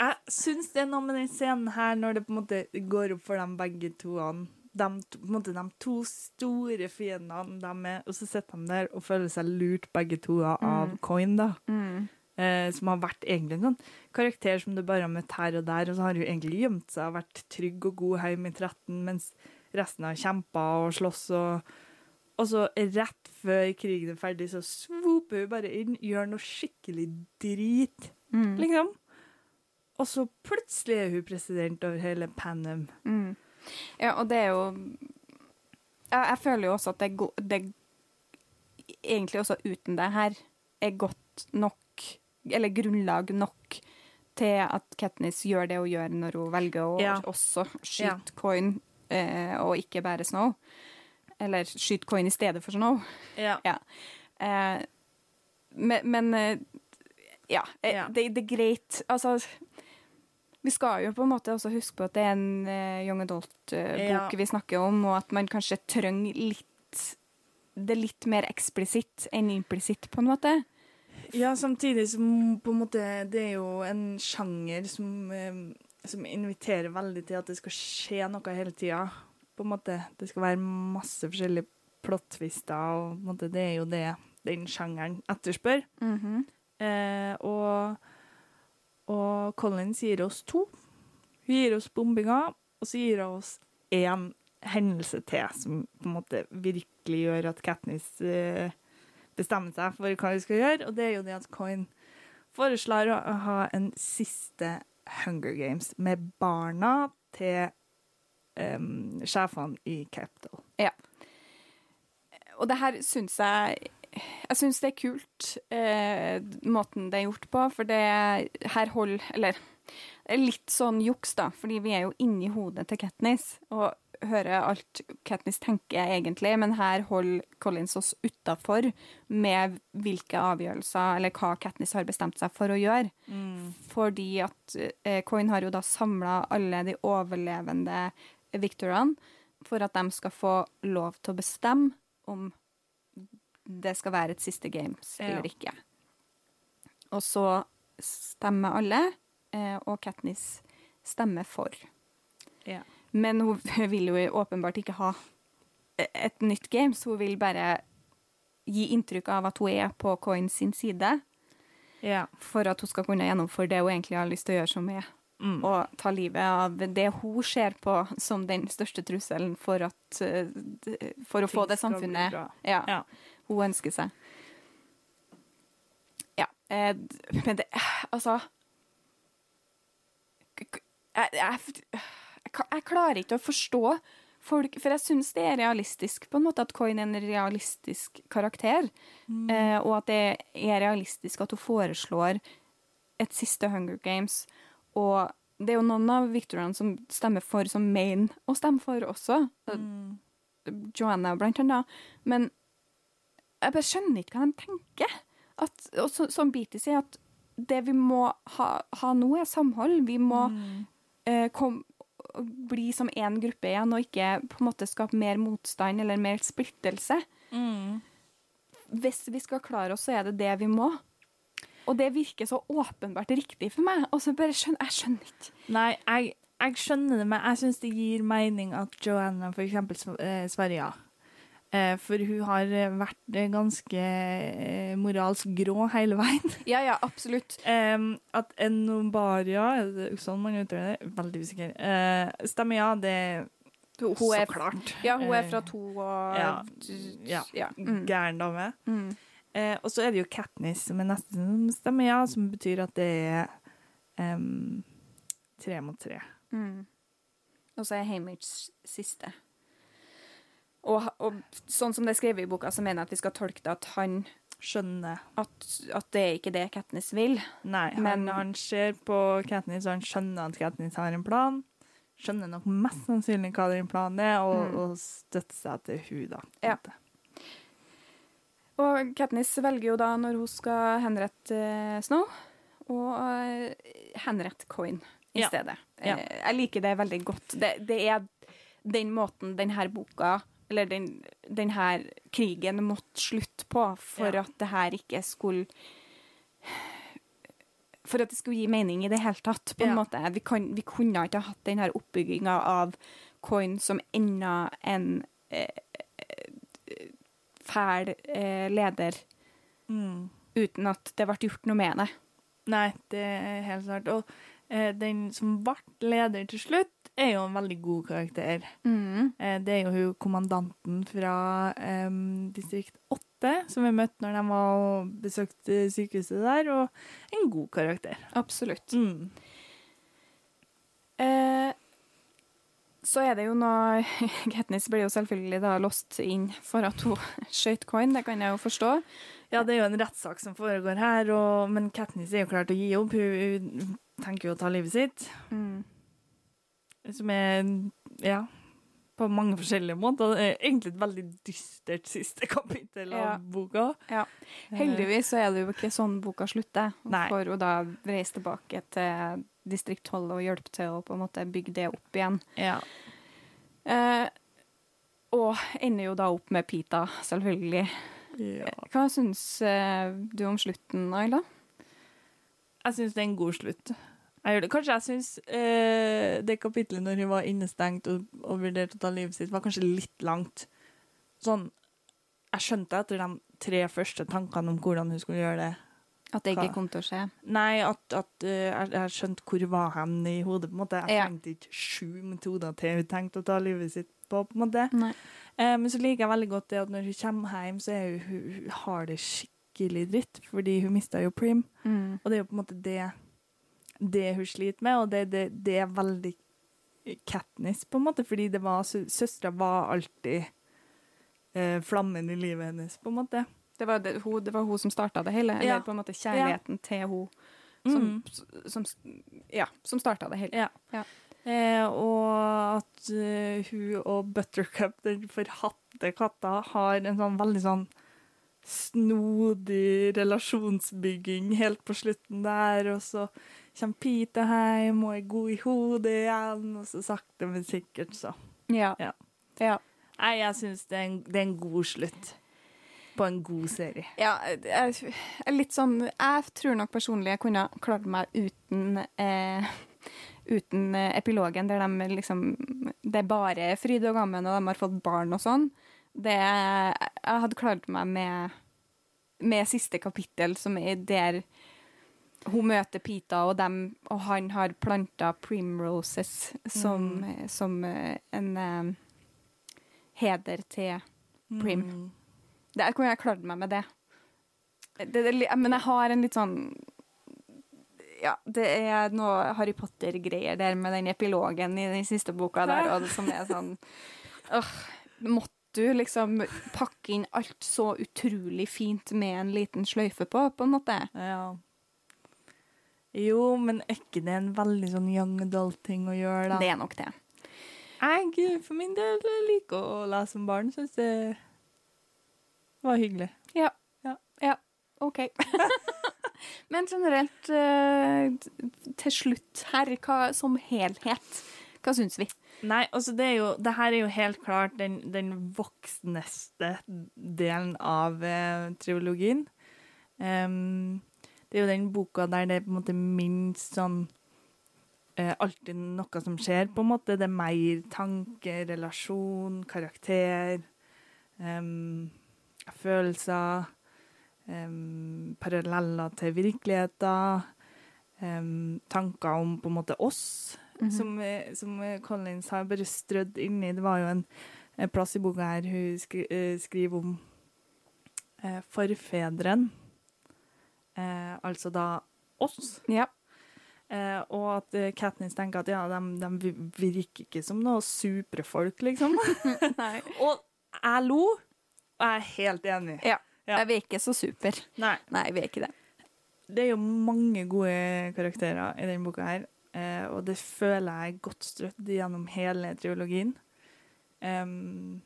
Jeg syns det er noe med den scenen her, når det på en måte går opp for dem begge toene. De, to- på en måte, de to store fiendene, de er, og så sitter de der og føler seg lurt begge to av Mm. Coin, da. Mm. Eh, som har vært egentlig en sånn karakter som du bare har møtt her og der, og så har hun egentlig gjemt seg og vært trygg og god hjemme i 13, mens resten har kjempa og slåss og Og så rett før krigen er ferdig, så svooper hun bare inn, gjør noe skikkelig drit, Mm. liksom. Og så plutselig er hun president over hele Panem. Mm. Ja, og det er jo Jeg, jeg føler jo også at det, det egentlig også uten det her er godt nok, eller grunnlag nok, til at Katniss gjør det hun gjør når hun velger å Ja. også skyte Ja. Coin, eh, og ikke bare Snow. Eller skyt Coin i stedet for Snow. Ja. Ja. Eh, men, men eh, ja, eh, Ja. Det, det er greit. Altså Vi skal jo på en måte også huske på at det er en eh, young adult-bok Ja. vi snakker om, og at man kanskje trenger litt Det er litt mer eksplisitt enn implisitt, på en måte. Ja, samtidig som på en måte Det er jo en sjanger som, eh, som inviterer veldig til at det skal skje noe hele tida. På en måte, Det skal være masse forskjellige plot-twister, og på en måte, det er jo det den sjangeren etterspør. Eh, og, og Collins gir oss to. Hun gir oss bombinga, og så gir hun oss én hendelse til som på en måte virkelig gjør at Katniss eh, bestemmer seg for hva hun skal gjøre, og det er jo det at Coin foreslår å ha en siste Hunger Games med barna til um, sjefene i Capital. Ja. Og det her syns jeg Jeg syns det er kult, eh, måten det er gjort på, for det her holder Eller er litt sånn juks, da, fordi vi er jo inni hodet til Katniss og hører alt Katniss tenker egentlig, men her holder Collins oss utafor med hvilke avgjørelser, eller hva Katniss har bestemt seg for å gjøre. Fordi at eh, Coin har jo da samla alle de overlevende Victorene for at de skal få lov til å bestemme om det skal være et siste games Ja. eller ikke. Og så stemmer alle, eh, og Katniss stemmer for. Ja. Men hun vil jo åpenbart ikke ha et nytt game, så hun vil bare gi inntrykk av at hun er på Coin sin side, Ja. for at hun skal kunne gjennomføre det hun egentlig har lyst til å gjøre, som er Mm. å ta livet av det hun ser på som den største trusselen for, at, eh, for å få det samfunnet ja, Ja. hun ønsker seg. Ja. Eh, men det Altså jeg, jeg, jeg, klarer ikke å forstå folk For jeg syns det er realistisk, på en måte, at Coin er en realistisk karakter. Eh, og at det er realistisk at hun foreslår et siste Hunger Games. Og det er jo noen av Victorene som stemmer for, som main å stemme for også. Mm. Joanna, blant annet. Men jeg bare skjønner ikke hva de tenker. At, og så, som Beatty sier, at det vi må ha, ha nå, er samhold. Vi må Mm. eh, kom, bli som én gruppe igjen, og ikke på en måte skape mer motstand eller mer splittelse. Mm. Hvis vi skal klare oss, så er det det vi må. Og det virker så åpenbart riktig for meg. Og så bare skjønner, jeg skjønner ikke. Nei, jeg, jeg skjønner det, men jeg syns det gir mening at Joanna for eksempel eh, svarer ja. Eh, For hun har eh, vært eh, ganske moralsk grå hele veien. Ja, ja, absolutt. At Enobaria, er det sånn man uttaler det? Veldig usikker. Eh, stemmer ja, det Hun så er, klart. ja, hun er fra to og ja, ja. ja. Mm. Gæren dame. Mm. Eh, og så er det jo Katniss som er neste som stemmer ja, som betyr at det er um, tre mot tre. Mm. Og så er Hamish siste. Og, og sånn som det er skrevet i boka, så mener jeg at vi skal tolke det at han Skjønner. At, at det er ikke det Katniss vil. Nei, Men- han, han ser på Katniss, og han skjønner at Katniss har en plan. Skjønner nok mest sannsynlig hva den planen er, og, Mm. og støtter seg til hun da. Ja. Og Katniss velger jo da, når hun skal henrette eh, Snow, å eh, henrette Coin i Ja. stedet. Ja. Eh, jeg liker det veldig godt. Det, det er den måten denne boka, eller den, den her krigen, måtte slutte på for Ja. at det her ikke skulle For at det skulle gi mening i det hele tatt, på en Ja. måte. Vi, kan, vi kunne ikke ha hatt den her oppbygginga av Coin som enda en eh, eh, fæl eh, leder, Mm. uten at det ble gjort noe med det. Nei, det er helt klart. Og eh, den som ble leder til slutt, er jo en veldig god karakter. Mm. det er jo hun kommandanten fra um, distrikt 8, som vi møtte når de var og besøkte sykehuset der, og en god karakter. Absolutt. Mm. Eh, så er det jo noe Katniss blir jo selvfølgelig da låst inn for at hun skjøt Coin, det kan jeg jo forstå. Ja, det er jo en rettssak som foregår her, og, men Katniss er jo klar til å gi opp. Hun, hun tenker jo å ta livet sitt, som er ja, på mange forskjellige måter. Det er egentlig et veldig dystert siste kapittel av boka. Ja. Heldigvis så er det jo ikke sånn boka slutter. Nei. For jo da reise tilbake til distrikt 12 og hjelpe til å på en måte bygge det opp igjen. Ja. Eh, og ender jo da opp med Pita, selvfølgelig. ja. Hva syns eh, du om slutten, Ayla? Jeg syns det er en god slutt. Jeg gjør det. Kanskje jeg syns eh, det kapitlet når hun var innestengt og, og vurderte å ta livet sitt, var kanskje litt langt. Sånn Jeg skjønte etter de tre første tankene om hvordan hun skulle gjøre det, At det ikke kom til å skje. Nei, at, at uh, jeg, jeg skjønte hvor var hen i hodet, på en måte. Jeg trengte ikke sju metoder til hun tenkte å ta livet sitt på, på en måte. Eh, men så liker jeg veldig godt det at når hun kommer hjem, så er hun, hun, hun har det skikkelig dritt, fordi hun mista jo Prim. Mm. Og det er jo på en måte det, det hun sliter med, og det, det, det er veldig Katniss, på en måte, fordi det var, søstera var alltid eh, flammen i livet hennes, på en måte. Det, var det, hun, det var hun som starta det hele. Ja. Eller på en måte kjærligheten til hun som, Mm. som, ja, som starta det hele. Ja. Ja. Eh, og at uh, hun og Buttercup, den forhatte katta, har en sånn veldig sånn snodig relasjonsbygging helt på slutten der, og så kommer Pita hjem og er god i hodet igjen, og så sakte, men sikkert, så. Ja. Ja. ja. Nei, jeg syns det, det er en god slutt på en god serie. Ja, jeg litt sånn Jeg tror nok personlig jeg kunne klart meg uten eh, Uten epilogen, der de liksom Det er bare fryd og gammen, og de har fått barn og sånn. Det Jeg hadde klart meg med med siste kapittel, som er der hun møter Pita, og, dem, og han har planta primroses som, som eh, en eh, heder til Prim. Mm. Der kunne jeg klart meg med det. det, det men jeg har en litt sånn Ja, det er noe Harry Potter-greier der med den epilogen i den siste boka der, og det som er sånn øh, Måtte du liksom pakke inn alt så utrolig fint med en liten sløyfe på, på en måte? Ja. Jo, men er ikke det en veldig sånn young adult-ting å gjøre, da? Det er nok det. Jeg for min del liker å lese om barn. Syns det var hyggelig. Ja. Ja. Ja, OK. Men generelt, eh, til slutt her, hva, som helhet, hva syns vi? Nei, altså det er jo Det her er jo helt klart den, den voksneste delen av eh, triologien. Em, det er jo den boka der det er på en måte minst sånn eh, Alltid noe som skjer, på en måte. Det er mer tanke, relasjon, karakter, Um, følelser. Um, paralleller til virkeligheter. Um, tanker om på en måte oss som, -hmm. som som, Collins har bare strødd inni. Det var jo en, en plass i boka her hun skri, uh, skriver om uh, forfedren. Eh, altså da oss. Ja. Eh, og at eh, Katniss tenker at ja, de, de virker ikke som noe supre folk, liksom. Og jeg lo, og jeg er helt enig. Ja. Ja. Vi er ikke så super. Nei. Nei, vi er ikke det. Det er jo mange gode karakterer i denne boka her, eh, og det føler jeg er godt strødd gjennom hele triologien. Um,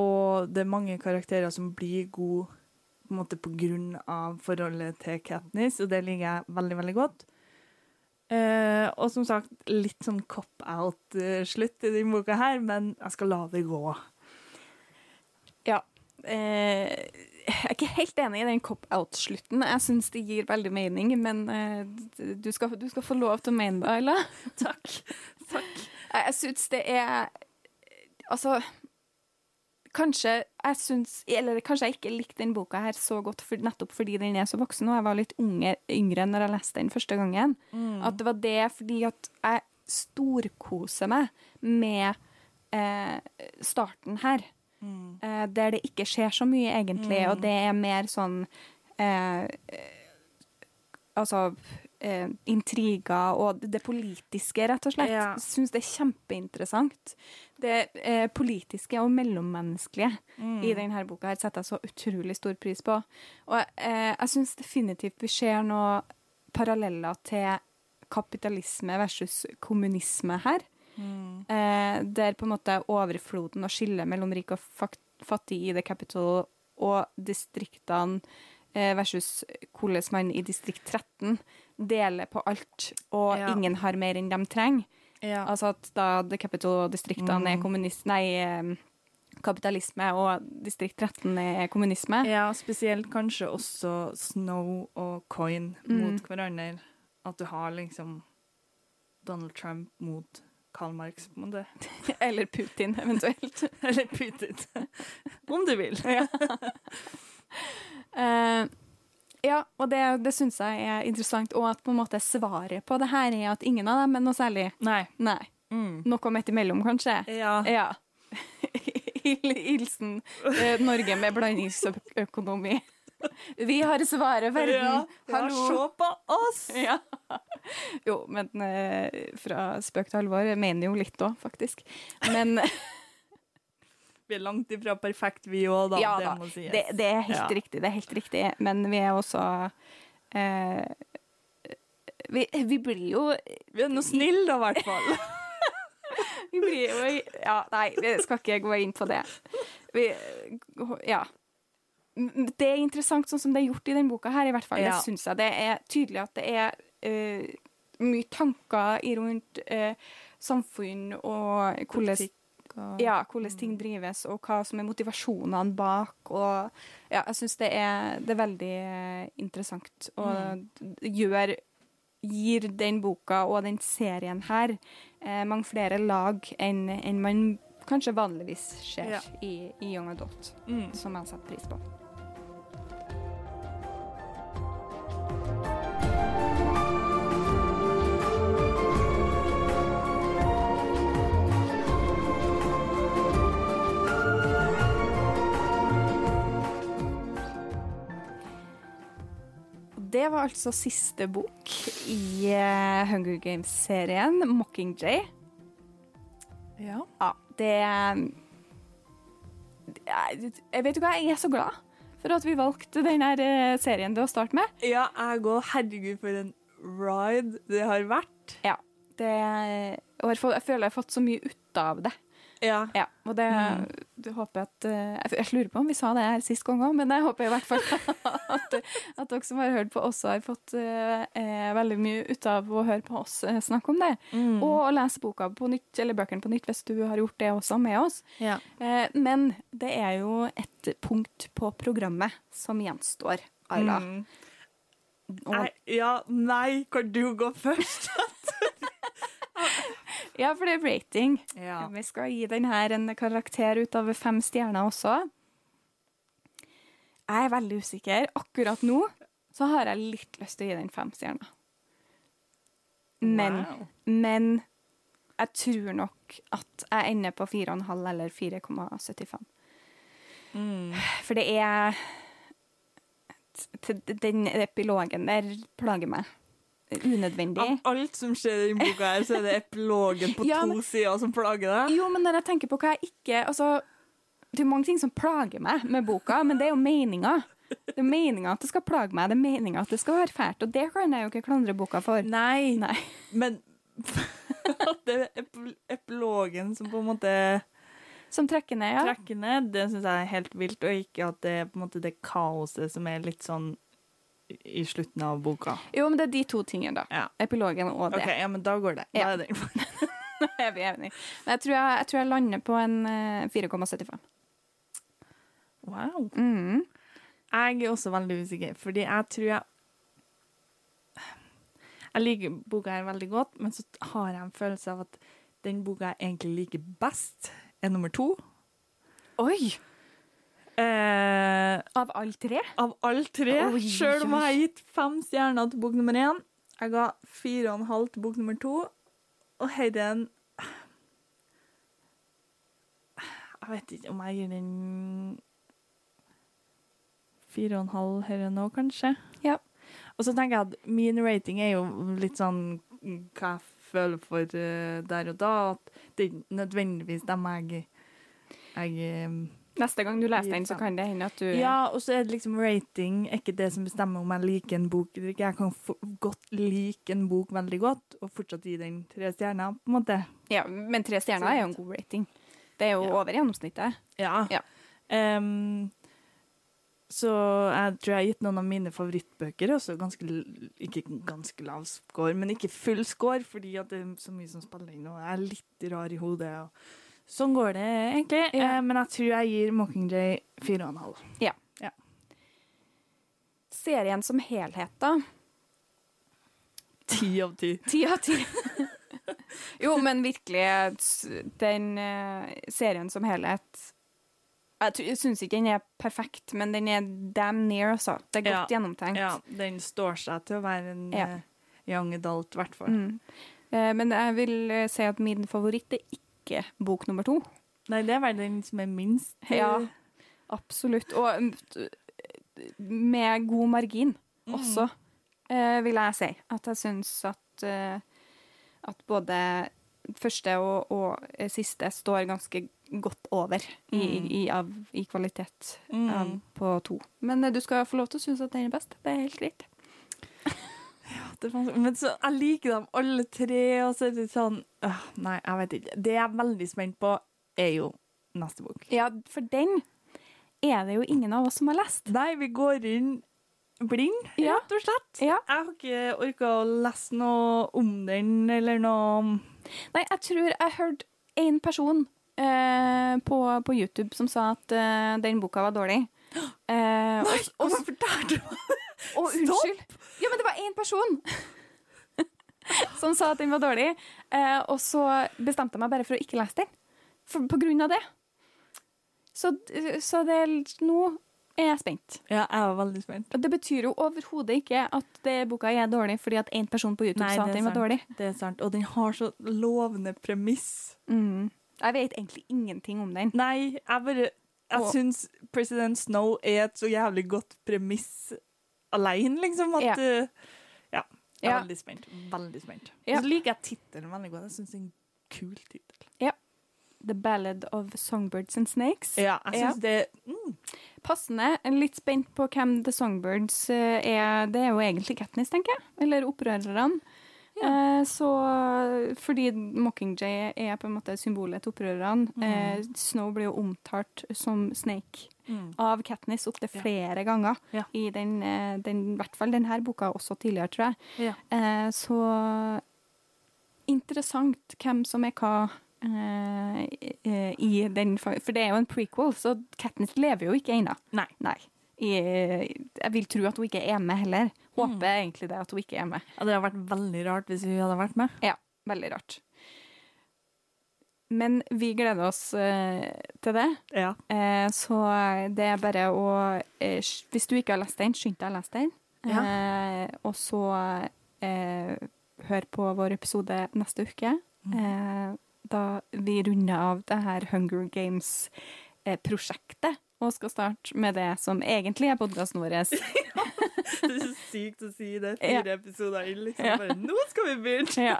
og det er mange karakterer som blir gode på en måte på grunn av forholdet til Katniss, og det liker jeg veldig, veldig godt. Eh, og som sagt, litt sånn cop-out-slutt i denne boka her, men jeg skal la det gå. Ja. Eh, jeg er ikke helt enig i den cop-out-slutten. Jeg syns det gir veldig mening, men eh, du, skal, du skal få lov til å mene det, Ayla. Takk. Takk. Jeg, jeg syns det er Altså Kanskje jeg syns Eller kanskje jeg ikke likte den boka her så godt for, nettopp fordi den er så voksen, og jeg var litt unge, yngre når jeg leste den første gangen. At det var det fordi at jeg storkoser meg med eh, starten her. Eh, der det ikke skjer så mye, egentlig, og det er mer sånn eh, Altså eh, intriger og det politiske, rett og slett. Ja. Syns det er kjempeinteressant. Det eh, politiske og mellommenneskelige i denne boka her setter jeg så utrolig stor pris på. Og eh, jeg syns definitivt vi ser noen paralleller til kapitalisme versus kommunisme her. Eh, der på en måte overfloden og skillet mellom rik og fattig i The Capital og distriktene eh, versus hvordan man i distrikt 13 deler på alt, og Ja. ingen har mer enn de trenger. Ja. Altså at da The Capital-distriktene mm. er kommunist... Nei, kapitalisme, og distrikt 13 er kommunisme. Ja, spesielt kanskje også Snow og Coin Mm. mot hverandre. At du har liksom Donald Trump mot Karl Marx, på en måte. Eller Putin, eventuelt. Eller Putin. Om du vil. Eh, Ja, og det, det syns jeg er interessant. Og at på en måte svaret på det her er at ingen av dem er noe særlig. Nei. Nei. Noe midt imellom, kanskje. Ja. Ja. Hilsen eh, Norge med blandingsøkonomi. Vi har svaret, verden. Hallo. se på oss! Ja. Jo, men eh, fra spøk til alvor mener jo litt òg, faktisk. Men Vi er langt ifra perfekt, vi òg, da. ja det da, må sies. det, det er helt Ja. riktig. Det er helt riktig. Men vi er også eh, vi, vi blir jo Vi er nå snille, da, i hvert fall. Vi blir jo Ja, nei, vi skal ikke gå inn på det. Vi, ja. Det er interessant sånn som det er gjort i denne boka her, i hvert fall. Ja. Det syns jeg. Det er tydelig at det er uh, mye tanker rundt uh, samfunn og hvordan, og ja, hvordan ting drives, og hva som er motivasjonene bak. Og ja, jeg syns det, det er veldig eh, interessant. Og mm. gjør gir den boka og den serien her eh, mange flere lag enn en man kanskje vanligvis ser Ja. i, i Young Adult, Mm. som jeg setter pris på. Det var altså siste bok i eh, Hunger Games-serien, 'Mockingjay'. Ja. Ja, det jeg, vet jo hva, jeg er så glad for at vi valgte denne eh, serien til å starte med. ja, jeg går Herregud, for en ride det har vært. Ja, det, og jeg føler jeg har fått så mye ut av det. Ja. Ja, og det, det håper jeg at eh, Jeg, lurer på om vi sa det her sist gang òg, men jeg håper i hvert fall at, at dere som har hørt på, også har fått eh, eh, veldig mye ut av å høre på oss eh, snakke om det. Mm. Og å lese boka på nytt, eller bøkene på nytt hvis du har gjort det også med oss. ja. Eh, men det er jo et punkt på programmet som gjenstår, Ayla. Mm. Og, ja, nei, kan du gå først? ja, for det er rating. ja. Vi skal gi den her en karakter ut av fem stjerner også. Jeg er veldig usikker. Akkurat nå så har jeg litt lyst til å gi den fem stjerner. Men, Wow. men jeg tror nok at jeg ender på 4,5 eller 4,75. Mm. For det er Den epilogen der plager meg. Unødvendig. Av alt som skjer i denne boka, her, så er det epilogen på Ja, to sider som plager deg. Jo, men når jeg tenker på hva jeg ikke Altså, det er mange ting som plager meg med boka, men det er jo meninga. Det er meninga at det skal plage meg, det er meninga at det skal være fælt, og det kan jeg jo ikke klandre boka for. Nei, Nei. men det er ep- epilogen som på en måte Som trekker ned, ja. trekker ned, det syns jeg er helt vilt, og ikke at det er på en måte det kaoset som er litt sånn i slutten av boka. Jo, men det er de to tingene, da. Ja. Epilogen og det. OK, ja, men da går det. Da er det er vi enige. Men jeg tror jeg, jeg tror jeg lander på en eh, 4,75. Wow. Mm. Jeg er også veldig usikker, fordi jeg tror jeg Jeg liker boka her veldig godt, men så har jeg en følelse av at den boka jeg egentlig liker best, er nummer to. Oi! Eh, Av alle tre? av alle tre, Oi, sjøl om jeg har gitt fem stjerner til bok nummer én. Jeg ga fire og en halv til bok nummer to, og herren Jeg vet ikke om jeg gir den fire og en halv her nå, kanskje. Ja. Og så tenker jeg at min rating er jo litt sånn hva jeg føler for eh, der og da. At det er nødvendigvis dem jeg, jeg eh, Neste gang du leser den, så kan det hende at du ja, og så er det liksom rating er ikke det som bestemmer om jeg liker en bok eller ikke. Jeg kan godt like en bok veldig godt, og fortsatt gi den tre stjerner, på en måte. Ja, men tre stjerner er jo en god rating. Det er jo Ja. over gjennomsnittet. Ja. Ja. Um, så jeg tror jeg har gitt noen av mine favorittbøker også ganske, ikke ganske lav score, men ikke full score, fordi at det er så mye som spiller inn, og jeg er litt rar i hodet. Og sånn går det egentlig, Ja. Eh, men jeg tror jeg gir Mockingjay fire og en halv. Serien som helhet, da. Ti av ti. Ti av ti. jo, men virkelig, den eh, serien som helhet Jeg, syns ikke den er perfekt, men den er damn near, altså. Det er godt gjennomtenkt. Ja, den står seg til å være en Ja. eh, young adult, i hvert fall. Mm. Eh, men jeg vil si at min favoritt er ikke bok nummer to. Nei, det er vel den som er minst eh, Ja, absolutt. Og mm, med god margin også, eh, vil jeg si. At jeg syns at, eh, at både første og, og siste står ganske godt over i, Mm. i, av, i kvalitet Mm. av, på to. Men du skal få lov til å synes at den er best. Det er helt greit. Men så, jeg liker dem alle tre, og så er det sånn øh, Nei, jeg vet ikke. Det jeg er veldig spent på, er jo neste bok. Ja, for den er det jo ingen av oss som har lest. Nei, vi går inn blind, Ja. rett og slett. Ja. Jeg har ikke orka å lese noe om den, eller noe Nei, jeg tror jeg hørte én person eh, på, på YouTube som sa at eh, den boka var dårlig. Eh, og, og, Hvorfor fortalte du meg og unnskyld. Ja, men det var én person som sa at den var dårlig. Eh, og så bestemte jeg meg bare for å ikke lese den. For, på grunn av det. Så, så det, nå er jeg spent. Ja, jeg var veldig spent. Det betyr jo overhodet ikke at det, boka er dårlig fordi at én person på YouTube Nei, sa at den var sant. dårlig. Det er sant. Og den har så lovende premiss. Mm. Jeg vet egentlig ingenting om den. Nei, jeg bare Jeg syns President Snow er et så jævlig godt premiss alene, liksom. At Ja. uh, Ja. Jeg er Ja. veldig spent. Veldig spent. Ja. Så liker jeg tittelen veldig godt. Jeg syns det er en kul tittel. The Ballad of Songbirds and Snakes. Ja, jeg Ja. det mm, Passende. Litt spent på hvem The Songbirds eh, er. Det er jo egentlig Katniss, tenker jeg. Eller opprørerne. Eh, så fordi Mockingjay er på en måte symbolet til opprørerne. Eh, Snow blir jo omtalt som Snake mm. av Katniss opptil Ja. flere ganger. Ja. I den, eh, den, i hvert fall denne boka, også tidligere, tror jeg. Ja. Eh, så interessant hvem som er hva i- i den For det er jo en prequel, så Katniss lever jo ikke ennå. Nei. Nei. Jeg vil tro at hun ikke er med heller. Håper egentlig det at hun ikke er med. Ja, det hadde vært veldig rart hvis hun hadde vært med. Ja, veldig rart. Men vi gleder oss eh, til det. Ja. Eh, så det er bare å eh, Hvis du ikke har lest den, skynd deg å lese den. Eh, og så eh, hør på vår episode neste uke. Mm. da vi runder av det her Hunger Games-prosjektet. Og skal starte med det som egentlig er podkasten vår. Det er så sykt å si det fire episoder inn. Liksom. Ja. Bare, Nå skal vi begynne! ja.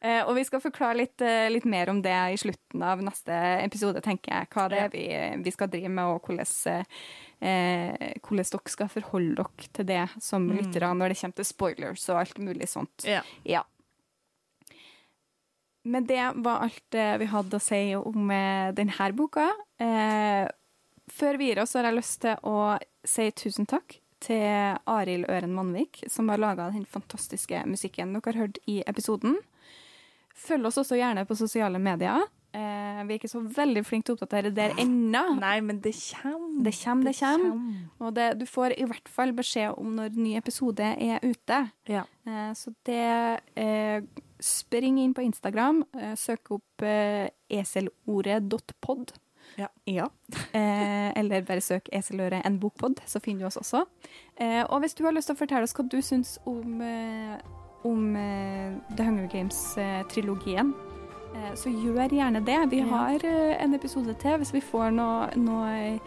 Eh, og vi skal forklare litt, eh, litt mer om det i slutten av neste episode, tenker jeg. Hva det er vi, vi skal drive med, og hvordan, eh, hvordan dere skal forholde dere til det som lyttere når det kommer til spoilers og alt mulig sånt. Ja. Ja. Men det var alt vi hadde å si om eh, denne boka. Eh, før vi gir oss, har jeg lyst til å si tusen takk til Arild Øren Mannvik, som har laga den fantastiske musikken dere har hørt i episoden. Følg oss også gjerne på sosiale medier. Eh, vi er ikke så veldig flinke til å oppdatere der ennå. Nei, men det kommer. Det kommer, det kommer. Og det, du får i hvert fall beskjed om når ny episode er ute. Ja. Eh, så det eh, Spring inn på Instagram, eh, søk opp eh, eselordet.pod. Ja. Eh, eller bare søk Eseløre en bokpod, så finner du oss også. Eh, og hvis du har lyst til å fortelle oss hva du syns om, eh, om eh, The Hunger Games-trilogien, eh, så gjør gjerne det. Vi har eh, en episode til hvis vi får noe, noe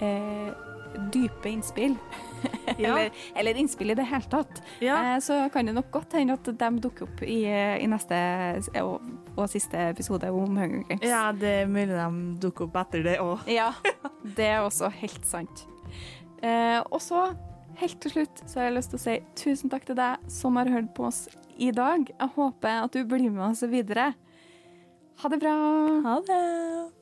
eh, dype innspill. Ja. eller, eller innspill i det hele tatt. Ja. Eh, så kan det nok godt hende at de dukker opp i, i neste og, og siste episode om Hunger Games. ja, det er mulig de dukker opp etter det òg. Ja, det er også helt sant. Eh, og så, helt til slutt, så har jeg lyst til å si tusen takk til deg som har hørt på oss i dag. Jeg håper at du blir med oss videre. Ha det bra. Ha det.